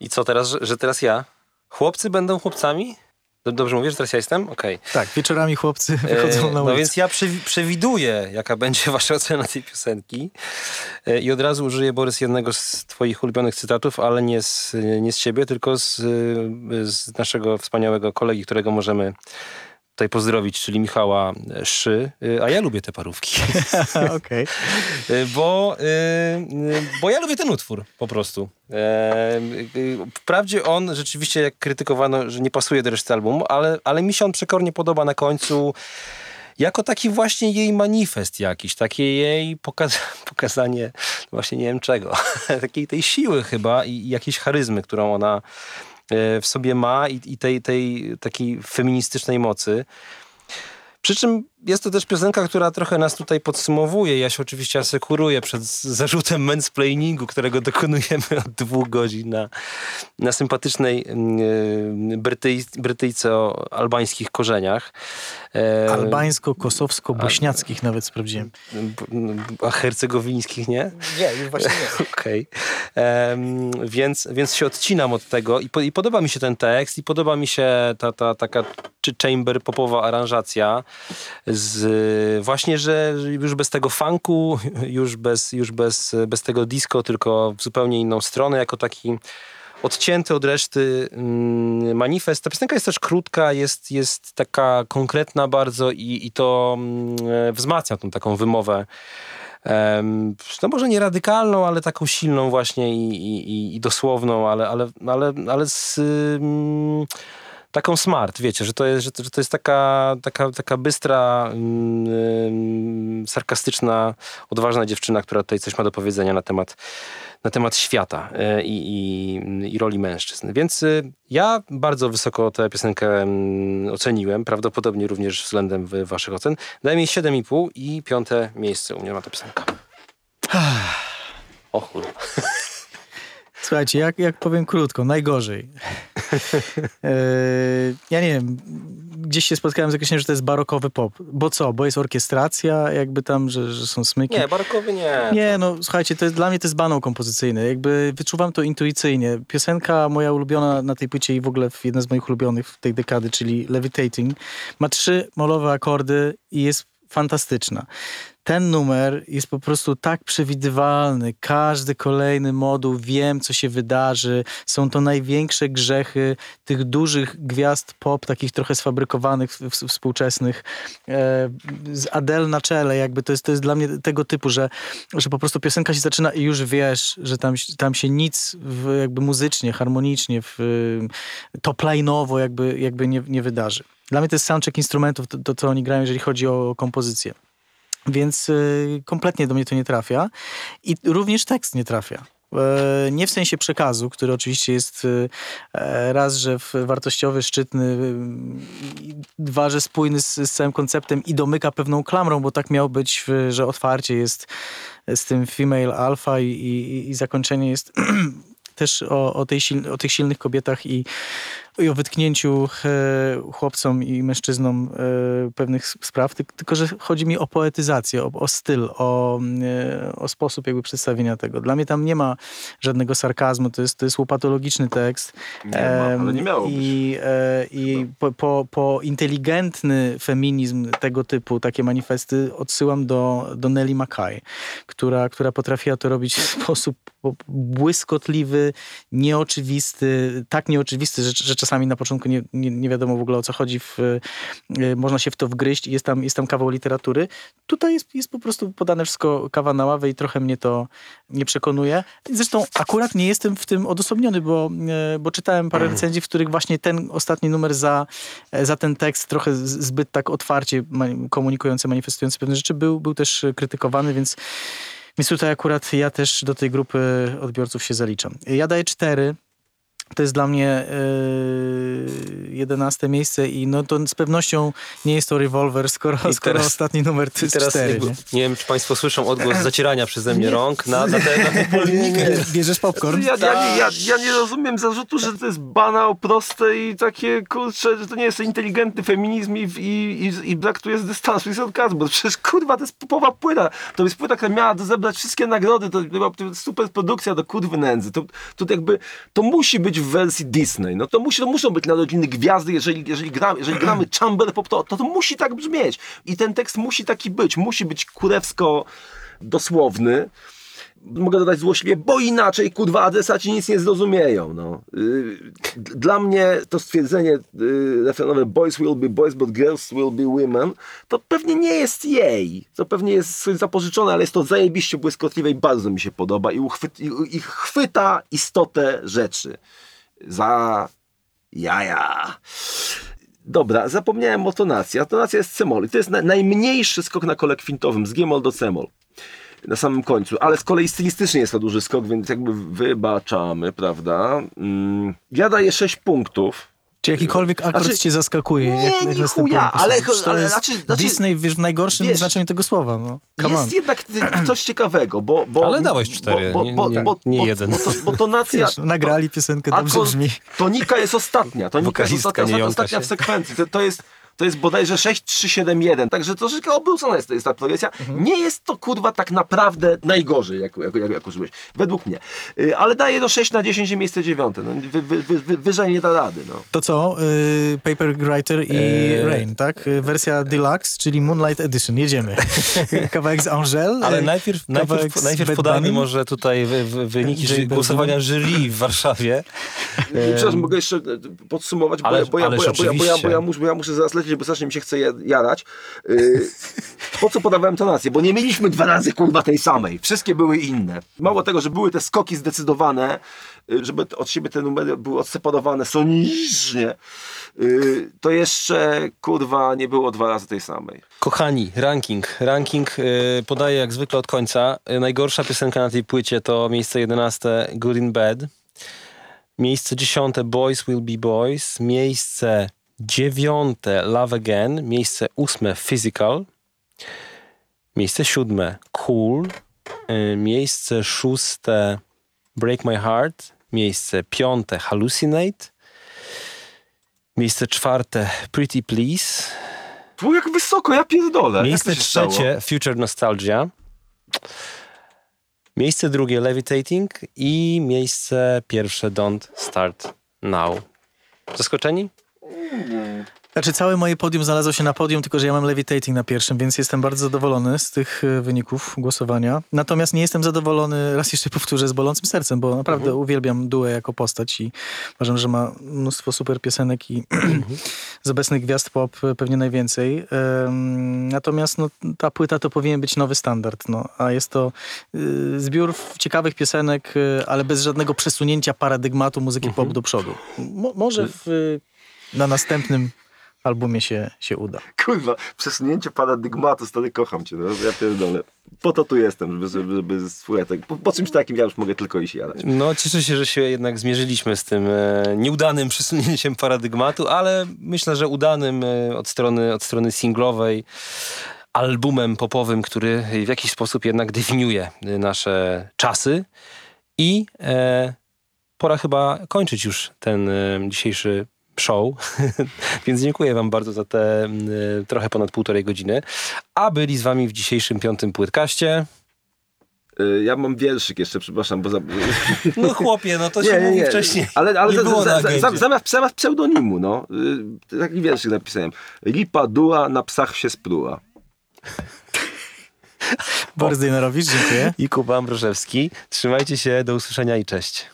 A: I co teraz, że teraz ja? Chłopcy będą chłopcami? Dobrze mówię, że teraz ja jestem? Okej. Okay.
B: Tak, wieczorami chłopcy wychodzą na ulicę.
A: No więc ja przewiduję, jaka będzie wasza ocena tej piosenki e, i od razu użyję, Borys, jednego z twoich ulubionych cytatów, ale nie z, nie z ciebie, tylko z, z naszego wspaniałego kolegi, którego możemy tutaj pozdrowić, czyli Michała Szy, a ja lubię te parówki.
B: Okej.
A: bo, bo ja lubię ten utwór po prostu. Wprawdzie on rzeczywiście, jak krytykowano, że nie pasuje do reszty albumu, ale, ale mi się on przekornie podoba na końcu jako taki właśnie jej manifest jakiś, takie jej pokaz pokazanie, właśnie nie wiem czego, takiej tej siły chyba i jakiejś charyzmy, którą ona E, w sobie ma i, i tej, tej takiej feministycznej mocy. Przy czym jest to też piosenka, która trochę nas tutaj podsumowuje. Ja się oczywiście asekuruję przed zarzutem mansplainingu, którego dokonujemy od dwóch godzin na, na sympatycznej yy, Brytyj, Brytyjce o albańskich korzeniach.
B: E, Albańsko-kosowsko-bośniackich a, nawet sprawdziłem.
A: A hercegowińskich nie?
B: Nie, właśnie nie.
A: Okej. Okay. więc, więc się odcinam od tego i, po, i podoba mi się ten tekst i podoba mi się ta, ta taka czy chamber popowa aranżacja z właśnie, że już bez tego funku, już bez, już bez, bez tego disco, tylko w zupełnie inną stronę, jako taki odcięty od reszty mm, manifest. Ta piosenka jest też krótka, jest, jest taka konkretna bardzo i, i to mm, wzmacnia tą taką wymowę. no może nie radykalną, ale taką silną właśnie i, i, i dosłowną, ale, ale, ale, ale z, mm, taką smart, wiecie, że to jest, że to, jest taka, taka, taka bystra, mm, sarkastyczna, odważna dziewczyna, która tutaj coś ma do powiedzenia na temat, na temat świata e, i, i, roli mężczyzn. Więc y, ja bardzo wysoko tę piosenkę mm, oceniłem, prawdopodobnie również względem waszych ocen. Dałem jej 7,5 i piąte miejsce u mnie ma ta piosenka. O.
B: Słuchajcie, jak, jak powiem krótko, najgorzej. Eee, ja nie wiem, gdzieś się spotkałem z określeniem, że to jest barokowy pop. Bo co? Bo jest orkiestracja, jakby tam, że, że są smyki.
A: Nie, barokowy nie.
B: Nie, no słuchajcie, to jest, dla mnie to jest banał kompozycyjny. Jakby wyczuwam to intuicyjnie. Piosenka moja ulubiona na tej płycie i w ogóle jedna z moich ulubionych w tej dekady, czyli Levitating, ma trzy molowe akordy i jest fantastyczna ten numer jest po prostu tak przewidywalny. Każdy kolejny moduł, wiem, co się wydarzy. Są to największe grzechy tych dużych gwiazd pop, takich trochę sfabrykowanych, współczesnych. E, z Adele na czele, jakby to jest, to jest dla mnie tego typu, że, że po prostu piosenka się zaczyna i już wiesz, że tam, tam się nic w, jakby muzycznie, harmonicznie, w, topline'owo jakby, jakby nie, nie wydarzy. Dla mnie to jest soundcheck instrumentów, to, to co oni grają, jeżeli chodzi o kompozycję. Więc y, kompletnie do mnie to nie trafia. I również tekst nie trafia. E, nie w sensie przekazu, który oczywiście jest y, e, raz, że wartościowy, szczytny, y, dwa, że spójny z, z całym konceptem i domyka pewną klamrą, bo tak miał być, że otwarcie jest z tym female alpha i, i, i zakończenie jest też o, o, tej o tych silnych kobietach i i o wytknięciu e, chłopcom i mężczyznom e, pewnych spraw, tylko że chodzi mi o poetyzację, o, o styl, o, e, o, sposób jakby przedstawienia tego. Dla mnie tam nie ma żadnego sarkazmu, to jest, to jest łopatologiczny tekst.
C: Nie ma, ale nie miało
B: I, i po, po, po, inteligentny feminizm tego typu, takie manifesty odsyłam do, do Nelly Mackay, która, która potrafiła to robić w sposób błyskotliwy, nieoczywisty, tak nieoczywisty, że, że czasami na początku nie, nie, nie, wiadomo w ogóle o co chodzi, w, y, można się w to wgryźć i jest tam, jest tam kawał literatury. Tutaj jest, jest po prostu podane wszystko kawa na ławę i trochę mnie to nie przekonuje. Zresztą akurat nie jestem w tym odosobniony, bo, y, bo czytałem parę mhm. recenzji, w których właśnie ten ostatni numer za, za ten tekst trochę zbyt tak otwarcie komunikujący, manifestujący pewne rzeczy był, był też krytykowany, więc więc tutaj akurat ja też do tej grupy odbiorców się zaliczam. Ja daję cztery. To jest dla mnie yy, jedenaste miejsce i no to z pewnością nie jest to rewolwer, skoro, teraz, skoro ostatni numer to jest teraz, cztery.
A: Nie? nie? wiem, czy państwo słyszą odgłos zacierania przeze mnie rąk na, na tę na
B: Bierzesz popcorn?
C: Ja, ja, ja, ja, nie rozumiem zarzutu, że to jest banał, proste i takie, kurczę, że to nie jest inteligentny feminizm i, i, i, i brak tu jest dystansu i sarkazmu, bo przecież kurwa, to jest popowa płyta. To jest płyta, która miała zebrać wszystkie nagrody, to była super produkcja do kurwy nędzy. To, to jakby, to musi być w wersji Disney. No to, musi, to muszą być narodziny gwiazdy, jeżeli, jeżeli, gra, jeżeli gramy chamber pop, to, to, to musi tak brzmieć. I ten tekst musi taki być. Musi być kurewsko dosłowny mogę dodać złośliwie, bo inaczej kurwa adresaci nic nie zrozumieją. No. Y, dla mnie to stwierdzenie y, refrenowe boys will be boys, but girls will be women, to pewnie nie jest jej. To pewnie jest zapożyczone, ale jest to zajebiście błyskotliwe i bardzo mi się podoba i, uchwyt, i, i chwyta istotę rzeczy za jaja. Dobra, zapomniałem o tonacji. A tonacja jest c-moll. I to jest na, najmniejszy skok na kole kwintowym z g-moll do c-moll na samym końcu. Ale z kolei stylistycznie jest to duży skok, więc jakby wybaczamy, prawda? Mm, ja daję 6 punktów
B: czy jakikolwiek akord znaczy, cię zaskakuje?
C: Nie, jak, jak chuja, ale, ale znaczy,
B: znaczy, Disney wiesz, w najgorszym wiesz, znaczeniu tego słowa. No.
C: Come jest on. jednak coś ciekawego, bo... bo
A: ale dałeś cztery, bo, bo, nie, nie, nie jeden.
C: Bo, to, bo tonacja...
B: Wiesz, nagrali piosenkę, dobrze brzmi.
C: Tonika jest ostatnia. Tonika jest ostatnia, ostatnia w sekwencji. To, to jest to jest bodajże 6371, także troszeczkę obrócona jest, jest ta progresja. Mhm. Nie jest to kurwa tak naprawdę najgorzej, jak, jak, jak, jak użyłeś, według mnie. Yy, ale daje do 6 na 10 miejsce dziewiąte. No, wy, wy, wy, wyżej nie da rady. No.
B: To co? Yy, Paper Writer i yy... Rain, tak? Yy, wersja Deluxe, czyli Moonlight Edition. Jedziemy. kawałek z Angel.
A: Ale najpierw, najpierw, najpierw podamy może tutaj wy, wy, wyniki głosowania jury w Warszawie.
C: Przepraszam, mogę jeszcze podsumować, bo, ale, bo, ja, bo, ja, bo, ja, bo, ja, bo ja muszę zaraz lecieć powiedzieć, bo strasznie mi się chce ja- jarać. Yy, po co podawałem tonację? Bo nie mieliśmy dwa razy kurwa tej samej. Wszystkie były inne. Mało tego, że były te skoki zdecydowane, yy, żeby od siebie te numery były odseparowane sonicznie, yy, to jeszcze kurwa nie było dwa razy tej samej.
A: Kochani, ranking. Ranking y, podaję jak zwykle od końca. Y, najgorsza piosenka na tej płycie to miejsce 11 Good in Bad. Miejsce 10 Boys Will Be Boys. Miejsce 9 Love Again. Miejsce 8 Physical. Miejsce 7 Cool. Y, miejsce 6 Break My Heart. Miejsce 5 Hallucinate. Miejsce 4 Pretty Please.
C: Tu jak wysoko, ja pierdolę.
A: Miejsce trzecie Future Nostalgia. Miejsce drugie Levitating i miejsce pierwsze Don't Start Now. Zaskoczeni?
B: Znaczy całe moje podium znalazło się na podium, tylko że ja mam levitating na pierwszym, więc jestem bardzo zadowolony z tych e, wyników głosowania. Natomiast nie jestem zadowolony, raz jeszcze powtórzę, z bolącym sercem, bo naprawdę uwielbiam Duę jako postać i uważam, że ma mnóstwo super piosenek i z obecnych gwiazd pop e, pewnie najwięcej. Natomiast no, ta płyta to powinien być nowy standard, no, a jest to y, zbiór ciekawych piosenek, y, ale bez żadnego przesunięcia paradygmatu muzyki pop do przodu. Mo, może w, y, na następnym albumie się, się uda.
C: Kurwa, przesunięcie paradygmatu, stary, kocham cię, no, ja pierdolę. Po to tu jestem, żeby, żeby, żeby słuchaj, tak, po, po czymś takim ja już mogę tylko iść jadać.
A: No, cieszę się, że się jednak zmierzyliśmy z tym e, nieudanym przesunięciem paradygmatu, ale myślę, że udanym e, od, strony, od strony singlowej albumem popowym, który w jakiś sposób jednak definiuje e, nasze czasy. I e, pora chyba kończyć już ten e, dzisiejszy show, więc dziękuję wam bardzo za te e, trochę ponad półtorej godziny. A byli z wami w dzisiejszym piątym płytkaście.
C: Y, Ja mam wierszyk jeszcze, przepraszam, bo za...
A: No chłopie, no to się mówi wcześniej.
C: Ale, ale
A: Nie
C: za, za, za, zamiast, zamiast pseudonimu, no. y, Taki wierszyk napisałem. Lipa duła na psach się spruła.
B: Borys Dejnarowicz, dziękuję.
A: i Kuba Ambrożewski. Trzymajcie się, do usłyszenia i cześć.